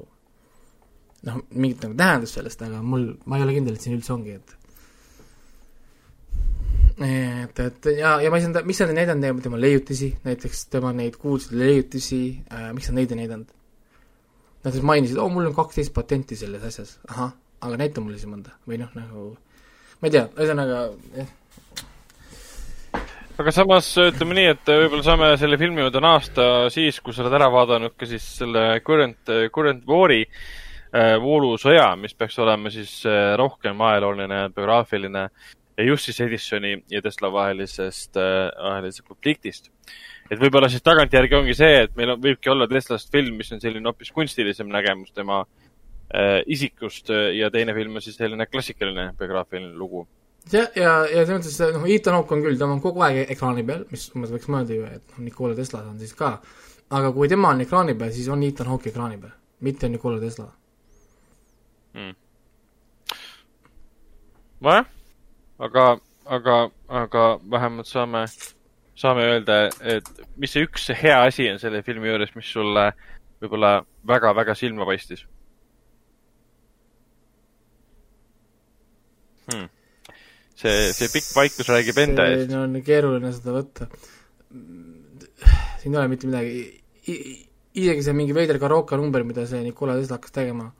Speaker 3: noh, mingit nagu tähendust sellest, aga mul, ma ei ole kindel, et siin üldse ongi, et et, et ja, ja ma ei saanud, miks nad ei näidanud tema leiutisi, näiteks tema neid kuulsaid leiutisi äh,, miks nad neid ei näidanud? Nad siis mainisid, oo, mul on kaksteist patenti selles asjas, ahah, aga näita mulle siis mõnda või noh, nagu ma ei tea, ühesõnaga jah.
Speaker 2: Aga samas ütleme nii, et võib-olla saame selle filmi juurde naasta siis, kui sa oled ära vaadanud ka siis selle Current, Current War'i äh, voolusõja, mis peaks olema siis äh, rohkem ajalooline, biograafiline ja just siis Edisoni ja Tesla vahelisest äh,, vahelisest konfliktist. et võib-olla siis tagantjärgi ongi see, et meil on, võibki olla Teslast film, mis on selline hoopis kunstilisem nägemus tema äh, isikust äh, ja teine film on siis selline klassikaline biograafiline lugu.
Speaker 3: Jah, ja, ja selles mõttes, noh, Ethan Hawke on küll, ta on kogu aeg ekraani peal, mis umbes võiks mõelda ju, et noh, Nikola Tesla on siis ka, aga kui tema on ekraani peal, siis on Ethan Hawke ekraani peal, mitte Nikola Tesla
Speaker 2: mm.. nojah aga, aga, aga vähemalt saame, saame öelda, et mis see üks hea asi on selle filmi juures, mis sulle võib-olla väga-väga silma paistis hmm.? See, see pikk vaikus räägib enda eest.
Speaker 3: see on keeruline seda võtta. siin ei ole mitte midagi, isegi see mingi veider Karoka number, mida see Nikola Tesla hakkas tegema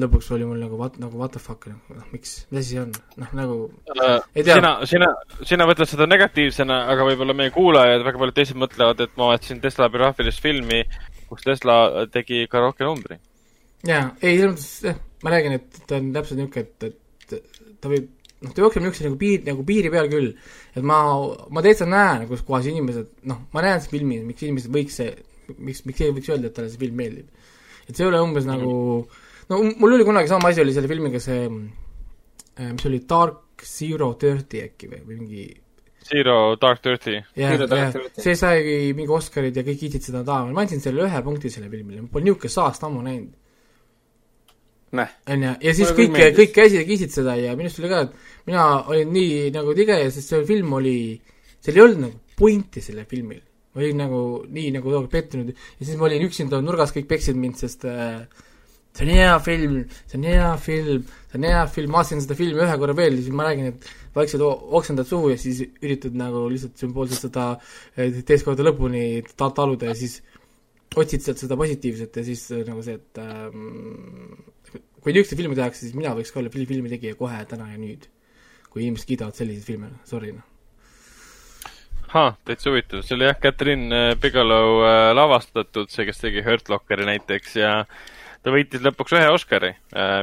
Speaker 3: lõpuks oli mul nagu what, nagu what the fuck, noh miks, mis asi see on, noh nagu
Speaker 2: äh, ei tea. sina, sina, sina mõtled seda negatiivsena, aga võib-olla meie kuulajad, väga paljud teised mõtlevad, et ma vaatasin Tesla biograafilist filmi, kus Tesla tegi karaoke numbri.
Speaker 3: jaa, ei, selles mõttes, jah, ma räägin, et ta on täpselt niisugune, et, et ta võib, noh, ta jookseb niisuguse nagu piir, nagu piiri peal küll. et ma, ma täitsa näen, kus kohas inimesed, noh, ma näen seda filmi, miks inimesed võiks see, miks, miks keegi võiks öelda, et talle see film meeldib. et see ei ole umbes nagu no mul oli kunagi sama asi oli selle filmiga see, äh, mis oli Dark Zero Thirty äkki või, või mingi
Speaker 2: Zero Dark Thirty.
Speaker 3: jah, jah, see sai mingi Oscarid ja kõik kiitsid seda taha, ma andsin selle ühe punkti sellele filmile, ma pole niisugust saast ammu näinud. Onju, ja siis kõik, kõik käisid ja kiitsid seda ja minust oli ka, et mina olin nii nagu tige, sest see film oli, seal ei olnud nagu pointi sellel filmil. ma olin nagu nii nagu tookord pettunud. Ja siis ma olin üksinda nurgas, kõik peksid mind, sest äh, see on hea film, see on hea film, see on hea film, ma vaatasin seda filmi ühe korra veel ja siis ma räägin, et vaikselt oksendad suhu ja siis üritad nagu lihtsalt sümboolselt seda eh, teist korda lõpuni ta-, taluda ja siis otsid sealt seda positiivset ja siis eh, nagu see, et ähm, kui niisuguseid filme tehakse, siis mina võiks ka olla filmi tegija kohe, täna ja nüüd. kui inimesed kiidavad selliseid filme, sorry noh.
Speaker 2: ahah, täitsa huvitav, see oli jah, Catherine Bigelow äh, lavastatud, see, kes tegi Hurt Lockeri näiteks ja äh, ta võitis lõpuks ühe Oscari,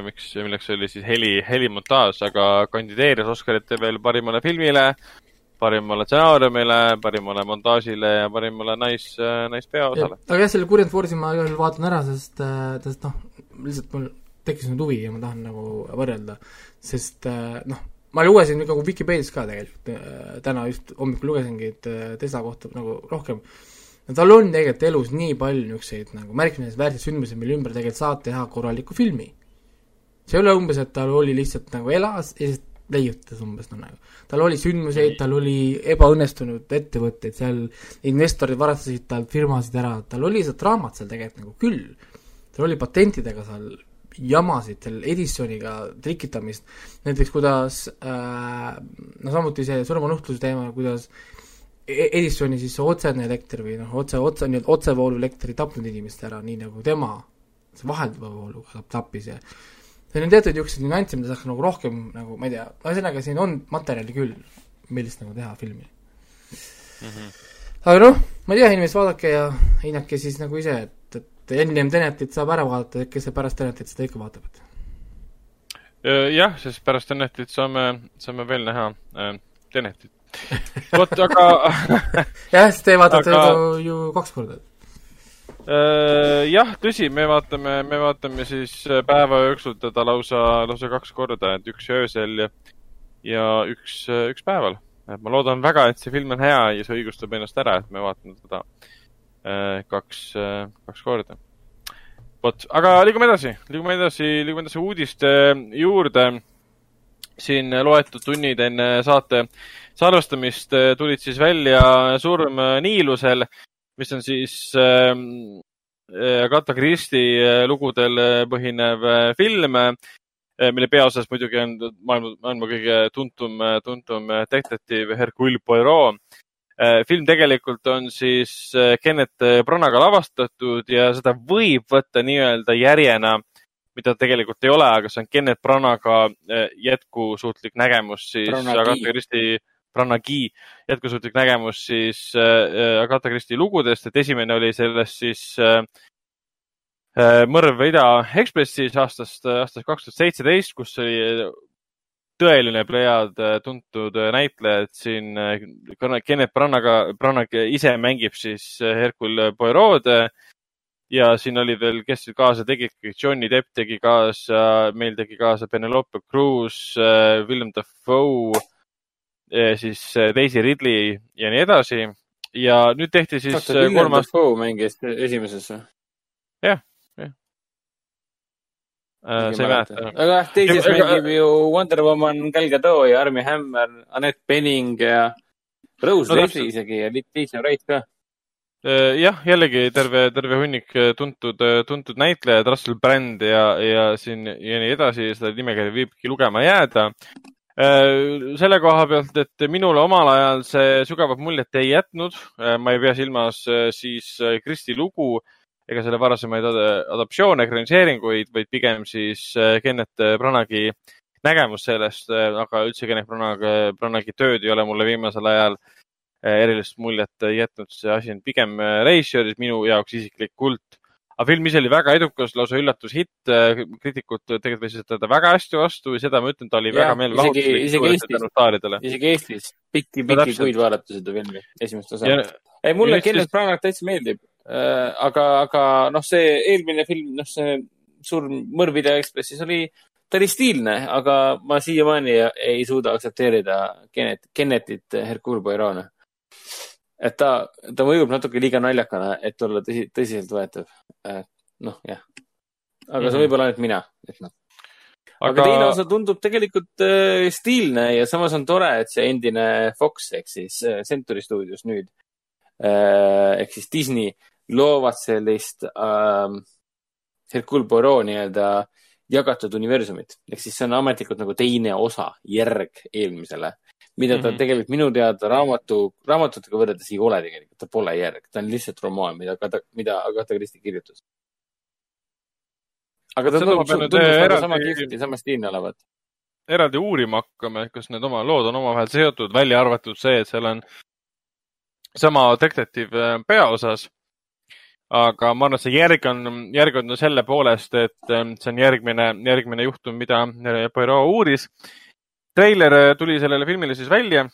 Speaker 2: miks, milleks oli siis heli, helimontaaž, aga kandideeris Oscarite veel parimale filmile, parimale stsenaariumile, parimale montaažile ja parimale nais, naispeaosale.
Speaker 3: aga jah, selle Current Force'i ma igal juhul vaatan ära, sest, sest noh, lihtsalt mul tekkis nüüd huvi ja ma tahan nagu võrrelda, sest noh, ma lugesin nagu Vikipeedias ka tegelikult, täna just hommikul lugesingi, et Tesla kohta nagu rohkem no tal on tegelikult elus nii palju niisuguseid nagu märkimisväärseid sündmusi, mille ümber tegelikult saab teha korraliku filmi. see ei ole umbes, et tal oli lihtsalt nagu elas ja siis leiutas umbes noh nagu. tal oli sündmuseid, tal oli ebaõnnestunud ettevõtteid, seal investorid varastasid talt firmasid ära, tal oli see draamat seal tegelikult nagu küll. tal oli patentidega seal jamasid, seal Edisoniga trikitamist, näiteks kuidas äh, no samuti see surmanuhtluse teema, kuidas E-, Edisoni siis otsene elekter või noh, otse, otse, nii-öelda otsevoolu elekter ei tapnud inimest ära, nii nagu tema see vahelduva vooluga tappis ja siin on teatud niisuguseid nüansse, mida saaks nagu rohkem nagu, ma ei tea, ühesõnaga siin on materjali küll, millist nagu teha filmi mm. -hmm. aga noh, ma ei tea, inimesed vaadake ja hinnake siis nagu ise, et, et ennem Tenetit saab ära vaadata, kes see pärast Tenetit seda ikka vaatab, et
Speaker 2: jah, sest pärast Tenetit saame, saame veel näha äh, Tenetit vot, aga [LAUGHS]
Speaker 3: jah, sest te vaatate aga... ju, ju kaks korda.
Speaker 2: Jah, tõsi, me vaatame, me vaatame siis päeva jooksul teda lausa, lausa kaks korda, et üks öösel ja, ja üks, üks päeval. et ma loodan väga, et see film on hea ja see õigustab ennast ära, et me vaatame teda kaks, kaks korda. vot, aga liigume edasi, liigume edasi, liigume edasi uudiste juurde. siin loetud tunnid enne saate salvestamist äh, tulid siis välja Surm Niilusel, mis on siis ähm, äh, Agatha Christie lugudel põhinev äh, film, mille peaosas muidugi on maailma, maailma kõige tuntum, tuntum detektiiv Hercule Poirot. Film tegelikult on siis Kenneth Branaga lavastatud ja seda võib võtta nii-öelda järjena mida tegelikult ei ole, aga see on Kenneth Branaga jätkusuutlik nägemus siis. Agatha Christie Branagi jätkusuutlik nägemus siis äh, Agatha Christie lugudest, et esimene oli sellest siis äh, äh Mõrv Ida Ekspressis aastast, aastast kaks tuhat seitseteist, kus oli tõeline plejaad äh, tuntud äh, näitlejad siin. Kenneth Branagh, Branagh ise mängib siis Hercule Poirot ja siin oli veel, kes kaasa tegid, Johnny Depp tegi kaasa, meil tegi kaasa Penelope Cruz, William Dafoe siis äh, Daisy Ridley ja nii edasi. ja nüüd tehti siis
Speaker 4: Oota, äh, kolmas. mängis esimeses või?
Speaker 2: jah, jah. Äh, sa ei mäleta?
Speaker 4: aga jah, teises mängib ju Wonder Woman, Gal Gadot ja Armie Hammer, Anett Bening ja Rose no, Leslie isegi ja Letitia Wright ka
Speaker 2: jah, jällegi terve, terve hunnik tuntud, tuntud näitlejad, Russell Brand ja, ja siin ja nii edasi, seda nimekirja viibki lugema jääda. Äh, selle koha pealt, et minule omal ajal see sügavat muljet ei jätnud. Äh, ma ei pea silmas äh, siis Kristi lugu ega selle varasemaid adaptatsioone, ekraniseeringuid, vaid pigem siis Kenneth Branagh'i nägemus sellest, aga üldse Kenneth Branagh, Branaghi tööd ei ole mulle viimasel ajal erilist muljet jätnud. see asi on pigem reisjööris minu jaoks isiklikult aga film ise oli väga edukas, lausa üllatushitt. kriitikud tegelikult võtsid teda väga hästi vastu ja seda ma ütlen, ta oli ja, väga meelelahutuslik.
Speaker 4: isegi Eestis, isegi Eestis pikki, pikki kuid vaadata seda filmi, esimest osa. ei, mulle Kenneth Branagh täitsa meeldib äh,. Aga, aga noh, see eelmine film, noh, see Surm Mõrvide Ekspressis oli, ta oli stiilne, aga ma siiamaani ei suuda aktsepteerida Kennet, Kennetit Hercule Poirot'na et ta, ta mõjub natuke liiga naljakana, et olla tõsi, tõsiseltvõetav. noh, jah. aga mm -hmm. see võib olla ainult mina, et noh. aga, aga teine osa tundub tegelikult äh, stiilne ja samas on tore, et see endine Fox ehk siis äh, Century stuudios nüüd äh, ehk siis Disney loovad sellist äh, Hercule Poirot nii-öelda jagatud universumit ehk siis see on ametlikult nagu teine osa, järg eelmisele mida ta mm -hmm. tegelikult minu teada raamatu, raamatutega võrreldes ei ole tegelikult, ta pole järg, ta on lihtsalt romaan, mida mida Agatha Christie kirjutas. aga ta tundub, tundub eraldi... sama kihvt ja sama stiilne olevat.
Speaker 2: eraldi uurima hakkame, kas need oma lood on omavahel seotud, välja arvatud see, et seal on sama detektiiv äh, peaosas. aga ma arvan, et see järg on, järg on selle poolest, et ähm, see on järgmine, järgmine juhtum, mida äh, Poirot uuris. treiler äh, tuli sellele filmile siis välja.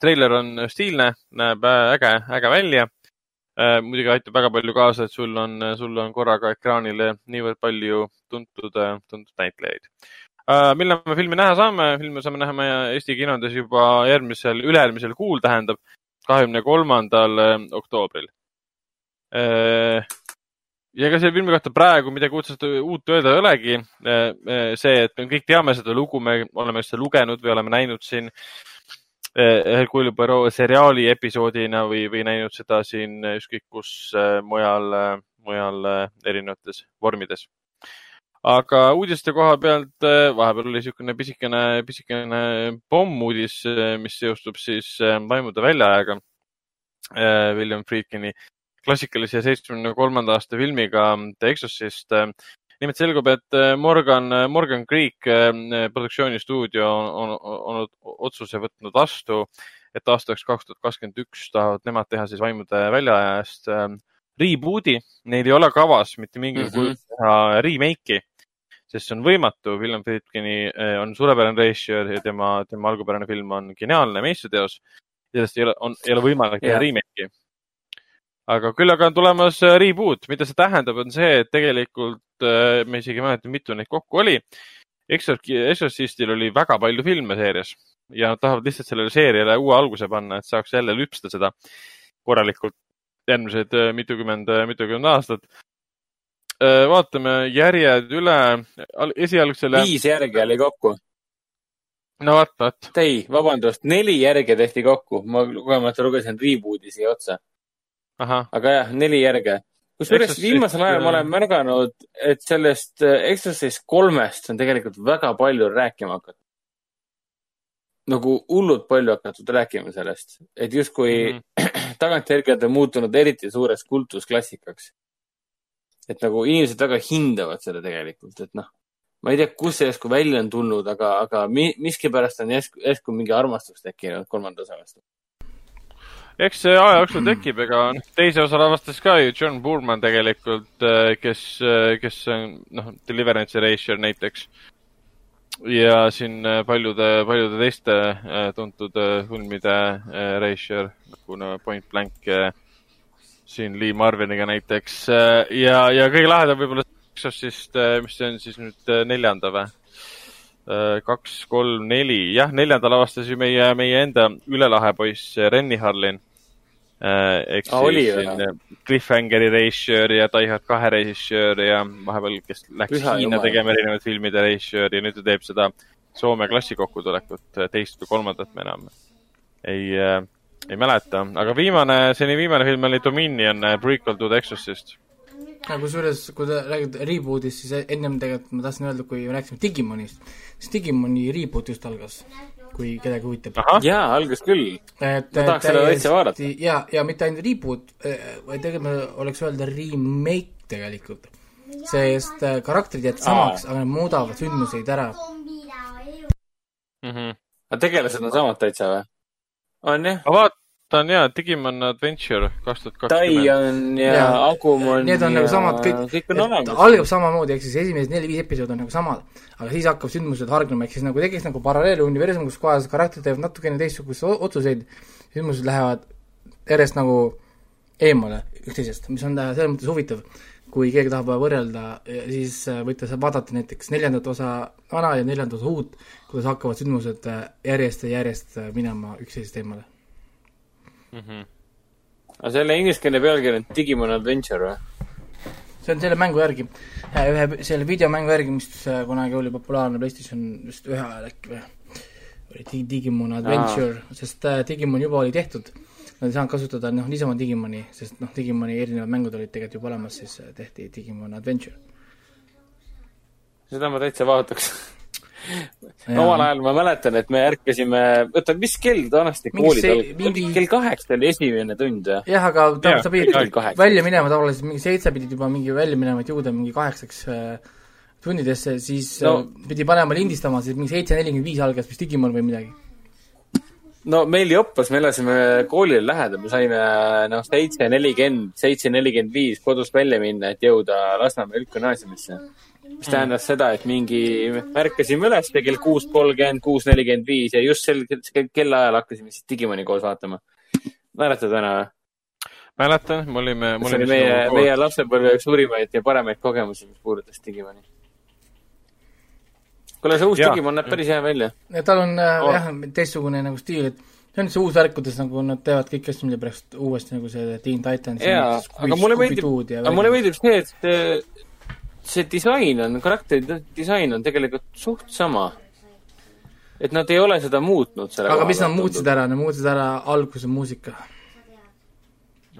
Speaker 2: treiler on stiilne, näeb äh, äge, äge välja. muidugi aitab väga palju kaasa, et sul on, sul on korraga ekraanile niivõrd palju tuntud, tuntud näitlejaid. millal me filmi näha saame? filmi saame näha meie Eesti kinodes juba järgmisel, ülejärgmisel kuul, tähendab kahekümne kolmandal oktoobril Äh, ja ega selle filmi kohta praegu midagi uudset, uut öelda ei olegi. Äh, see, et me kõik teame seda lugu, me oleme seda lugenud või oleme näinud siin ühel kujul Poirot seriaali episoodina või, või näinud seda siin ükskõik kus mujal, mujal erinevates vormides. Aga uudiste koha pealt vahepeal oli niisugune pisikene, pisikene pommuudis, mis seostub siis Vaimude väljaajaga. William Friedkini klassikalise seitsmekümne kolmanda aasta filmiga The Exorcist. nimelt selgub, et Morgan, Morgan Creek produktsioonistuudio on, on, on, on otsuse võtnud vastu, et aastaks kaks tuhat kakskümmend üks tahavad nemad teha siis Vaimude väljaajast reboot'i. Neil ei ole kavas mitte mingil mm -hmm. kujul teha remake'i, sest see on võimatu. William Friedkini on suurepärane režissöör ja tema, tema algupärane film on geniaalne meistriteos. sellest ei ole, on, ei ole võimalik teha yeah. remake'i aga küll aga on tulemas äh, reboot, mida see tähendab, on see, et tegelikult äh, me isegi ei mäleta, mitu neid kokku oli. Exorcistil oli väga palju filme seerias ja nad tahavad lihtsalt sellele seeriale uue alguse panna, et saaks jälle lüpsta seda korralikult järgmised mitukümmend, mitukümmend aastat. Vaatame järjed üle, esialgsele.
Speaker 4: viis järge oli kokku.
Speaker 2: no vaat, vaat.
Speaker 4: ei, vabandust, neli järge tehti kokku, ma kogemata lugesin reboot'i siia otsa aga jah, neli järge. kusjuures viimasel ajal ma olen märganud, et sellest äh, Exorcist kolmest on tegelikult väga palju rääkima hakatud. nagu hullult palju hakatud rääkima sellest, et justkui mm -hmm. [CLEARS THROAT] tagantjärgi on ta muutunud eriti suureks kultusklassikaks. Et nagu inimesed väga hindavad seda tegelikult, et noh, ma ei tea, kust see järsku välja on tulnud, aga, aga miskipärast on järsku, järsku mingi armastus tekkinud kolmanda osa vastu
Speaker 2: eks see aja jooksul tekib, ega [CLEARS THROAT] teise osa lavastas ka ju John Boorman tegelikult, äh, kes, äh, kes on noh, Deliverance Erasure näiteks. ja siin äh, paljude, paljude teiste tuntud filmide režissöör nagu no Point Blank siin Lee Marviniga näiteks ja, ja kõige lahedam võib-olla Exorcist, mis see on siis nüüd neljanda või? kaks, kolm, neli, jah, neljanda lavastas ju meie, meie enda ülelahe poiss Renny Harlin Äh, ehk ah, siis siin äh, Cliffhangeri režissöör ja Die Hard kahe režissöör ja vahepeal, kes läks Püha Hiina jumal. tegema erinevaid filmide režissöör ja nüüd ta teeb seda Soome klassi kokkutulekut, äh, teist või kolmandat me enam ei äh,, ei mäleta. aga viimane, seni viimane film oli Dominion, prequel to the Exorcist.
Speaker 3: kusjuures, kui te räägite reboot'ist, siis ennem tegelikult ma tahtsin öelda, kui me rääkisime Digimonist, siis Digimoni reboot just algas kui kedagi huvitab.
Speaker 4: jaa, algas küll. ma tahaks seda täitsa vaadata.
Speaker 3: ja, ja mitte ainult reboot, eh, vaid tegelikult oleks öelda remake tegelikult. sest eh, karakterid jäävad samaks, aga nad muudavad sündmuseid ära
Speaker 2: mm. -hmm.
Speaker 4: aga tegelased on samad täitsa või? On jah?
Speaker 2: ta on jaa, Digimon Adventure kaks tuhat kakskümmend.
Speaker 4: Tai on ja, ja Agumon
Speaker 3: Need on
Speaker 4: ja...
Speaker 3: nagu samad kõik,
Speaker 4: kõik on olemas.
Speaker 3: algab samamoodi, ehk siis esimesed neli-viis episoodi on nagu samad, aga siis hakkab sündmused hargnema, ehk siis nagu tekiks nagu paralleeluniversum, kus kohas karakterid teevad natukene teistsuguseid otsuseid, sündmused lähevad järjest nagu eemale üksteisest, mis on selles mõttes huvitav. Kui keegi tahab võrrelda, siis äh, võite vaadata näiteks neljandat osa vana ja neljandat osa uut, kuidas hakkavad sündmused äh, järjest ja järjest äh, minema üksteisest eemale
Speaker 4: mm. -hmm. aga selle ingliskeelne pealkiri on Digimon Adventure või?
Speaker 3: see on selle mängu järgi, ühe selle videomängu järgi, mis kunagi oli populaarne PlayStation vist ühe ajal äkki või, oli Digimon Adventure, sest äh, Digimon juba oli tehtud. Nad ei saanud kasutada noh, niisama Digimoni, sest noh, Digimoni erinevad mängud olid tegelikult juba olemas, siis äh, tehti Digimon Adventure.
Speaker 4: seda ma täitsa vaataks omal ajal ma mäletan, et me ärkasime, oota, mis kell vanasti koolid olid mingi...? kell kaheksa oli esimene tund või?
Speaker 3: jah, aga ta, sa pidid välja minema tavaliselt, mingi seitse pidid juba mingi välja minema, et jõuda mingi kaheksaks äh, tunnidesse, siis no. äh, pidi panema lindistama, siis mingi seitse nelikümmend viis algas vist Digimon või midagi.
Speaker 4: No meil joppas, me elasime koolile lähedal, me saime noh, seitse nelikümmend, seitse nelikümmend viis kodust välja minna, et jõuda Lasnamäe üldgümnaasiumisse. mis tähendas seda, et mingi, märkasime üles kell kuus kolmkümmend, kuus nelikümmend viis ja just sel sel kellaajal hakkasime siis Digimoni koos vaatama. mäletad täna või?
Speaker 2: mäletan, me olime.
Speaker 4: see oli meie, meie lapsepõlve üks suurimaid ja paremaid kogemusi, mis puudutas Digimoni. kuule, see uus
Speaker 2: Jaa.
Speaker 4: Digimon näeb päris hea välja.
Speaker 3: ja tal on äh,
Speaker 2: Oh.
Speaker 3: jah, teistsugune nagu stiil, et see on see uus värk, kuidas nagu nad teevad kõiki asju, mille pärast uuesti nagu see Teen Titans
Speaker 4: jaa, aga mulle meeldib, aga mulle meeldib see, et see, see disain on, karakteri disain on tegelikult suht sama. et nad ei ole seda muutnud selle
Speaker 3: aga mis nad muutsid? ära, nad muutsid ära alguse muusika.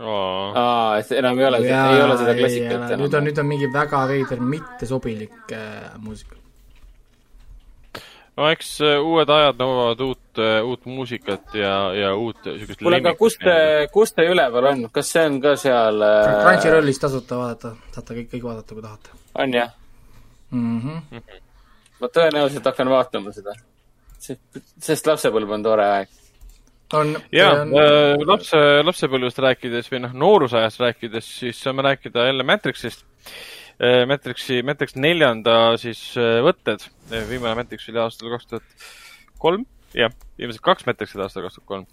Speaker 4: aa, et enam ei ole, ei ole seda klassikat
Speaker 3: nüüd on,
Speaker 4: enam.
Speaker 3: nüüd on mingi väga veider mittesobilik äh, muusika.
Speaker 2: No eks äh, uued ajad nõuavad uut, uut muusikat ja, ja uut siukest.
Speaker 4: kuule, aga kus te, kus te üleval on, kas see on ka seal äh,
Speaker 3: Crunchyrollis tasuta vaadata, saate kõik, kõik vaadata, kui tahate
Speaker 4: on jah?
Speaker 3: mm. -hmm.
Speaker 4: ma tõenäoliselt hakkan vaatama seda. sest lapsepõlv on tore aeg.
Speaker 3: on,
Speaker 2: ja
Speaker 3: on
Speaker 2: äh, lapse, lapsepõlvest rääkides või noh, noorusajast rääkides, siis saame rääkida jälle Matrixist. Matrixi, Matrix neljanda siis äh, võtted. viimane Matrix oli aastal kaks tuhat kolm, jah, viimased kaks Matrixit aastal kaks tuhat kolm.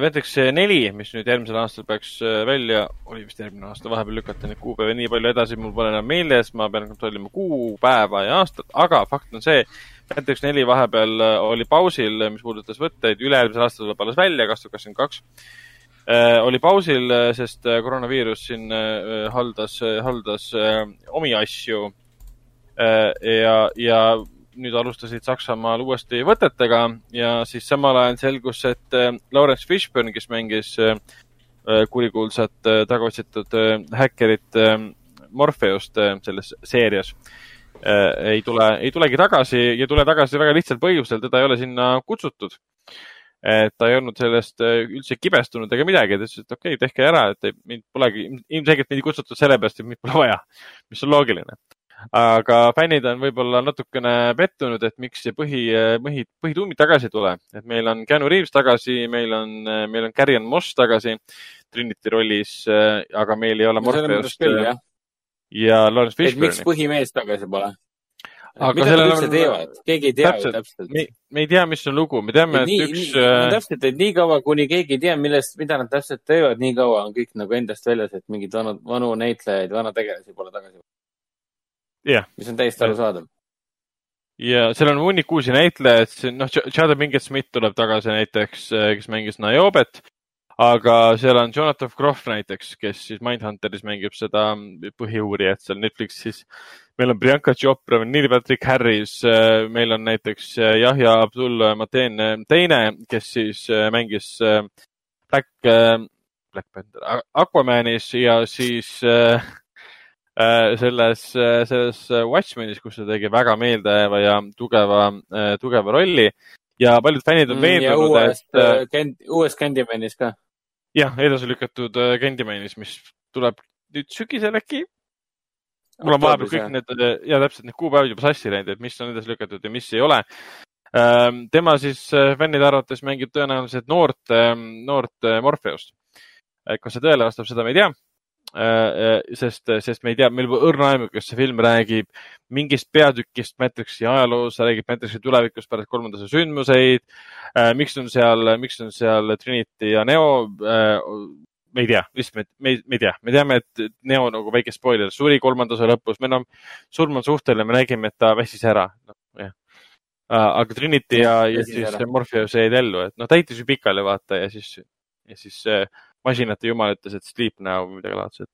Speaker 2: Matrix neli, mis nüüd järgmisel aastal peaks äh, välja, oli vist järgmine aasta, vahepeal lükati neid kuupäevi nii palju edasi, mul pole enam meeles, ma pean kontrollima kuupäeva ja aastat, aga fakt on see, Matrix neli vahepeal äh, oli pausil, mis puudutas võtteid, üle-eelmisel aastal tuleb alles välja, kaks tuhat kakskümmend kaks. Oli pausil, sest äh, koroonaviirus siin äh, haldas, haldas äh, omi asju. ja, ja nüüd alustasid Saksamaal uuesti võtetega ja siis samal ajal selgus, et äh, Lawrence Fishburne, kes mängis äh, äh, kurikuulsat äh, tagaotsitud äh, häkkerit äh, Morpheust äh, selles seerias äh, ei tule, ei tulegi tagasi ja ei tule tagasi väga lihtsal põhjusel, teda ei ole sinna kutsutud. Et ta ei olnud sellest äh, üldse kibestunud ega midagi, ta ütles, et okei okay,, tehke ära, et mind polegi, ilmselgelt mind ei kutsutud sellepärast, et mind pole vaja, mis on loogiline. aga fännid on võib-olla natukene pettunud, et miks see põhi, põhi, põhituumid tagasi ei tule, et meil on Keanu Reaves tagasi, meil on, meil on Carrion Moss tagasi Trinity rollis, aga meil ei ole Morpheust ja Lawrence
Speaker 4: et miks
Speaker 2: Fishburne'i.
Speaker 4: põhimees tagasi pole.
Speaker 2: Aga
Speaker 4: mida nad üldse
Speaker 2: on-
Speaker 4: teevad, keegi ei tea ju
Speaker 2: Täpselt.
Speaker 4: täpselt.
Speaker 2: me, ei tea, mis on lugu, me teame, et üks äh,
Speaker 4: täpselt, et niikaua, kuni keegi ei tea, millest, mida nad täpselt teevad, nii kaua on kõik nagu endast väljas, et mingeid vanu, vanu näitlejaid, vanu tegelasi pole tagasi.
Speaker 2: Jah.
Speaker 4: mis on täiesti arusaadav.
Speaker 2: ja seal on hunnik uusi näitlejaid, noh, Chad Pinkett Smith tuleb tagasi näiteks, kes mängis Niobet, aga seal on Jonathan Groff näiteks, kes siis Mindhunteris mängib seda põhiuurijat seal Netflixis. Meil on Priyanka Chopra, Neil Patrick Harris, meil on näiteks Yahya Abdul Mateen teine, kes siis äh, mängis äh, Black, Black Panther, Aquamanis ja siis äh, äh, selles, selles Watchmenis, kus ta tegi väga meeldejääva ja tugeva, tugeva rolli ja paljud fännid on
Speaker 4: Mm,
Speaker 2: veendunud,
Speaker 4: uuest
Speaker 2: et äh,
Speaker 4: äh,, uuest Candymanis ka.
Speaker 2: jah, edasi lükatud äh, Candymanis, mis tuleb nüüd sügisel äkki. Mul on vahepeal kõik need, ja täpselt need kuupäevad juba sassi läinud, et mis on edasi lükatud ja mis ei ole. tema siis äh, fännide arvates mängib tõenäoliselt noort, noort äh, Morpheust. kas see tõele vastab, seda me ei tea. sest, sest me ei tea, meil pole õrna aimu, kas see film räägib mingist peatükist Matrixi ajaloos, räägib Matrixi tulevikust pärast kolmanda osa sündmuseid. miks on seal, miks on seal Trinity ja Neo me ei tea, lihtsalt me, me, me ei tea, me teame, et Neo nagu väike spoiler suri kolmanda osa lõpus, meil on, surm on suhteline, me nägime, et ta väsis ära no,. jah. aga Trinity ja, ja
Speaker 4: väsis
Speaker 2: siis
Speaker 4: ära.
Speaker 2: Morpheus jäid ellu, et noh, täitis ju pikali vaata ja siis, ja siis äh, masinate jumal ütles, et sleep now või midagi laadset.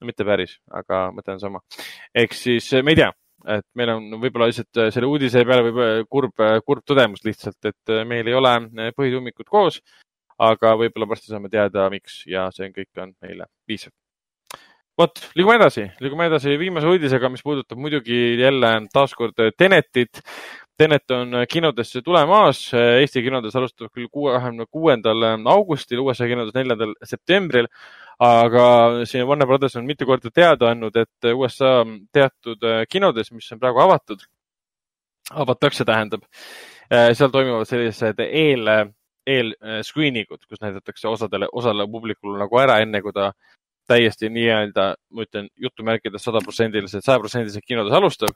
Speaker 2: no mitte päris, aga mõte on sama. ehk siis äh, me ei tea, et meil on võib-olla lihtsalt äh, selle uudise peale võib kurb, kurb tõdemus lihtsalt, et meil ei ole põhituumikud koos aga võib-olla varsti saame teada, miks ja see on kõik on meile piisav. vot, liigume edasi, liigume edasi viimase uudisega, mis puudutab muidugi jälle taaskord Tenetit. Tenet on kinodesse tulemas, Eesti kinodes alustab küll kahekümne kuuendal augustil, USA kinodes neljandal septembril. aga siin Warner Brothers on mitu korda teada andnud, et USA teatud kinodes, mis on praegu avatud, avatakse, tähendab, seal toimuvad sellised eel eel-screening ud, kus näidatakse osadele, osale publikule nagu ära, enne kui ta täiesti nii-öelda, ma ütlen jutumärkides sadaprotsendiliselt, sajaprotsendiliselt kinodes alustab.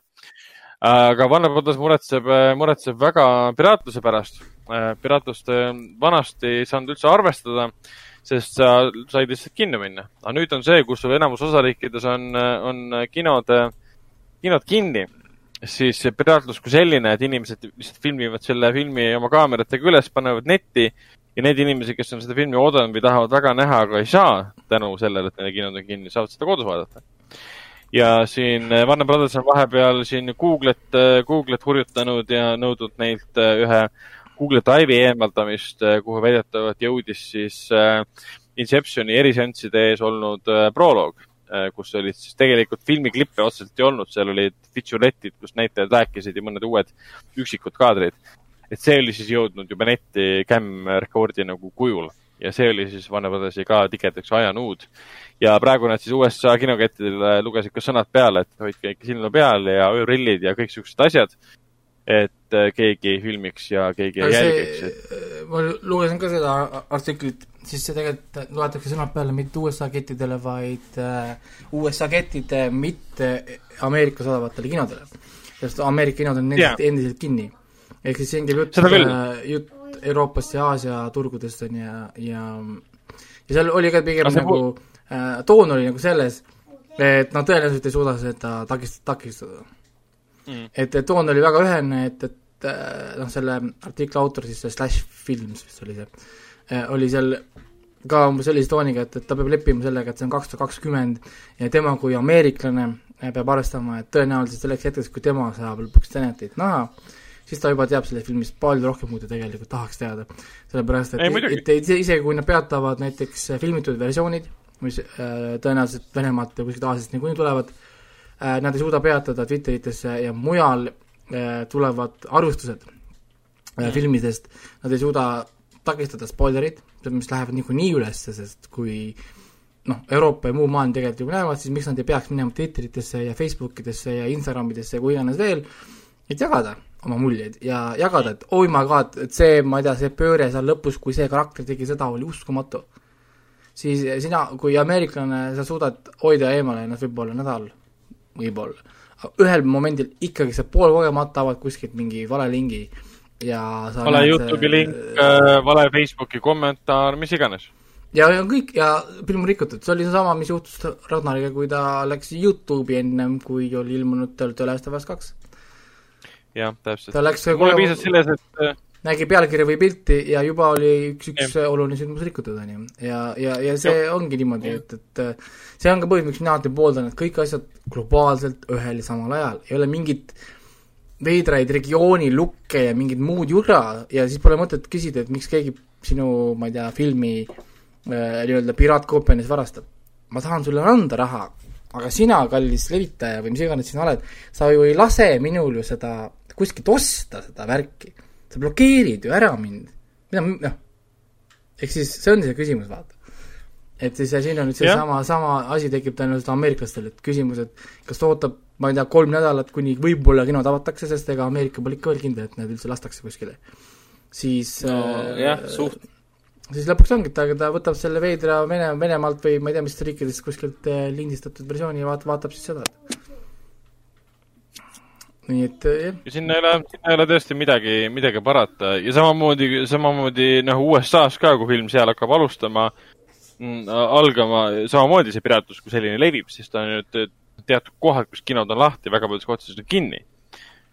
Speaker 2: aga Brothers muretseb, muretseb väga piraatluse pärast. piraatlust äh, vanasti ei saanud üldse arvestada, sest sa said lihtsalt kinno minna. aga nüüd on see, kus enamus osariikides on, on kinod, kinod kinni, siis see piraatlus kui selline, et inimesed lihtsalt filmivad selle filmi oma kaameratega üles, panevad netti ja need inimesed, kes on seda filmi oodanud või tahavad väga näha, aga ei saa tänu sellele, et nende kinod on kinni, saavad seda kodus vaadata. ja siin eh, Warner Brothers on vahepeal siin Google'it, Google'it hurjutanud ja nõudnud neilt eh, ühe Google Drive'i eemaldamist, kuhu väidetavalt jõudis siis Inceptioni eriseansside ees olnud proloog, kus olid siis tegelikult filmiklippe otseselt ei olnud, seal olid feature'etid, kus näitlejad rääkisid ja mõned uued üksikud kaadrid. et see oli siis jõudnud juba netti cam record'i nagu kujul ja see oli siis Brothersi ka tigedaks ajanuud. ja praegu nad siis USA kinokettidele lugesid ka sõnad peale, et hoidke ikka silma peal ja ööprillid ja kõik siuksed asjad, et äh, keegi ei filmiks ja keegi ei jälgiks, et
Speaker 3: ma lugesin ka seda artiklit, siis see tegelikult loetakse sõnad peale mitte USA kettidele, vaid äh, USA kettide mitte Ameerikas olevatele kinodele. sest Ameerika kinod on endiselt, endiselt kinni. ehk siis siin käib jutt
Speaker 2: küll.,
Speaker 3: jutt Euroopast ja Aasia turgudest on ja, ja ja seal oli ka pigem nagu äh,, toon oli nagu selles, et nad tõenäoliselt ei suuda seda takist-, takistada
Speaker 2: Mm.
Speaker 3: et, et toon oli väga ühene, et, et äh, noh, selle artikli autor siis, see Slash Films vist oli see, oli seal ka umbes sellise tooniga, et, et ta peab leppima sellega, et see on kaks tuhat kakskümmend ja tema kui ameeriklane äh, peab arvestama, et tõenäoliselt selleks hetkeks, kui tema saab lõpuks Tenetit näha, siis ta juba teab sellest filmist palju rohkem, kui ta tegelikult tahaks teada. sellepärast, et, et, et isegi kui nad peatavad näiteks filmitud versioonid, mis äh, tõenäoliselt Venemaalt ja kuskilt Aasiast niikuinii tulevad äh,, nad ei suuda peatada Twitteritesse ja mujal äh, tulevad arvustused äh, filmidest, nad ei suuda takistada spoilerid, mis lähevad niikuinii ülesse, sest kui noh, Euroopa ja muu maailm tegelikult juba näevad, siis miks nad ei peaks minema Twitteritesse ja Facebookidesse ja Instagramidesse ja kuhu iganes veel, et jagada oma muljeid ja jagada, et oi my god, et see, ma ei tea, see pööre seal lõpus, kui see karakter tegi seda, oli uskumatu. siis sina, kui ameeriklane, sa suudad hoida eemale ennast võib-olla nädal, võib-olla. ühel momendil ikkagi sa poolkogemata avad kuskilt mingi vale lingi ja sa
Speaker 2: vale
Speaker 3: näed,
Speaker 2: Youtube'i
Speaker 3: äh,
Speaker 2: link äh,, vale Facebooki kommentaar, mis iganes.
Speaker 3: ja, ja kõik ja film on rikutud, see oli seesama, mis juhtus Ragnariga, kui ta läks Youtube'i ennem, kui oli ilmunud The Last of Us kaks.
Speaker 2: jah, täpselt
Speaker 3: ta. läks
Speaker 2: mulle piisas selles, et äh,
Speaker 3: nägi pealkirja või pilti ja juba oli üks, üks oluline sündmus rikutud, on ju. ja, ja, ja see ongi niimoodi, et, et äh, see on ka põhjus, miks mina alati pooldan, et kõik asjad globaalselt ühel ja samal ajal, ei ole mingit veidraid regioonilukke ja mingit muud jura ja siis pole mõtet küsida, et miks keegi sinu, ma ei tea, filmi äh, nii-öelda piraatkoopianis varastab. ma tahan sulle anda raha, aga sina, kallis levitaja või mis iganes sina oled, sa ju ei lase minul ju seda kuskilt osta, seda värki sa blokeerid ju ära mind. mida, noh, ehk siis see on see küsimus, vaata. et siis ja siin on nüüd seesama, sama asi tekib tõenäoliselt ameeriklastel, et küsimus, et kas ta ootab, ma ei tea, kolm nädalat, kuni võib-olla kinod avatakse, sest ega Ameerika pole ikka veel kindel, et need üldse lastakse kuskile. siis
Speaker 4: no
Speaker 3: äh,
Speaker 4: jah, suht,
Speaker 3: siis lõpuks ongi, et ta, ta võtab selle veidra Vene, Venemaalt või ma ei tea, mis riikidest kuskilt äh, lindistatud versiooni ja vaat-, vaatab siis seda. nii et äh, jah,
Speaker 2: ja sinna ei ole, sinna ei ole tõesti midagi, midagi parata ja samamoodi, samamoodi noh, USA-s ka, kui film seal hakkab alustama, algama, samamoodi see piraatlus kui selline levib, siis ta on nüüd teatud kohad, kus kinod on lahti, väga paljudes kohtades on kinni.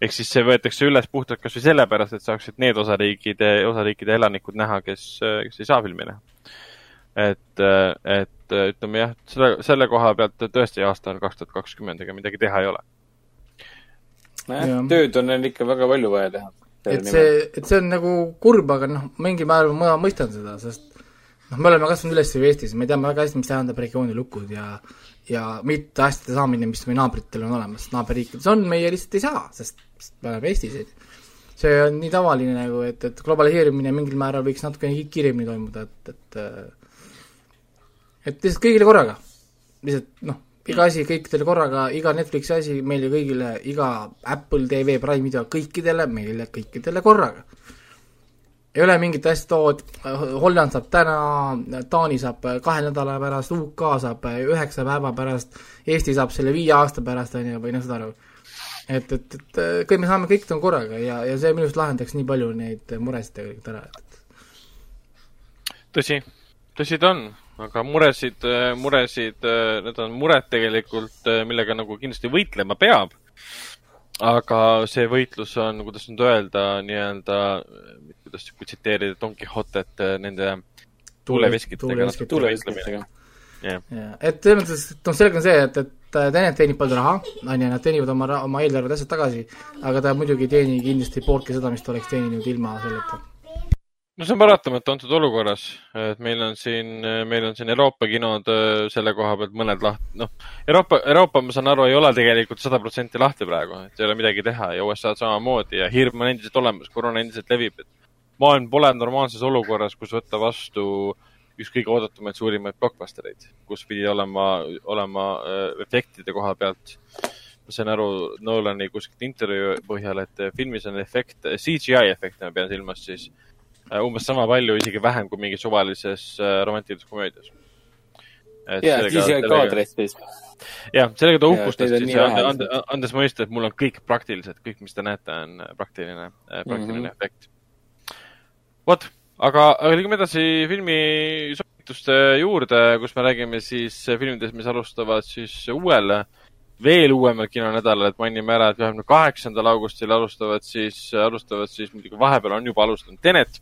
Speaker 2: ehk siis see võetakse üles puhtalt kasvõi sellepärast, et saaksid need osariikide, osariikide elanikud näha, kes, kes ei saa filmi näha. et, et ütleme jah, selle, selle koha pealt tõesti aasta on kaks tuhat kakskümmend, ega midagi teha ei ole.
Speaker 3: Jah.
Speaker 4: nojah, tööd on neil ikka väga palju vaja teha.
Speaker 3: et see, et see on nagu kurb, aga noh, mingil määral ma mõistan seda, sest noh, me oleme kasvanud üles ju Eestis, me teame väga hästi, mis tähendab regioonilukud ja ja mitte asjade saamine, mis meie naabritel on olemas, naaberriikides on, meie lihtsalt ei saa, sest me oleme Eestis, see on nii tavaline nagu, et, et globaliseerimine mingil määral võiks natukene ki- kiiremini toimuda, et, et äh, et lihtsalt kõigile korraga. lihtsalt noh, iga asi kõikidele korraga, iga Netflixi asi meile kõigile, iga Apple TV Prime video kõikidele meile kõikidele korraga. Ei ole mingit asja, oo, et Holland saab täna, Taani saab kahe nädala pärast, UK saab üheksa päeva pärast, Eesti saab selle viie aasta pärast, on ju, või noh, saad aru. et, et, et kõik me saame kõik on korraga ja, ja see minu arust lahendaks nii palju neid muresid tegelikult ära, et
Speaker 2: tõsi, tõsi ta on, aga muresid, muresid, need on mured tegelikult, millega nagu kindlasti võitlema peab aga see võitlus on, kuidas nüüd öelda, nii-öelda, kuidas tsiteerida Don Quixotet nende tuuleveskitega.
Speaker 3: tuuleveskitega. jah, et selles mõttes, et noh, selge on see, et, et Tenet teenib palju raha, on ju, nad teenivad oma, oma eelarved asjad tagasi, aga ta muidugi ei teeni kindlasti pooltki seda, mis ta oleks teeninud ilma selleta
Speaker 2: no see on paratamatu antud olukorras, et meil on siin, meil on siin Euroopa kinod äh, selle koha pealt mõned lahti, noh, Euroopa, Euroopa, ma saan aru, ei ole tegelikult sada protsenti lahti praegu, et ei ole midagi teha ja USA-d samamoodi ja hirm on endiselt olemas, koroona endiselt levib, et maailm pole normaalses olukorras, kus võtta vastu üks kõige oodatumaid suurimaid blockbustereid, kus pidi olema, olema äh, efektide koha pealt ma sain aru Nolani kuskilt intervjuu põhjal, et filmis on efekt, CGI efekte ma pean silmas siis äh, Äh, umbes sama palju, isegi vähem kui mingis suvalises äh, romantilises komöödias.
Speaker 4: ja, siis jäi kaadreid siis.
Speaker 2: jah, sellega ta uhkustas siis, andes, mõista, et mul on kõik praktilised, kõik, mis te näete, on äh, praktiline, praktiline mm -hmm. efekt. Vot, aga, aga liigume edasi filmi soovituste juurde, kus me räägime siis filmidest, mis alustavad siis uuel veel uuemal kinonädalal, et mainime ära, et kahekümne kaheksandal augustil alustavad siis, alustavad siis muidugi vahepeal on juba alustanud Tenet.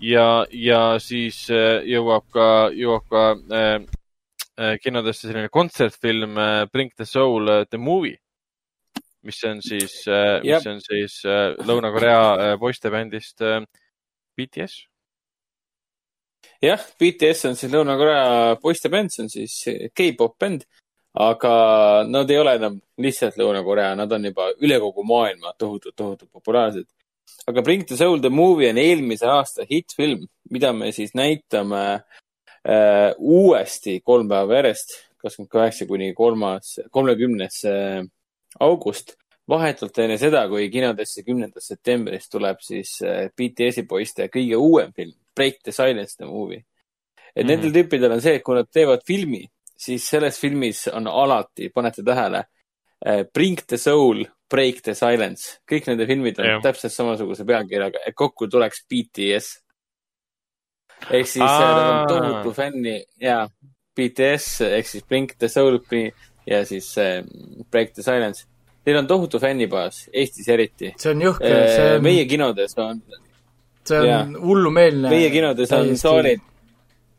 Speaker 2: ja, ja siis äh, jõuab ka, jõuab ka äh, kinodesse selline kontsertfilm Bring the Soul the movie, mis on siis mis yep. on siis Lõuna-Korea poistebändist BTS
Speaker 4: jah, BTS on siis Lõuna-Korea poistebänd, see on siis K-pop bänd aga nad ei ole enam lihtsalt Lõuna-Korea, nad on juba üle kogu maailma tohutult, tohutult populaarsed. aga Bring the Soul the movie on eelmise aasta hittfilm, mida me siis näitame äh, uuesti kolm päeva järjest, kakskümmend kaheksa kuni kolmas, kolmekümnes äh, august vahetult enne seda, kui kinodesse kümnendast septembrist tuleb siis äh, BTS-i poiste kõige uuem film, Break the Silence the movie. et mm -hmm. nendel tüüpidel on see, et kui nad teevad filmi, siis selles filmis on alati, panete tähele, eh, Bring the soul, break the silence. kõik nende filmid on ja. täpselt samasuguse pealkirjaga, et kokku tuleks BTS. ehk siis tal on tohutu fänni ja BTS ehk siis Bring the soul ja siis äh, Break the silence. Neil on tohutu fännibaas, Eestis eriti.
Speaker 3: see on jõhker, see
Speaker 4: on. meie kinodes on.
Speaker 3: see on hullumeelne.
Speaker 4: meie kinodes on saalid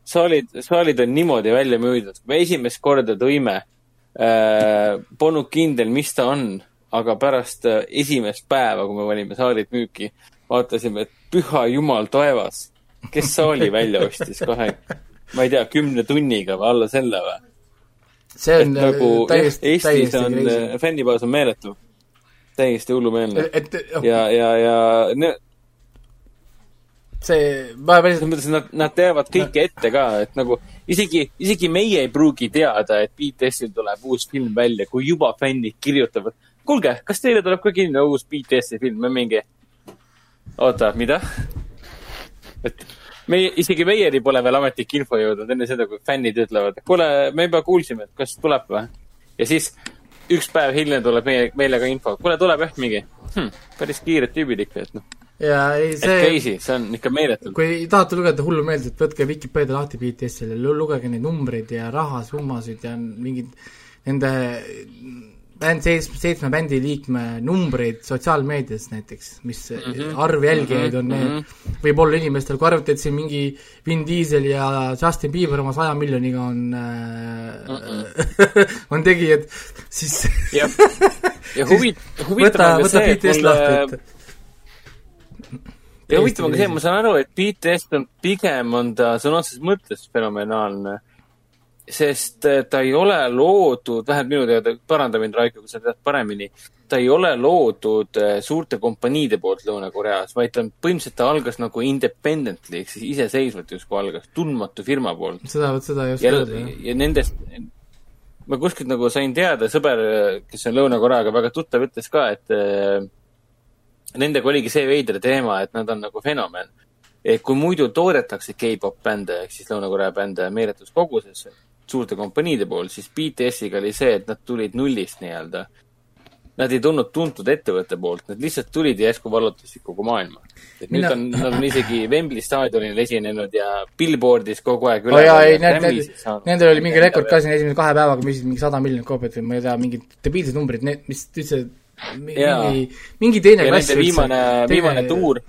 Speaker 4: saalid, saalid on niimoodi välja müüdud. me esimest korda tõime äh,, polnud kindel, mis ta on, aga pärast äh, esimest päeva, kui me panime saalid müüki, vaatasime, et püha jumal taevas, kes saali välja ostis kahe, ma ei tea, kümne tunniga või alla selle või?
Speaker 3: See on et nagu, äh, täiesti,
Speaker 4: Eestis on, äh, fännibaas on meeletu. täiesti hullumeelne.
Speaker 3: Oh.
Speaker 4: ja, ja, ja
Speaker 3: see, ma päriselt.
Speaker 4: et nad, nad teavad kõike ette ka, et nagu isegi, isegi meie ei pruugi teada, et BTS-il tuleb uus film välja, kui juba fännid kirjutavad. kuulge, kas teile tuleb ka kinni uus BTS-i film? me mingi, oota, mida? et meie, isegi meieni pole veel ametlik info jõudnud enne seda, kui fännid ütlevad, kuule, me juba kuulsime, et kas tuleb või? ja siis üks päev hiljem tuleb meie, meile ka info, kuule, tuleb jah mingi hm,. päris kiired tüübid ikka, et noh
Speaker 3: ja ei see
Speaker 4: crazy, see on ikka meeletu.
Speaker 3: kui tahate lugeda hullumeelselt, võtke Vikipeedia lahti BTS-ile, lugege neid numbreid ja rahasummasid ja mingid nende bänd, seitsme, seitsme bändi liikme numbreid sotsiaalmeedias näiteks, mis mm -hmm. arv jälgijaid on mm -hmm., võib-olla inimestel, kui arvate, et siin mingi Vin Diesel ja Justin Bieber oma saja miljoniga on äh, mm, -mm. [LAUGHS] on tegijad, siis
Speaker 4: jah, ja [LAUGHS] huvi, huvitav on ka see, et mulle ja huvitav on ka see, ma saan aru, et BTS on pigem on ta sõna otseses mõttes fenomenaalne. Sest äh, ta ei ole loodud, vähemalt minu teada, paranda mind, Raiko, kui sa tead paremini. ta ei ole loodud äh, suurte kompaniide poolt Lõuna-Koreas, vaid ta on, põhimõtteliselt ta algas nagu independently ehk siis iseseisvalt justkui algas, tundmatu firma poolt.
Speaker 3: seda, seda ei oska öelda,
Speaker 4: jah. ja nendest, ma kuskilt nagu sain teada, sõber, kes on Lõuna-Koreaga väga tuttav, ütles ka, et äh, nendega oligi see veider teema, et nad on nagu fenomen. et kui muidu toodetakse K-pop bände ehk siis Lõuna-Korea bände meeletus koguses suurte kompaniide pool, siis BTS-iga oli see, et nad tulid nullist nii-öelda. Nad ei tulnud tuntud ettevõtte poolt, nad lihtsalt tulid ja järsku vallutasid kogu maailma. et
Speaker 3: Mina-
Speaker 4: nüüd on, nad on isegi Wembley staadionil esinenud ja Billboardis kogu aeg
Speaker 3: oo jaa, ei, need, need, nendel oli mingi rekord ka siin esimese kahe päevaga müüsid mingi sada miljonit koopiat või ma ei tea, mingid debiilsed numbrid, need, mis üldse
Speaker 4: Jaa.
Speaker 3: mingi, mingi teine klass
Speaker 4: nende viimane, viimane tuur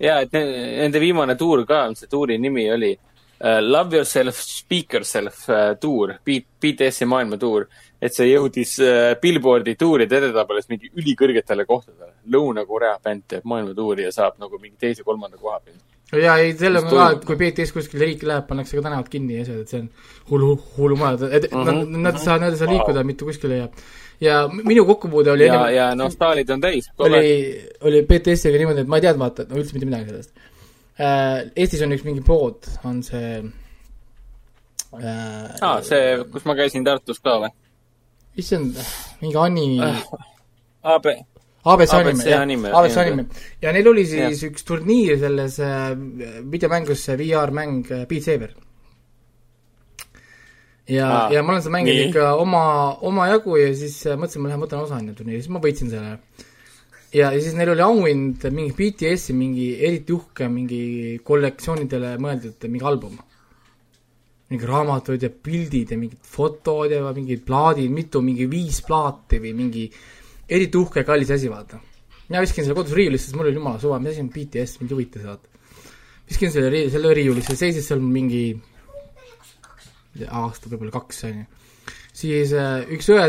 Speaker 4: ja et ne- nende viimane tuur ka, see tuuri nimi oli Love Yourself, Speak Yourself uh, tuur, BTS-i maailmatuur. et see jõudis uh, Billboardi tuuride edetabelis mingi ülikõrgetele kohtadele. Lõuna-Korea bänd teeb maailmatuuri ja saab nagu mingi teise-kolmanda koha peal.
Speaker 3: jaa, ei, selle on ka, et kui BTS kuskile riiki läheb, pannakse ka tänavad kinni ja asjad, et see on hullu, hullumaja, et
Speaker 4: Mhm.
Speaker 3: nad, nad ei saa, nad ei saa liikuda mitte kuskile ja ja minu kokkupuude oli
Speaker 4: ja, ja nostaalid on täis.
Speaker 3: oli, oli BTS-iga niimoodi, et ma ei teadnud vaata no üldse mitte midagi sellest. Eestis on üks mingi pood, on see äh,
Speaker 4: aa, see, kus ma käisin Tartus ka või?
Speaker 3: issand, mingi animi
Speaker 4: Äh, AB,
Speaker 3: abc anime, jah, abc anime. ja neil oli siis üks turniir selles äh, videomängus, see VR-mäng äh, Beat Saber. ja ah,, ja ma olen seda mänginud ikka oma, omajagu ja siis äh, mõtlesin, ma lähen võtan osa enne turniiri, siis ma võitsin selle. ja, ja siis neil oli auhind mingi BTS-i mingi eriti uhke mingi kollektsioonidele mõeldud mingi album. mingi raamatud ja pildid ja mingid fotod ja mingid plaadid, mitu, mingi viis plaati või mingi eriti uhke ja kallis asi, vaata. mina viskasin selle kodus riiulisse, sest mul oli jumala suva, mis asi on BTS, mind ei huvita see, vaata. viskasin selle rii-, selle riiulisse, seisis seal mingi aasta, võib-olla kaks, on ju. siis äh, üks õe,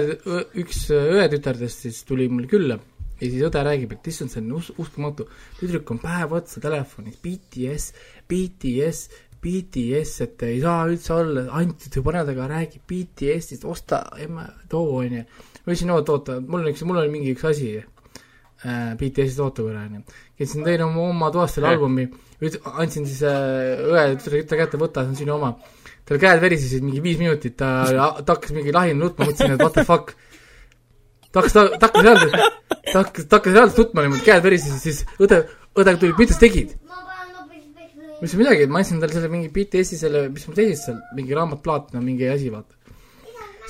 Speaker 3: üks äh, õetütardest siis tuli mulle külla ja siis õde räägib, et issand, see on us-, uskumatu. tüdruk on päev otsa telefonis, BTS, BTS, BTS, et ei saa üldse olla, ainult sõbradega räägib BTS-ist, osta, emme, too, on ju. ma ütlesin, oot, oota, mul on üks, mul oli mingi üks asi äh, BTS-ist oota korra, on ju. käisin tõin oma, oma toast selle albumi, andsin siis äh, õe tütre tütre kätte, võta, see on sinu oma. tal käed verisesid mingi viis minutit, ta, [LAUGHS] ta hakkas mingi lahina nutma, mõtlesin, et what the fuck. Ta hakkas, ta hakkas reaalselt, ta hakkas, ta hakkas reaalselt nutma niimoodi, käed verisesid, siis õde, õde tuli, mida sa tegid? ma ütlesin midagi, ma andsin talle selle mingi BTS-i selle, mis mul seisis seal, mingi raamatplaat, no mingi asi, vaata.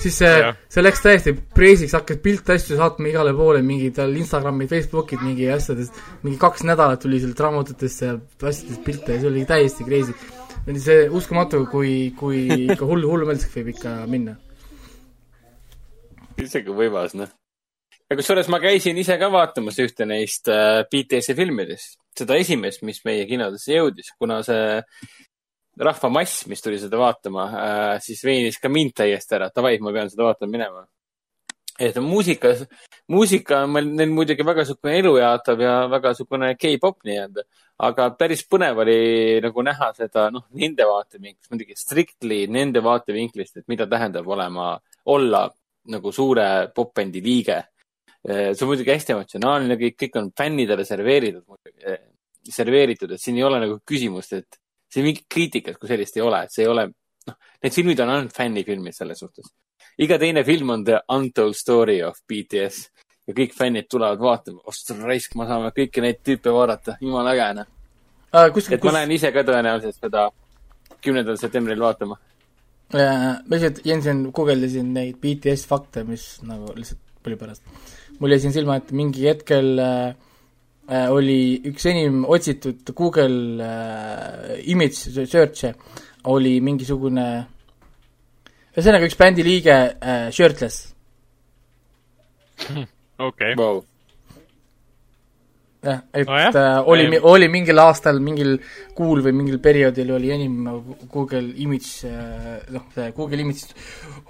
Speaker 3: siis see see läks täiesti preesiks, hakkas pilte asju saatma igale poole, mingi tal Instagrami, Facebookid, mingi asjadest, mingi kaks nädalat tuli sealt raamatutest ja asjadest pilte ja see oli täiesti crazy. oli see uskumatu, kui, kui [LAUGHS] ikka hullu, hullumeelseks võib ikka minna.
Speaker 4: isegi võimas, noh. Ja kusjuures ma käisin ise ka vaatamas ühte neist äh, BTS-i filmidest, seda esimest, mis meie kinodesse jõudis, kuna see rahvamass, mis tuli seda vaatama äh,, siis veenis ka mind täiesti ära, davai, ma pean seda vaatama minema. et muusika, muusika on meil neil muidugi väga niisugune elujaatav ja väga niisugune K-pop nii-öelda, aga päris põnev oli nagu näha seda, noh, nende vaatevinklist, muidugi strictly nende vaatevinklist, et mida tähendab olema, olla nagu suure popbändi liige. See on muidugi hästi emotsionaalne kõik, kõik on fännidele serveeritud, serveeritud, et siin ei ole nagu küsimust, et siin mingit kriitikat kui sellist ei ole, et see ei ole, noh, need filmid on ainult fännifilmid selles suhtes. iga teine film on The Untold Story of BTS ja kõik fännid tulevad vaatama, osta raisk, me saame kõiki neid tüüpe vaadata, jumala äge, noh.
Speaker 3: kus,
Speaker 4: et ma lähen ise ka tõenäoliselt seda kümnendal septembril vaatama.
Speaker 3: ma lihtsalt Jensen guugeldasin neid BTS fakte, mis nagu lihtsalt palju pärast. Mul jäi siin silma, et mingi hetkel äh, äh, oli üks enim otsitud Google äh, image search'e oli mingisugune, ühesõnaga üks bändi liige äh, shirtless. [LAUGHS]
Speaker 2: okei,
Speaker 4: Wow.
Speaker 3: jah, et
Speaker 2: Nojah.
Speaker 3: äh, oli oli mingil aastal, mingil kuul või mingil perioodil oli enim nagu Google image äh,, noh, see Google image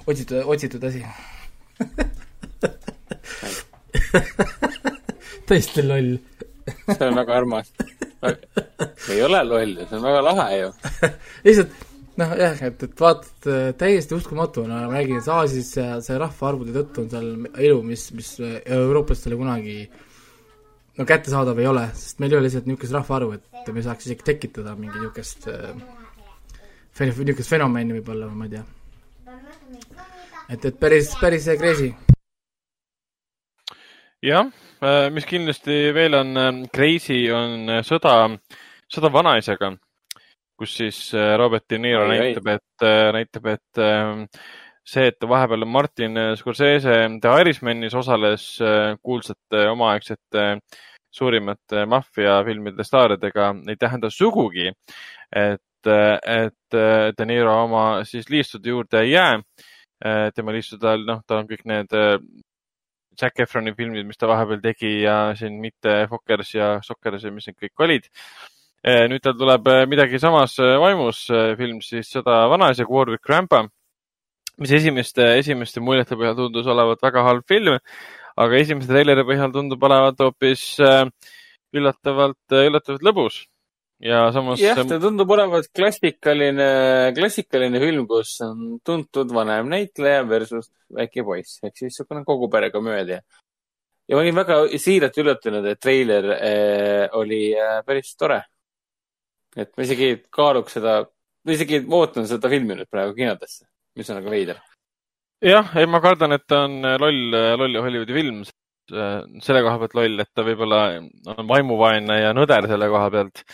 Speaker 3: otsitud, otsitud asi. [LAUGHS] [LAUGHS] täiesti loll.
Speaker 4: see on väga armas. ei ole loll, see on väga lahe ju. [LAUGHS]
Speaker 3: lihtsalt noh, jah, et, et vaatad täiesti uskumatu, no ma räägin, et Aasias see, see rahvaarvude tõttu on seal elu, mis, mis eurooplastele kunagi no kättesaadav ei ole, sest meil ei ole lihtsalt niisugust rahvaarvu, et me saaks isegi tekitada mingi niisugust äh, niisugust fenomeni võib-olla, ma ei tea. et, et päris, päris crazy.
Speaker 2: jah, mis kindlasti veel on äh, crazy, on äh, sõda Sõda vanaisaga, kus siis äh, Robert De Niro
Speaker 4: Oi,
Speaker 2: näitab, et, näitab, et ähm, see, et vahepeal Martin Scorsese The Irishmanis osales äh, kuulsate omaaegsete suurimate maffiafilmide staaridega, ei tähenda sugugi, et, et De Niro oma siis liistude juurde ei jää. tema liistude all, noh, tal on kõik need äh, Zac Efroni filmid, mis ta vahepeal tegi ja siin mitte Fokkers ja Sokkers ja mis need kõik olid. nüüd tal tuleb äh, midagi samas äh, vaimus film siis Sõda vanaisaga Warwick Rampa, mis esimeste, esimeste muljete põhjal tundus olevat väga halb film, aga esimese treileri põhjal tundub olevat hoopis üllatavalt, üllatavalt lõbus ja samas.
Speaker 4: jah, ta tundub olevat klassikaline, klassikaline film, kus on tuntud vanem näitleja versus väike poiss ehk siis niisugune kogu pere komöödia. ja ma olin väga siiralt üllatunud, et treiler äh, oli äh, päris tore. et ma isegi kaaluks seda, ma isegi ootan seda filmi nüüd praegu kinodesse, mis on nagu veider.
Speaker 2: jah, ei ma kardan, et ta on loll, loll Hollywoodi film selle koha pealt loll, et ta võib-olla on vaimuvaene ja nõder selle koha pealt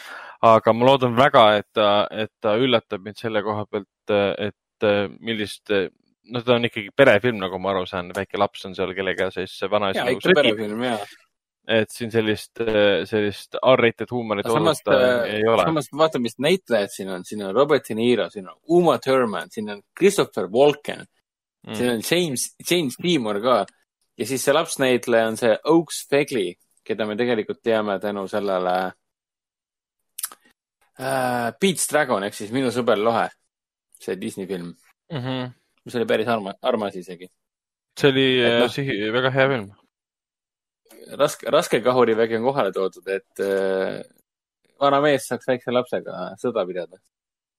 Speaker 2: aga ma loodan väga, et ta, et ta üllatab mind selle koha pealt, et millist, no ta on ikkagi perefilm, nagu ma aru saan, väike laps on seal, kellega siis vanaisa
Speaker 4: ja, ikka perefilm, jaa.
Speaker 2: et siin sellist, sellist R-rated huumorit
Speaker 4: samas,
Speaker 2: ei ole.
Speaker 4: samas vaata, mis näitlejad siin on, siin on Robert De Niro, siin on Uma Thurman, siin on Christopher Walken mm., siin on James, James Seymour ka ja siis see lapsnäitleja on see Oaks Fegley, keda me tegelikult teame tänu sellele äh, Pete's Dragon ehk siis Minu sõber Lohe, see Disney film
Speaker 2: mm. -hmm.
Speaker 4: mis oli päris arma, armas isegi.
Speaker 2: see oli no, sihi, väga hea film.
Speaker 4: raske, raske kahurivägi on kohale toodud, et äh, vana mees saaks väikse lapsega sõda pidada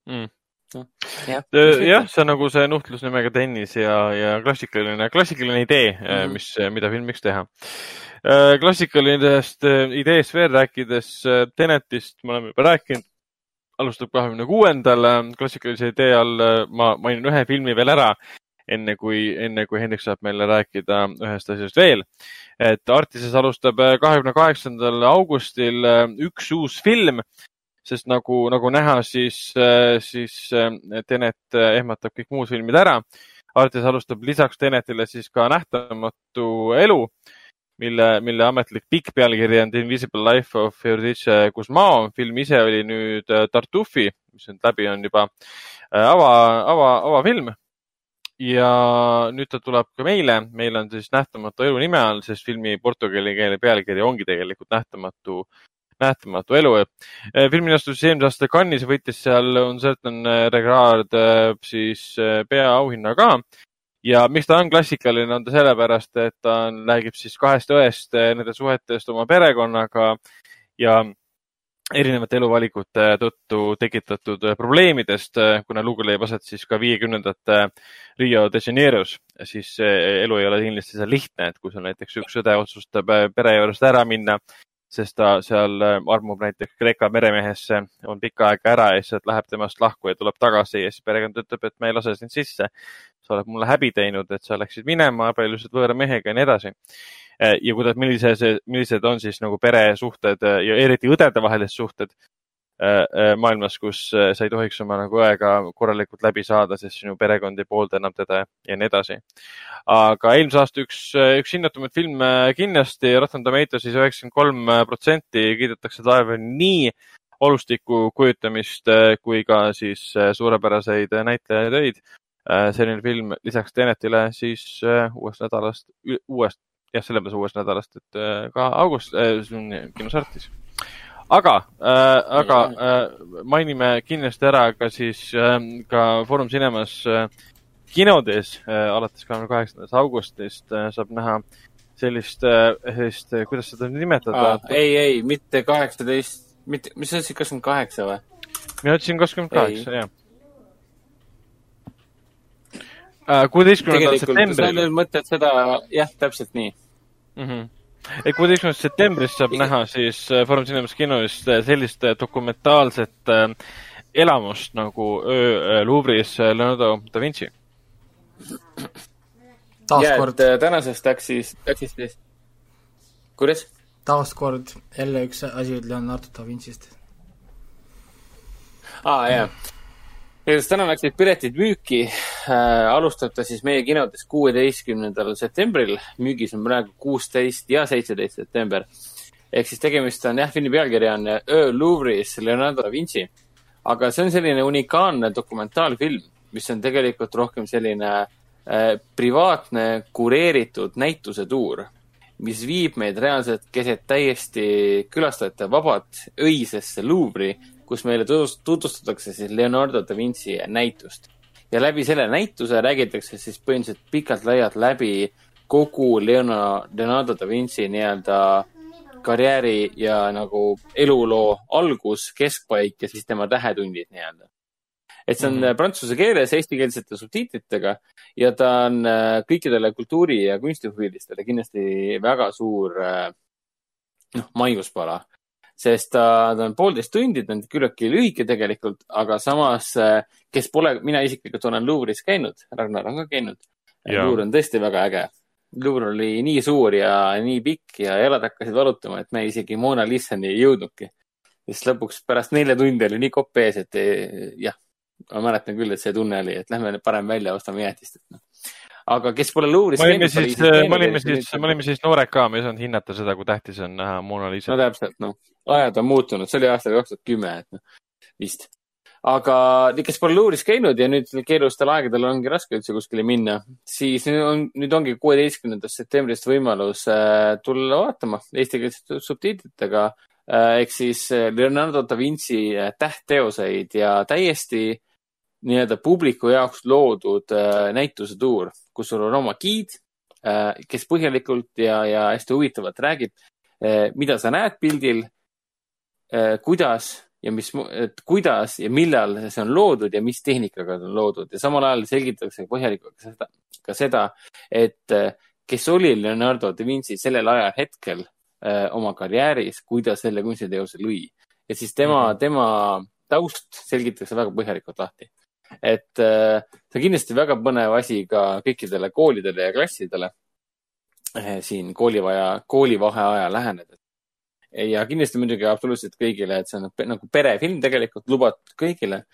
Speaker 2: mm
Speaker 4: no,.
Speaker 2: jah, jah, see on nagu see nuhtlus nimega tennis ja, ja klassikaline, klassikaline idee mm, -hmm. mis, mida filmiks teha. klassikalisest ideest veel rääkides, Tenetist me oleme juba rääkinud alustab kahekümne kuuendal klassikalise idee all. ma mainin ühe filmi veel ära, enne kui, enne kui Hendrik saab meile rääkida ühest asjast veel. et Artises alustab kahekümne kaheksandal augustil üks uus film, sest nagu, nagu näha, siis, siis Tenet ehmatab kõik muud filmid ära. Artis alustab lisaks Tenetile siis ka Nähtamatu elu mille, mille ametlik pikk pealkiri on The Invisible Life of Eurydice Guzmao. film ise oli nüüd äh, Tartufi, mis nüüd läbi on juba äh, ava, ava, avafilm. ja nüüd ta tuleb ka meile, meil on siis Nähtamatu elu nime all, sest filmi portugali keele pealkiri ongi tegelikult Nähtamatu nähtamatu elu. Äh, filmi astus eelmise aasta Cannes'is, võitis seal Un certain regard siis peaauhinna ka ja miks ta on klassikaline, on ta sellepärast, et ta on, räägib siis kahest õest, eh, nende suhetest oma perekonnaga ja erinevate eluvalikute tõttu tekitatud probleemidest, eh, kuna lugu leiab aset siis ka viiekümnendate Rio de Janeiros, siis elu ei ole kindlasti seal lihtne, et kui sul näiteks üks õde otsustab eh, pere juurest ära minna, sest ta seal armub näiteks Kreeka meremehesse, on pikka aega ära ja siis läheb temast lahku ja tuleb tagasi ja siis perekond ütleb, et me ei lase sind sisse sa oled mulle häbi teinud, et sa läksid minema, abiellusid võõra mehega ja nii edasi. Eh, ja kuidas, millise, millised on siis nagu peresuhted eh, ja eriti õdedevahelised suhted eh, maailmas, kus sa ei tohiks oma nagu õega korralikult läbi saada, sest sinu perekond ei poolda enam teda ja nii edasi. aga eelmise aasta üks, üks hinnatumaid filme kindlasti, Rotten Tomatoes'is üheksakümmend kolm protsenti kiidetakse taeva nii olustiku kujutamist kui ka siis suurepäraseid näitlejatöid. Äh, selline film lisaks Tenetile siis äh, uuest nädalast, uuest, jah, sellepärast uuest nädalast, et äh, ka august äh,, kinos Artis. Aga äh,, aga äh, mainime kindlasti ära ka siis äh, ka Foorum Cinemas äh, kinodes äh, alates kahekümne kaheksandast augustist äh, saab näha sellist äh,, sellist äh,, kuidas seda nimetada?
Speaker 4: ei, ei, mitte kaheksateist, mitte, mis sa ütlesid, kakskümmend kaheksa või?
Speaker 2: mina ütlesin kakskümmend kaheksa, jah Äh, kuueteistkümnendal septembril.
Speaker 4: mõtled seda, jah, täpselt nii
Speaker 2: mm. -hmm kuueteistkümnendast septembrist saab näha siis äh, Foorum Cinemas kinos äh, sellist dokumentaalset äh, elamust nagu Öö Louvre'is Leonardo da Vinci.
Speaker 3: taaskord.
Speaker 4: tänasest siis, läks siis, kuidas?
Speaker 3: taaskord jälle üks asi Leonardo da Vincist
Speaker 4: aa ah,, jaa. Igatahes täna läksid piletid müüki äh,. alustab ta siis meie kinodes kuueteistkümnendal septembril. müügis on praegu kuusteist ja seitseteist september. ehk siis tegemist on jah, filmi pealkiri on Öö Louvre'is Leonardo da Vinci. aga see on selline unikaalne dokumentaalfilm, mis on tegelikult rohkem selline äh, privaatne kureeritud näitusetuur mis viib meid reaalselt keset täiesti külastajate vabat öisesse Louvre'i, kus meile tutvustatakse siis Leonardo da Vinci näitust. ja läbi selle näituse räägitakse siis põhimõtteliselt pikalt-laialt läbi kogu Leonardo, Leonardo da Vinci nii-öelda karjääri ja nagu eluloo algus, keskpaik ja siis tema tähetundid nii-öelda et see on mm -hmm. prantsuse keeles eestikeelsete subtiitritega ja ta on äh, kõikidele kultuuri ja kunstihuvilistele kindlasti väga suur äh, noh, maiuspala. Sest ta, ta on poolteist tundi, ta on küllaltki lühike tegelikult, aga samas, kes pole, mina isiklikult olen Louvre'is käinud, Ragnar on ka käinud. Louvre on tõesti väga äge. Louvre oli nii suur ja nii pikk ja jalad hakkasid valutama, et me isegi Mona Lisani ei jõudnudki. sest lõpuks pärast nelja tundi oli nii kopp ees, et jah ma mäletan küll, et see tunne oli, et lähme parem välja, ostame jäätist, et noh. Aga kes pole Louvre'is
Speaker 2: me olime siis, me olime siis, me olime siis noored ka, me ei saanud hinnata seda, kui tähtis on näha Mona Lisa.
Speaker 4: no täpselt, noh, ajad on muutunud, see oli aastal kaks tuhat kümme, et noh, vist. aga kes pole Louvre'is käinud ja nüüd keerulistel aegadel ongi raske üldse kuskile minna, siis nüüd on, nüüd ongi kuueteistkümnendast septembrist võimalus äh, tulla vaatama eestikeelsete subtiitritega äh, ehk siis äh, Leonardo da Vinci äh, tähtteoseid ja täiesti nii-öelda publiku jaoks loodud äh, näitusetuur, kus sul on oma giid äh,, kes põhjalikult ja, ja hästi huvitavalt räägib äh,, mida sa näed pildil kuidas ja mis, et kuidas ja millal see on loodud ja mis tehnikaga see on loodud ja samal ajal selgitatakse põhjalikult ka seda, ka seda, et kes oli Leonardo da Vinci sellel ajahetkel oma karjääris, kui ta selle kunstiteose lõi. et siis tema mm, -hmm. tema taust selgitatakse väga põhjalikult lahti et äh, see on kindlasti väga põnev asi ka kõikidele koolidele ja klassidele äh, siin koolivaja, koolivaheaja lähenedes. ja kindlasti muidugi absoluutselt kõigile, et see on nagu perefilm tegelikult lubatud kõigile.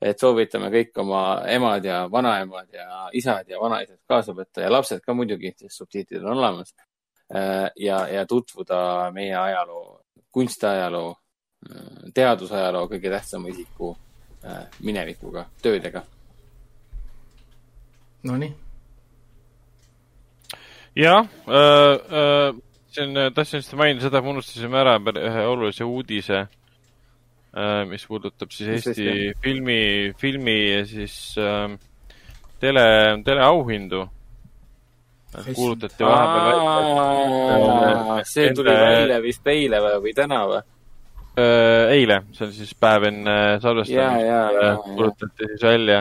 Speaker 4: et soovitame kõik oma emad ja vanaemad ja isad ja vanaisad kaasa võtta ja lapsed ka muidugi, sest subtiitrid on olemas. Äh, ja, ja tutvuda meie ajaloo, kunstiajaloo, teadusajaloo kõige tähtsama isiku Äh, minevikuga, töödega.
Speaker 3: Nonii.
Speaker 2: jah äh,, äh, siin tahtsin just mainida seda, et me unustasime ära ühe olulise uudise äh,, mis puudutab siis Eesti Sest, filmi, filmi ja siis äh, tele, teleauhindu kuulutati vahepeal
Speaker 4: välja. see tuli välja vist eile või täna või?
Speaker 2: Äh, eile, see on siis päev enne salvestamist, kuulutati siis välja.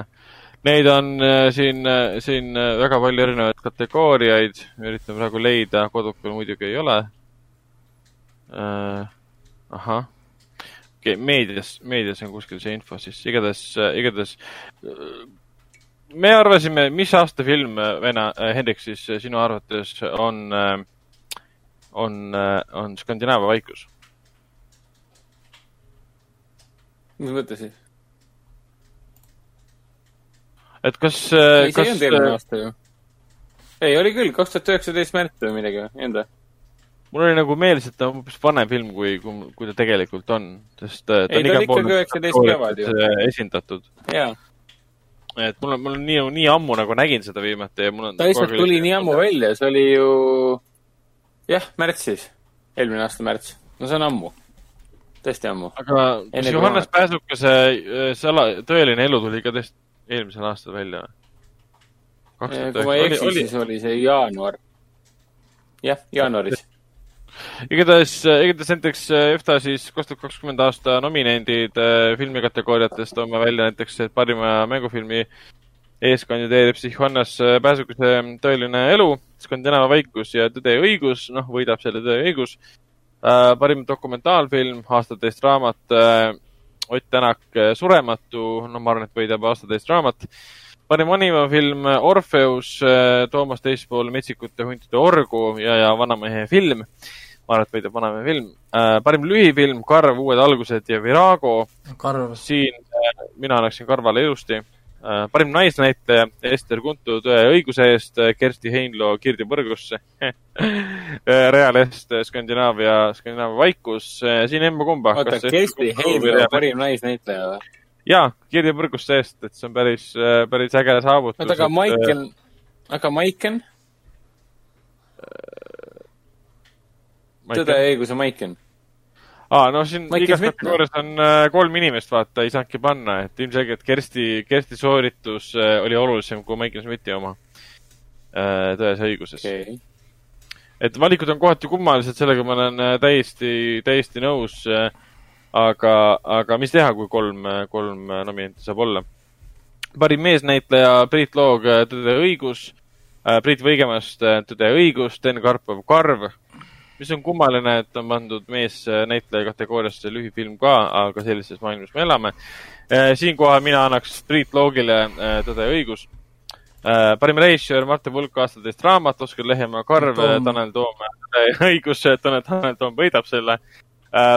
Speaker 2: Neid on äh, siin, äh, siin väga palju erinevaid kategooriaid, üritan praegu leida, kodukul muidugi ei ole. ahah, okei okay,, meedias, meedias on kuskil see info siis, igatahes, igatahes me arvasime, mis aasta film, Vena, Hendrik, siis sinu arvates on, on, on Skandinaavia vaikus
Speaker 4: mis mõttes siis?
Speaker 2: et kas.
Speaker 4: ei, see ei olnud eelmine aasta ju. ei, oli küll, kaks tuhat üheksateist märts või midagi, või?
Speaker 2: mul oli nagu meeles, et ta on hoopis vanem film, kui, kui, kui ta tegelikult on, sest äh, ta
Speaker 4: ei, on igal pool nagu
Speaker 2: esindatud.
Speaker 4: jaa.
Speaker 2: et mul on, mul on nii, nii ammu nagu nägin seda viimati ja mul on
Speaker 4: ta lihtsalt tuli nii ammu välja, see oli ju jah, märtsis, eelmine aasta märts, no see on ammu tõesti ammu.
Speaker 2: aga kas Johannes Pääsukese äh, sala, tõeline elu tuli ka tõesti eelmisel aastal välja või?
Speaker 4: kui ma ei eksi, siis oli see jaanuar. jah, jaanuaris.
Speaker 2: igatahes, äh, igatahes näiteks äh, EFTA siis kaks tuhat kakskümmend aasta nominendid filmikategooriates toome välja näiteks, parima mängufilmi ees kandideerib siis Johannes Pääsukese Tõeline elu, Skandinaavia vaikus ja Tõde ja õigus, noh, võidab selle Tõe ja õigus Äh, parim dokumentaalfilm, aastateist raamat, äh, Ott Tänak äh, Surematu, no ma arvan, et võidab aastateist raamat. parim animafilm Orpheus, Toomas teispool Metsikute huntide orgu ja, ja Vanamehe film. ma arvan, et võidab Vanamehe film. parim lühifilm Karv, Uued algused ja Virago. siin mina annaksin Karvale ilusti äh, parim naisnäitleja Ester Kuntu Tõe õiguse eest, Kersti Heinlo Kirdi põrgusse [LAUGHS] Rea Lest Skandinaavia, Skandinaavia vaikus, siin emba-kumba.
Speaker 4: oota, Kersti Heinlo parim naisnäitleja või?
Speaker 2: jaa, Kirdi põrgusse eest, et see on päris, päris äge saavutus.
Speaker 4: oota, aga Maiken, aga Maiken? tõde ja õiguse Maiken
Speaker 2: aa, no siin igas kategoorias on äh, kolm inimest, vaata, ei saanudki panna, et ilmselgelt Kersti, Kersti sooritus äh, oli olulisem kui Michael Smithi oma äh, tões ja õiguses okay.. et valikud on kohati kummalised, sellega ma olen täiesti, täiesti nõus. aga, aga mis teha, kui kolm, kolm nominenti saab olla? parim meesnäitleja Priit Loog, Tõde ja õigus. Priit Võigemast, Tõde ja õigus, Sten Karpov, Karv mis on kummaline, et on pandud meesnäitleja kategooriasse lühifilm ka, aga sellises maailmas me elame. Eh, siinkohal mina annaks Priit Loogile eh, Tõde ja õigus. Eh, parim režissöör Martin Vulk, aastateist raamat, Oskar Lehemaa, Karv, Tanel Toom, Tõde ja [LAUGHS] õigus, Tanel, Tanel Toom võidab selle.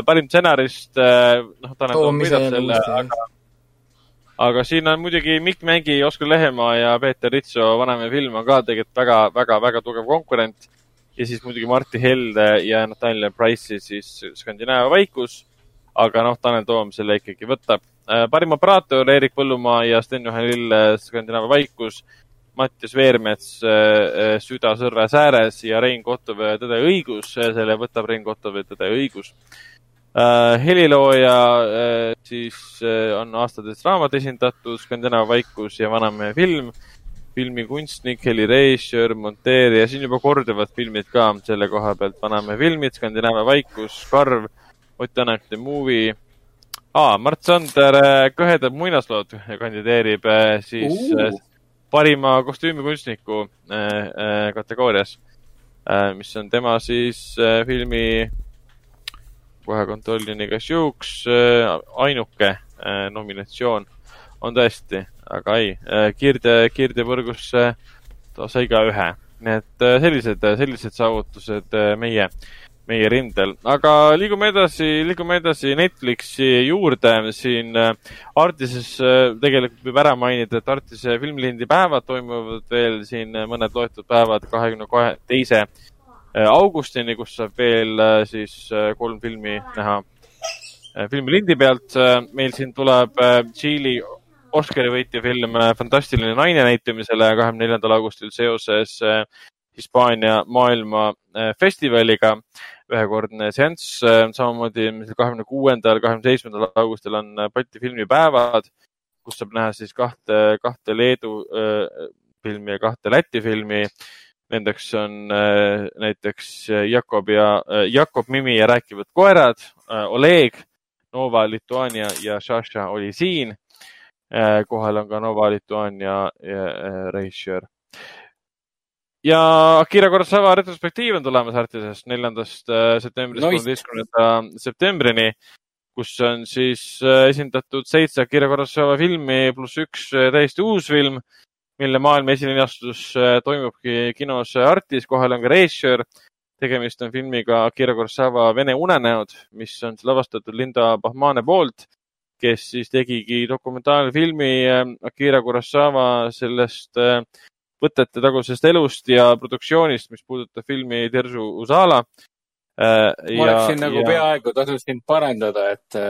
Speaker 2: parim stsenarist, noh, Tanel Toom võidab selle, aga aga siin on muidugi Mikk Mängi, Oskar Lehemaa ja Peeter Ritso Vanemäe film on ka tegelikult väga, väga, väga tugev konkurent ja siis muidugi Martti Helde ja Natalja Price'i siis Skandinaavia vaikus. aga noh, Tanel Toom selle ikkagi võtab. Äh, parim operaator Eerik Põllumaa ja Sten-Juhan Lill Skandinaavia vaikus. Mattias Veermets äh, äh, Süda sõrres ääres ja Rein Kottov Tõde õigus, selle võtab Rein Kottov Tõde õigus. helilooja siis on aastatest raamat esindatud, Skandinaavia vaikus ja Vanamehe film filmikunstnik, helirežissöör, monteerija, siin juba korduvad filmid ka selle koha pealt, Vanamäe filmid, Skandinaavia vaikus, Karv, Ott Tänak, The Movie ah,. Mart Sander, äh, Kõhedad muinaslood kandideerib äh, siis uh. parima kostüümikunstniku kategoorias, mis on tema siis filmi, kohe kontrollin igaks juhuks, ainuke nominatsioon on tõesti aga ei, äh, kiirde, kiirdepõrgusse ta sai ka ühe. nii et äh, sellised, sellised saavutused äh, meie, meie rindel. aga liigume edasi, liigume edasi Netflixi juurde. siin Artises tegelikult võib ära mainida, et Artise filmilindi päevad toimuvad veel siin mõned loetud päevad, kahekümne kahe, teise augustini, kus saab veel siis kolm filmi näha filmilindi pealt. meil siin tuleb Tšiili Oscari võitja film äh, Fantastiline naine näitamisele kahekümne neljandal augustil seoses äh, Hispaania maailmafestivaliga. Äh, ühekordne seanss, samamoodi kahekümne kuuendal, kahekümne seitsmendal augustil on Balti filmipäevad, kus saab näha siis kahte, kahte Leedu filmi ja kahte Läti filmi. Nendeks on näiteks Jakob ja, Jakob Mimi ja rääkivad koerad, Oleg, Nova Lituania ja Šaša oli siin kohal on ka Nova Lituania äh, režissöör. ja Akira Kurosawa retrospektiiv on tulemas Artisest neljandast septembrist kolmeteistkümnenda septembrini, kus on siis esindatud seitse Akira Kurosawa filmi pluss üks täiesti uus film, mille maailma esilinastus toimubki kinos Artis, kohal on ka režissöör. Tegemist on filmiga Akira Kurosawa Vene unenäod, mis on lavastatud Linda Bahmane poolt kes siis tegigi dokumentaalfilmi äh, Akira Kurosawa sellest äh, võtete tagusest elust ja produktsioonist, mis puudutab filmi Tersu Usala.
Speaker 4: Äh, ma oleksin nagu ja... peaaegu tasus sind parandada, et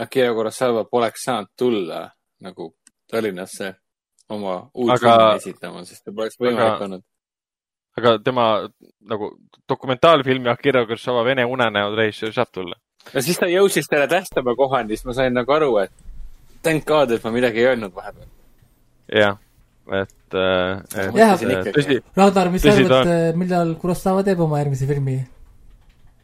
Speaker 4: Akira Kurosawa poleks saanud tulla nagu Tallinnasse oma uut aga... filmi esitama, sest ta poleks võimalik aga... olnud
Speaker 2: aga tema nagu dokumentaalfilmi Akira Kurosawa Vene unenäod režissöör saab tulla
Speaker 4: no siis ta jõudis selle tähtpäeva kohani, siis ma sain nagu aru, et thank god, et ma midagi ei öelnud vahepeal.
Speaker 2: jah, et, äh,
Speaker 3: et. jah, tõsi. Ragnar, mis sa arvad, äh, millal Kurosawa teeb oma järgmise filmi?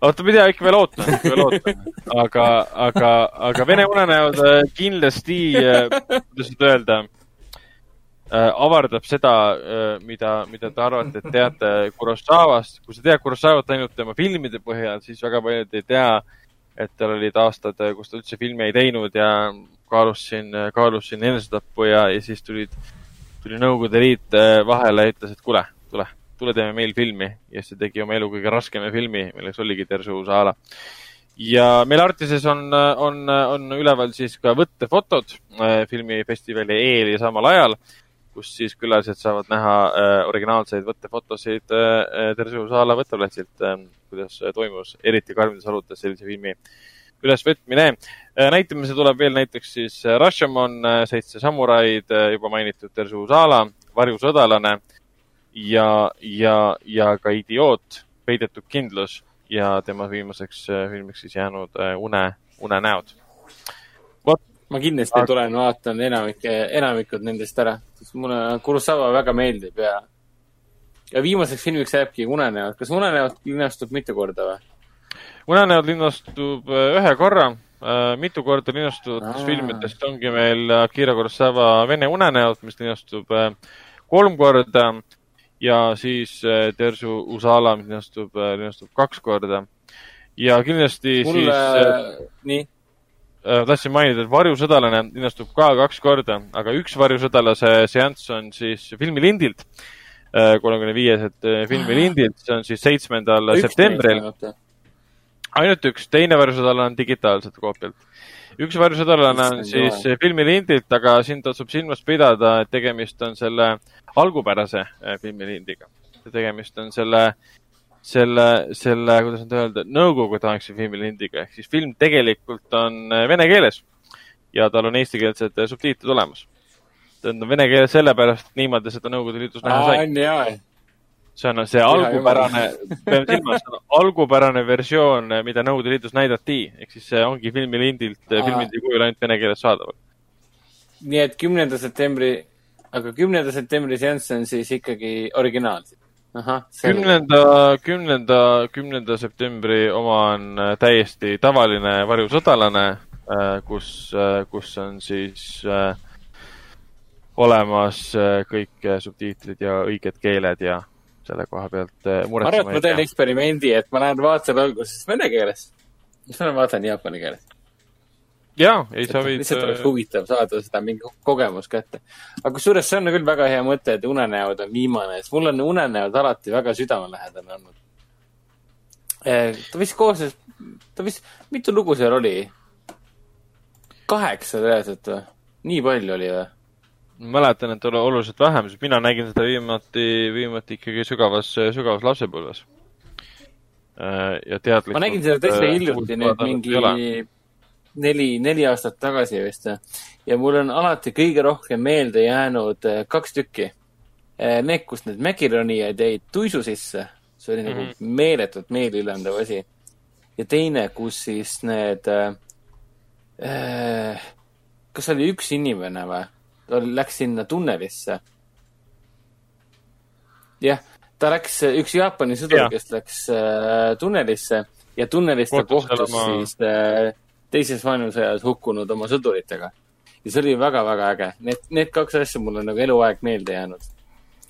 Speaker 2: oota, tea, ikka veel ootan, ikka veel ootan. aga, aga, aga Vene unenäod äh, kindlasti, kuidas nüüd öelda avardab seda, mida, mida te arvate, et teate Kurosawast. kui sa tead Kurosawat ainult tema filmide põhjal, siis väga paljud ei tea, et tal olid aastad, kus ta üldse filmi ei teinud ja kaalus siin, kaalus siin enesetappu ja, ja siis tulid, tuli Nõukogude Liit äh, vahele ja ütles, et kuule, tule, tule teeme meil filmi ja siis ta tegi oma elu kõige raskema filmi, milleks oligi Tersu Usala. ja meil Artises on, on, on üleval siis ka võttefotod äh, filmifestivali eel ja samal ajal, kus siis külalised saavad näha äh, originaalseid võttefotosid äh, Tersu Saala võtteplatzilt, kuidas toimus eriti karmides oludes sellise filmi ülesvõtmine. näitamise tuleb veel näiteks siis Rashomon, Seitse samuraid, juba mainitud Tersu Saala, Varjusõdalane ja, ja, ja ka Idioot, peidetud kindlus ja tema viimaseks äh, filmiks siis jäänud äh, Une, unenäod.
Speaker 4: Ma kindlasti aga... tulen, vaatan enamike, enamikud nendest ära, sest mulle Kurosawa väga meeldib ja, ja viimaseks filmiks jääbki Unenäod. kas Unenäod linastub mitu korda või?
Speaker 2: unenäod linastub äh, ühe korra, mitu korda linastuvatest filmidest ongi meil Akira Kurosawa Vene unenäod, mis linastub kolm korda ja siis äh, Tersu Usala, mis linastub, äh, linastub kaks korda. ja kindlasti Mulle... siis äh,
Speaker 4: nii?
Speaker 2: Tahtsin mainida, et Varjusõdalane linastub ka kaks korda, aga üks Varjusõdalase seanss on siis filmilindilt, kolmekümne viies, et filmilindilt, see on siis seitsmendal septembril. ainult üks, teine Varjusõdalane on digitaalselt koopialt üks varjusõdalane on siis filmilindilt, aga siin tasub silmas pidada, et tegemist on selle algupärase äh, filmilindiga. tegemist on selle, selle, selle, kuidas nüüd öelda, nõukogudeaegse filmilindiga ehk siis film tegelikult on äh, vene keeles ja tal on eestikeelsed äh, subtiitrid olemas. on vene keeles sellepärast, et niimoodi seda Nõukogude Liidus näha sai. see on see algupärane, [LAUGHS] peame silmas, algupärane versioon, mida Nõukogude Liidus näidati, ehk siis see ongi filmilindilt, filmilindi kujul ainult vene keeles saadaval.
Speaker 4: nii et kümnenda septembri aga kümnenda septembri seanss on siis ikkagi originaal?
Speaker 2: Kümnenda, kümnenda, kümnenda septembri oma on äh, täiesti tavaline varjusõdalane, äh, kus, äh, kus on siis olemas kõik subtiitrid ja õiged keeled ja selle koha pealt
Speaker 4: muretsema ei pea. ma arvan, et ma teen eksperimendi, et ma lähen vaatan alguses vene keeles, siis ma vaatan jaapani keeles
Speaker 2: jaa, ei sa võid.
Speaker 4: lihtsalt oleks äh, huvitav saada seda mingi kogemus kätte. aga kusjuures see on küll väga hea mõte, et unenäod on viimane, sest mul on unenäod alati väga südamelähedane olnud. Äh, ta vist koosnes, ta vist, mitu lugu seal oli? kaheksa reaalselt või? nii palju oli või?
Speaker 2: mäletan, et oli oluliselt vähem, sest mina nägin seda viimati, viimati ikkagi sügavas, sügavas lapsepõlves. Äh, ja teadlikult.
Speaker 4: ma nägin seda täitsa hiljuti nüüd mingi neli, neli aastat tagasi vist. ja mul on alati kõige rohkem meelde jäänud eh, kaks tükki. Eh, need, kus need Mäkironijad jäid tuisu sisse, see oli mm -hmm. nagu mhm. meeletult meeliülendav asi. ja teine, kus siis need äh,, kas oli üks inimene või? ta läks sinna tunnelisse. jah, ta läks, üks Jaapani sõdur, kes läks äh, tunnelisse ja tunnelis ta kohtus oma... siis äh, teises maailmasõjas hukkunud oma sõduritega. ja see oli väga-väga äge. Need, need kaks asja mul on nagu eluaeg meelde jäänud.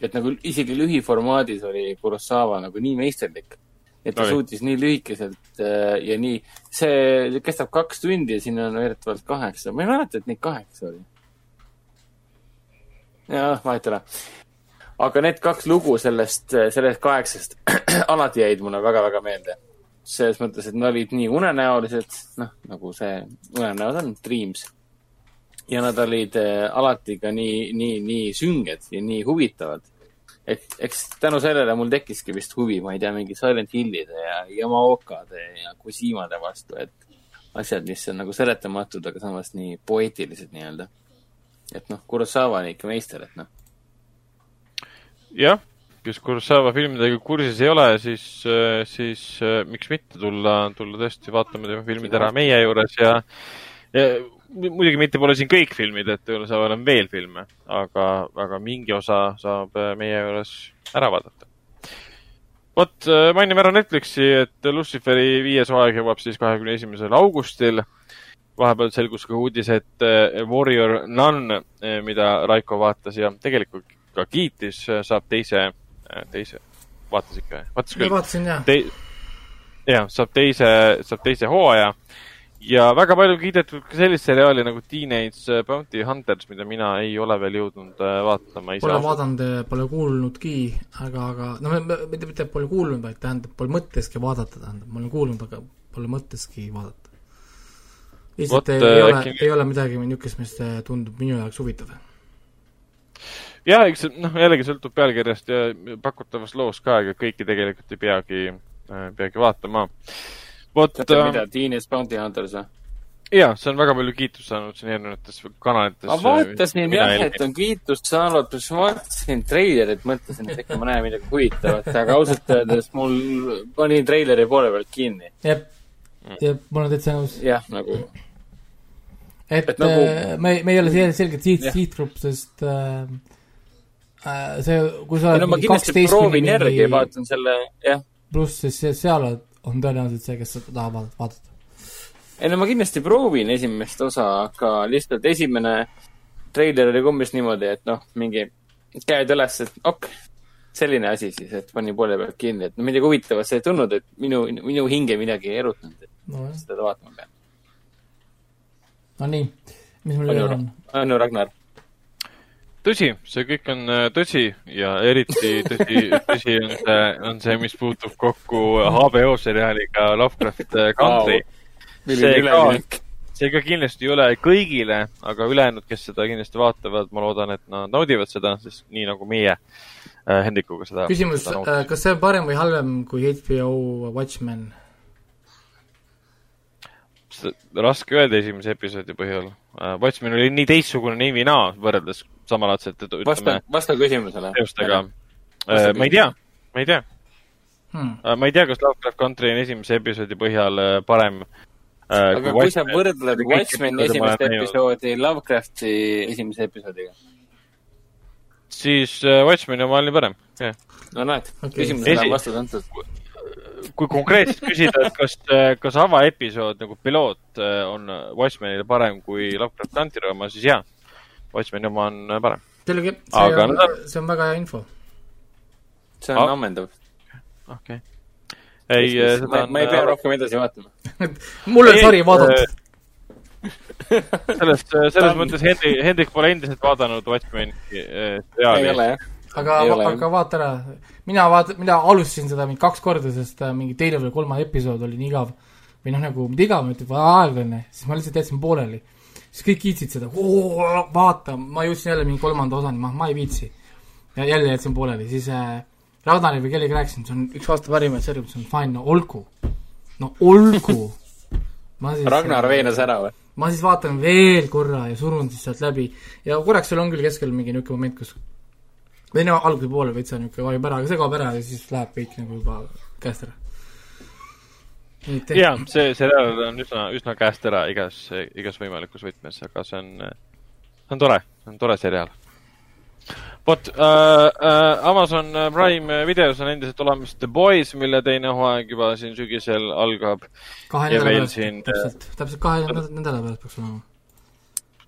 Speaker 4: et nagu isegi lühiformaadis oli Kurosawa nagu nii meisterlik. et ta Oli. suutis nii lühikeselt äh, ja nii, see kestab kaks tundi ja siin on väidetavalt kaheksa. ma ei mäleta, et neid kaheksa oli. jah, vahet ei ole aga need kaks lugu sellest, sellest kaheksast [CLEARS THROAT] alati jäid mulle väga-väga meelde selles mõttes, et nad olid nii unenäolised, noh, nagu see unenäod on, dreams. ja nad olid äh, alati ka nii, nii, nii sünged ja nii huvitavad. et eks tänu sellele mul tekkiski vist huvi, ma ei tea, mingi Silent Hillide ja Yamaokade ja Kusimade vastu, et asjad, mis on nagu seletamatud, aga samas nii poeetilised nii-öelda. et noh, Kurosawa on ikka meister, et noh.
Speaker 2: jah kes Kurosawa filmidega kursis ei ole, siis, äh, siis äh, miks mitte tulla, tulla tõesti vaatama tema filmid ära meie juures ja, ja muidugi mitte pole siin kõik filmid, et Kurosawal on veel filme, aga, aga mingi osa saab äh, meie juures ära vaadata. vot, mainime ära Netflixi, et Luciferi viies hooaeg jõuab siis kahekümne esimesel augustil. vahepeal selgus ka uudis, et Warrior Nun, mida Raiko vaatas ja tegelikult ka kiitis, saab teise teise, vaatas ikka, vaatas küll.
Speaker 3: vaatasin jah
Speaker 2: Te.... jah, saab teise, saab teise hooaja ja väga palju kiidetud ka sellist seriaali nagu Teenage Bounty Hunters, mida mina ei ole veel jõudnud äh, vaatama.
Speaker 3: Pole vaadanud, äh, pole kuulnudki, aga, aga no mitte, mitte pole kuulnud, vaid tähendab, pole mõtteski vaadata, tähendab, ma olen kuulnud, aga pole mõtteski vaadata. lihtsalt
Speaker 2: Vot,
Speaker 3: ei,
Speaker 2: äh,
Speaker 3: ei ole
Speaker 2: äkki-,
Speaker 3: ei ole midagi niisugust, mis tundub minu jaoks huvitav.
Speaker 2: Ja eks see noh, jällegi sõltub pealkirjast ja pakutavast loost ka, ega kõiki tegelikult ei peagi, peagi vaatama. vot
Speaker 4: teate
Speaker 2: äh,
Speaker 4: mida, Teenage Bounty Hunters või?
Speaker 2: jaa, see on väga palju kiitust saanud siin erinevates kanalites.
Speaker 4: ma vaatasin jah, et on kiitust saanud, siis ma vaatasin treilerit, mõtlesin, et äkki ma näen midagi huvitavat, aga ausalt öeldes mul pani treileri poole pealt kinni.
Speaker 3: jep, jep, ma olen täitsa nõus.
Speaker 4: jah, nagu
Speaker 3: et,
Speaker 4: Et nagu-
Speaker 3: äh, me, me ei ole sel- selgelt siht,
Speaker 4: Jah.
Speaker 3: sihtgrupp, sest äh, äh, see, kui sa oled
Speaker 4: no
Speaker 3: mingi kaksteist kuni
Speaker 4: vaatan selle, jah.
Speaker 3: pluss, siis seal on- on tõenäoliselt see, kes seda tahab vaadata-
Speaker 4: ei no ma kindlasti proovin esimest osa, aga lihtsalt esimene treiler oli umbes niimoodi, et noh, mingi käed üles, et op, selline asi siis, et pani poole pealt kinni, et no midagi huvitavat see ei tulnud, et minu, minu hinge midagi ei erutanud, et
Speaker 3: nojah,
Speaker 4: seda vaatama pean.
Speaker 3: no nii, mis mul
Speaker 4: on
Speaker 3: veel on?,
Speaker 4: ju, Ragnar?
Speaker 2: tõsi, see kõik on äh, tõsi ja eriti tõsi, [LAUGHS] tõsi on see, on see, mis puutub kokku HBO seriaaliga Lovecraft äh, Country.
Speaker 4: milline
Speaker 2: See
Speaker 4: üleminek.
Speaker 2: see ka kindlasti ei ole kõigile, aga ülejäänud, kes seda kindlasti vaatavad, ma loodan, et nad naudivad seda, sest nii nagu meie äh, Hendrikuga seda.
Speaker 3: küsimus, kas see on parem või halvem kui HBO Watchmen?
Speaker 2: raske öelda esimese episoodi põhjal. Watchmen oli nii teistsugune nii või naa võrreldes samalaadselt, et
Speaker 4: vasta
Speaker 2: ütleme,,
Speaker 4: vasta küsimusele.
Speaker 2: teostega.
Speaker 4: Vasta
Speaker 2: ma ei tea, ma ei tea.
Speaker 3: Hmm.
Speaker 2: ma ei tea, kas Lovecraft Country on esimese episoodi põhjal äh, parem.
Speaker 4: aga kui sa võrdled Watchmeni esimest episoodi Lovecrafti esimese episoodiga,
Speaker 2: siis äh, Watchmeni oma oli parem, jah.
Speaker 4: no näed okay., küsimusele on vastus antud.
Speaker 2: Kui konkreetselt küsida, et kas, kas avaepisood nagu piloot äh, on Watchmenile parem kui Lovecraft Country oma, siis jaa. Watchmeni oma on äh, parem.
Speaker 3: selge,
Speaker 2: Aga
Speaker 3: see on
Speaker 2: nad-,
Speaker 3: see on väga hea info.
Speaker 4: see on
Speaker 2: Ah.
Speaker 4: ammendav.
Speaker 2: okei okay.. ei, seda
Speaker 4: ma,
Speaker 2: on
Speaker 4: ma ei pea rohkem edasi vaatama. [LAUGHS]
Speaker 3: mul on sari vaadatud.
Speaker 2: selles, selles mõttes Hendrik, Hendrik pole endiselt vaadanud Watchmeni äh,
Speaker 4: ei
Speaker 2: seriaali.
Speaker 3: Aga aga vaata ära, mina vaat-, mina alustasin seda mingi kaks korda, sest äh, mingi teine või kolmas episood oli nii igav. või noh, nagu mitte igav, ütleb aeglane, siis ma lihtsalt jätsin pooleli. siis kõik kiitsid seda, vaata, ma jõudsin jälle mingi kolmanda osani, ma, ma ei viitsi. ja jälle jätsin pooleli, siis äh, Ragnari või kellegagi rääkisin, see on üks aasta parimaid sarju, see on fine, no olgu. no olgu.
Speaker 4: Ragnar veenas ära või?
Speaker 3: ma siis vaatan veel korra ja surun siis sealt läbi ja korraks seal on küll keskel mingi niisugune moment, kus või no alguse poole veitsa niisugune vajub ära, aga see kaob ära ja siis läheb kõik nagu juba käest ära.
Speaker 2: jaa, see seriaal on üsna, üsna käest ära igas, igas võimalikus võtmes, aga see on, see on tore, see on tore seriaal. vot äh,, äh, Amazon Prime videos on endiselt olemas The Boys, mille teine hooaeg juba siin sügisel algab.
Speaker 3: kahe nädala pärast täpselt, täpselt kahe nädala nädala pärast peaks olema.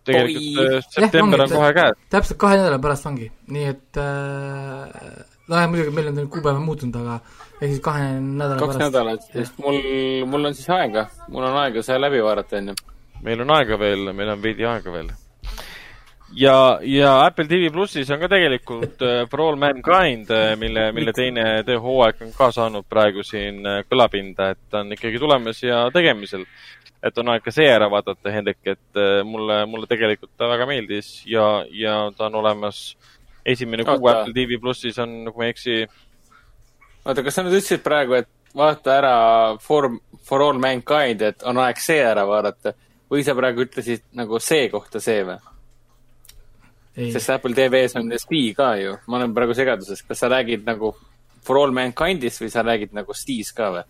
Speaker 2: Tegelikult
Speaker 4: Oi.
Speaker 2: äh, september on kohe käes.
Speaker 3: täpselt kahe nädala pärast ongi, nii et äh, nojah, muidugi meil on nüüd kuupäev muutunud, aga ehk siis kahe nädala
Speaker 4: kaks
Speaker 3: pärast.
Speaker 4: nädalat, sest mul, mul on siis aega, mul on aega see läbi vaadata onju.
Speaker 2: meil on aega veel, meil on veidi aega veel. ja, ja Apple TV plussis on ka tegelikult äh, For All Mankind, mille, mille teine töö hooaeg on ka saanud praegu siin äh, kõlapinda, et ta on ikkagi tulemas ja tegemisel. Et on aeg ka see ära vaadata, Hendrik, et äh, mulle, mulle tegelikult ta väga meeldis ja, ja ta on olemas. esimene kuu. Apple TV plussis on, kui ma ei eksi,
Speaker 4: oota, kas sa nüüd ütlesid praegu, et vaata ära For, For All Mankind, et on aeg see ära vaadata või sa praegu ütlesid nagu see kohta see või?
Speaker 3: ei,
Speaker 4: sest Apple TV-s on Steve ka ju, ma olen praegu segaduses, kas sa räägid nagu For All Mankindist või sa räägid nagu Steve's ka või?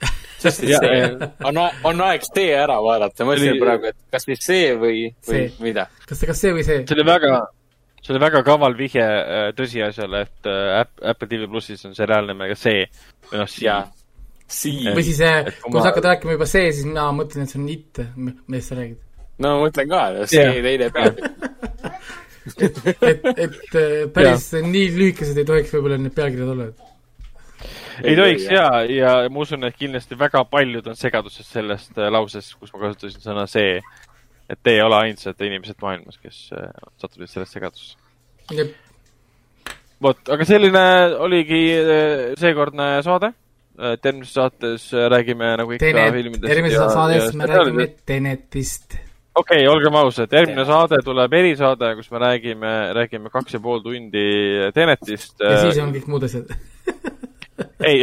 Speaker 4: [LAUGHS] sest et
Speaker 2: Ja-
Speaker 4: see on, on aeg see ära vaadata, ma mõtlesin praegu, et kas siis see või, või
Speaker 3: See.
Speaker 4: mida.
Speaker 3: kas kas see või see?
Speaker 2: see oli väga, see oli väga kaval vihje äh, tõsiasjale, et äh, App- Apple TV plussis on seriaal nimega See või noh, See.
Speaker 3: Või siis,
Speaker 2: Et kui ma-
Speaker 3: sa hakkad rääkima juba see, siis mina mõtlen, et see on it, millest sa räägid.
Speaker 4: no ma mõtlen ka, see
Speaker 2: Jah.
Speaker 4: teine peatükk. [LAUGHS]
Speaker 3: et, et äh, päris nii lühikesed ei tohiks võib-olla need pealkirjad olla, et
Speaker 2: ei tohiks ja, ja ma usun, et kindlasti väga paljud on segaduses sellest äh, lausest, kus ma kasutasin sõna see. et te ei ole ainsad inimesed maailmas, kes äh, sattusid sellest segadusse. vot, aga selline oligi äh, seekordne saade. järgmises saates räägime nagu ikka
Speaker 3: Tenet,
Speaker 2: filmidest
Speaker 3: järgmises
Speaker 2: ja-
Speaker 3: saades
Speaker 2: ja
Speaker 3: me räägime Tenetist.
Speaker 2: okei okay,, olgem ausad, järgmine saade tuleb erisaade, kus me räägime, räägime kaks ja pool tundi Tenetist.
Speaker 3: ja siis on kõik muud asjad. [LAUGHS]
Speaker 2: ei,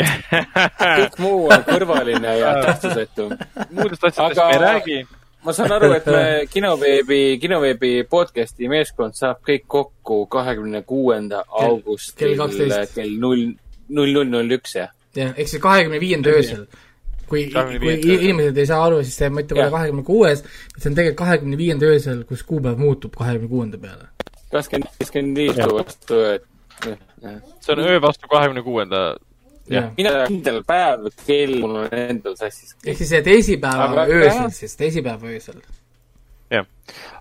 Speaker 4: kõik muu on kõrvaline ja tähtsusetu.
Speaker 2: muudest asjadest
Speaker 4: Aga-
Speaker 2: me ei räägi.
Speaker 4: ma saan aru, et me kinoveebi, kinoveebi podcast'i meeskond saab kõik kokku kahekümne kuuenda augustil
Speaker 3: kell 12.
Speaker 4: kell null, null, null, null üks, jah?
Speaker 3: jah, ehk siis kahekümne viienda öösel. kui, kui
Speaker 2: 25.
Speaker 3: inimesed ei saa aru, siis see mõte pole kahekümne kuues, see on tegelikult kahekümne viienda öösel, kus kuupäev muutub kahekümne kuuenda peale.
Speaker 4: kakskümmend, kakskümmend viis vastu, et
Speaker 2: see on öö vastu kahekümne kuuenda.
Speaker 3: jah,
Speaker 4: mina kindel päev, kell mul on endal sassis.
Speaker 3: ehk siis see teisipäeva
Speaker 4: Aga-
Speaker 3: öösel siis, teisipäeva öösel.
Speaker 2: jah,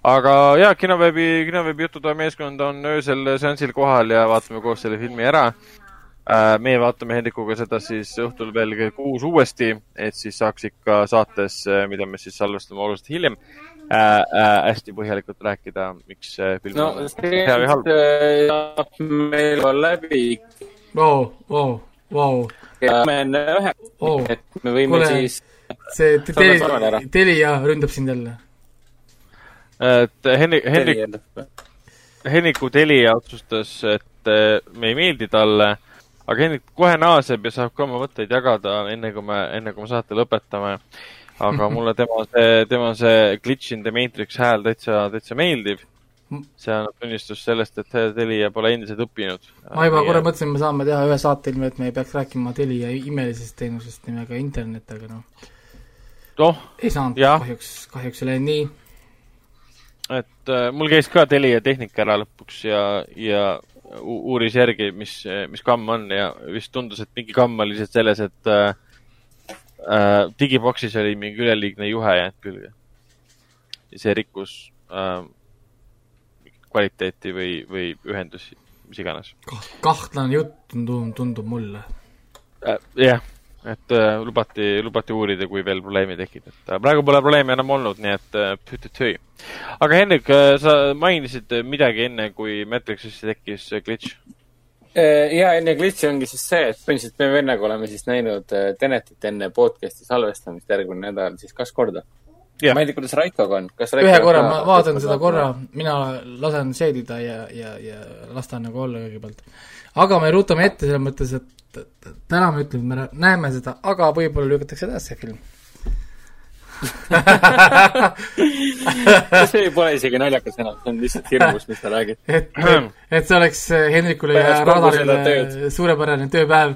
Speaker 2: aga jaa, kinoveebi, kinoveebi Jututoa meeskond on öösel seansil kohal ja vaatame koos selle filmi ära. meie vaatame Hendrikuga seda siis õhtul veel kell kuus uuesti, et siis saaks ikka saates, mida me siis salvestame oluliselt hiljem äh,, äh, hästi põhjalikult rääkida, miks see film
Speaker 4: no
Speaker 2: on
Speaker 4: see
Speaker 2: hea või halb.
Speaker 4: saab meil ka läbi
Speaker 3: Vau, vau, vau,
Speaker 4: ja me enne ühe,
Speaker 3: vau,
Speaker 4: et me võime
Speaker 3: Kuule.
Speaker 4: siis
Speaker 3: see te-
Speaker 4: Saame saame ära.
Speaker 3: Teli, Telia ründab sind jälle.
Speaker 2: et Henrik, Henrik, Henriku Telia otsustas, et eh, me ei meeldi talle, aga Henrik kohe naaseb ja saab ka oma mõtteid jagada, enne kui me, enne kui me saate lõpetame. aga mulle tema see, tema see Glitch in the Matrix hääl täitsa, täitsa meeldib. See annab tunnistust sellest, et Telia pole endiselt õppinud.
Speaker 3: ma juba korra mõtlesin, me saame teha ühe saate ilma, et me ei peaks rääkima Telia imelisest teenusest nimega internet, aga noh,
Speaker 2: noh,
Speaker 3: ei saanud kahjuks, kahjuks ei läinud nii.
Speaker 2: et äh, mul käis ka Telia tehnika ära lõpuks ja, ja uuris järgi, mis, mis kamm on ja vist tundus, et mingi kamm oli lihtsalt selles, et äh, äh, digiboxis oli mingi üleliigne juhe jäänud külge. see rikkus äh, kvaliteeti või, või ühendusi, mis iganes
Speaker 3: kahtlane jutt tundub, tundub mulle.
Speaker 2: äh,. jah, et äh, lubati, lubati uurida, kui veel probleemi tekib, et äh, praegu pole probleemi enam olnud, nii et äh, pütütüü. aga Hendrik äh,, sa mainisid midagi enne, kui Matrixisse tekkis glitch.
Speaker 4: ja enne glitch'i ongi siis see, et põhimõtteliselt me vennaga oleme siis näinud Tenetit enne podcast'i salvestamist järgmine nädal siis kaks korda.
Speaker 2: Jah.
Speaker 4: ma ei tea, kuidas Raikoga on, kas
Speaker 3: ühe korra ma vaatan seda korra, mina lasen seedida ja, ja, ja las ta nagu olla kõigepealt. aga me rutame ette selles mõttes, et täna me ütleme, me näeme seda, aga võib-olla lükatakse edasi see film. [LAUGHS]
Speaker 4: see pole isegi naljakas enam, see on lihtsalt hirmus, mis sa räägid. [LAUGHS]
Speaker 3: et, et see oleks Hendrikule ja Radarile suurepärane tööpäev,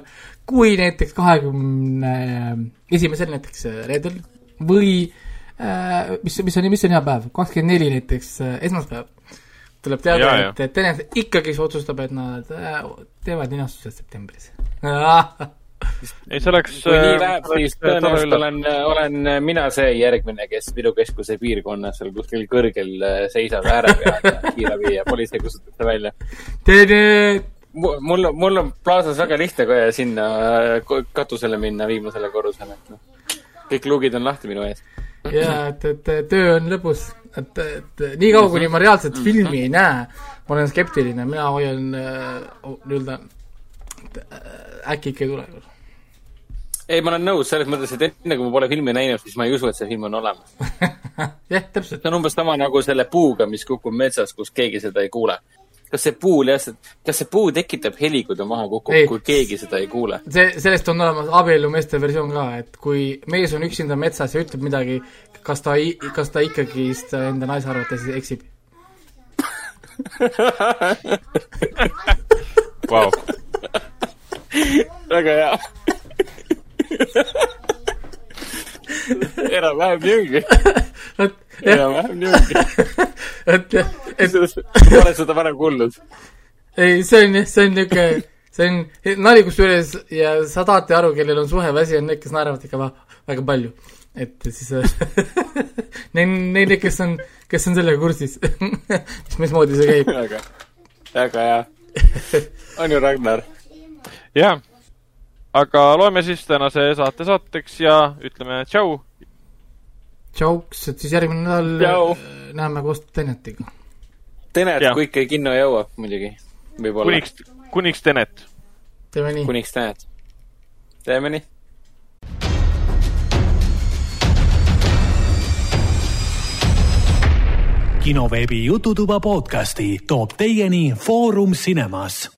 Speaker 3: kui näiteks kahekümne esimesel näiteks reedel või äh, mis, mis on, mis on hea päev, kakskümmend neli näiteks äh, esmaspäev, tuleb teada et, et Tenet ikkagi otsustab, et nad äh, teevad linastused septembris. [LAUGHS]
Speaker 2: ei, see oleks.
Speaker 4: kui nii läheb, siis tõenäoliselt olen, olen mina see järgmine, kes Viru keskuse piirkonnas seal kuskil kõrgel äh, seisab ääre peal ja [LAUGHS] kiirabi ja politsei kutsutakse välja. Mul, mul on plaasas väga lihtne kohe sinna äh, katusele minna, viimasele korrusele, et noh, kõik lugid on lahti minu ees.
Speaker 3: jaa, et, et töö on lõbus, et, et niikaua, kuni ma reaalselt filmi ei näe, ma olen skeptiline, mina hoian äh, nii-öelda, äh, äkki ikka ei tule.
Speaker 4: ei, ma olen nõus selles mõttes, et enne kui ma pole filmi näinud, siis ma ei usu, et see film on olemas. [LAUGHS]
Speaker 3: jah, täpselt.
Speaker 4: see on umbes sama nagu selle puuga, mis kukub metsas, kus keegi seda ei kuule. Kas see puu lihtsalt, kas see puu tekitab heli, kui ta maha kukub kui keegi seda ei kuule?
Speaker 3: see, sellest on olemas abielumeeste versioon ka, et kui mees on üksinda metsas ja ütleb midagi, kas ta, kas ta ikkagist enda naise arvates eksib?
Speaker 2: Vau,
Speaker 4: väga hea. [LAUGHS] enam-vähem [LAUGHS]
Speaker 3: jah,
Speaker 4: enam-vähem ongi.
Speaker 3: et, et
Speaker 4: ma olen seda varem kuulnud.
Speaker 3: ei, see on jah, see on niisugune, see on nali kusjuures ja sa tahate aru, kellel on suheväsi, on need, kes naeravad ikka va- väga palju. et siis [LAUGHS] neil, neil, kes on, kes on sellega kursis, mis, mismoodi see käib.
Speaker 4: väga, väga hea. on ju, Ragnar?
Speaker 2: jah aga loeme siis tänase saate saateks ja ütleme tšau.
Speaker 3: tšauks, et siis järgmine nädal äh, näeme koos Tenetiga.
Speaker 4: Tenet, kui ikka kinno jõuab muidugi, võib-olla.
Speaker 2: kuniks, kuniks Tenet.
Speaker 3: teeme nii.
Speaker 4: kuniks Tenet. teeme nii.
Speaker 1: kinoveebi Jututuba podcasti toob teieni Foorum Cinemas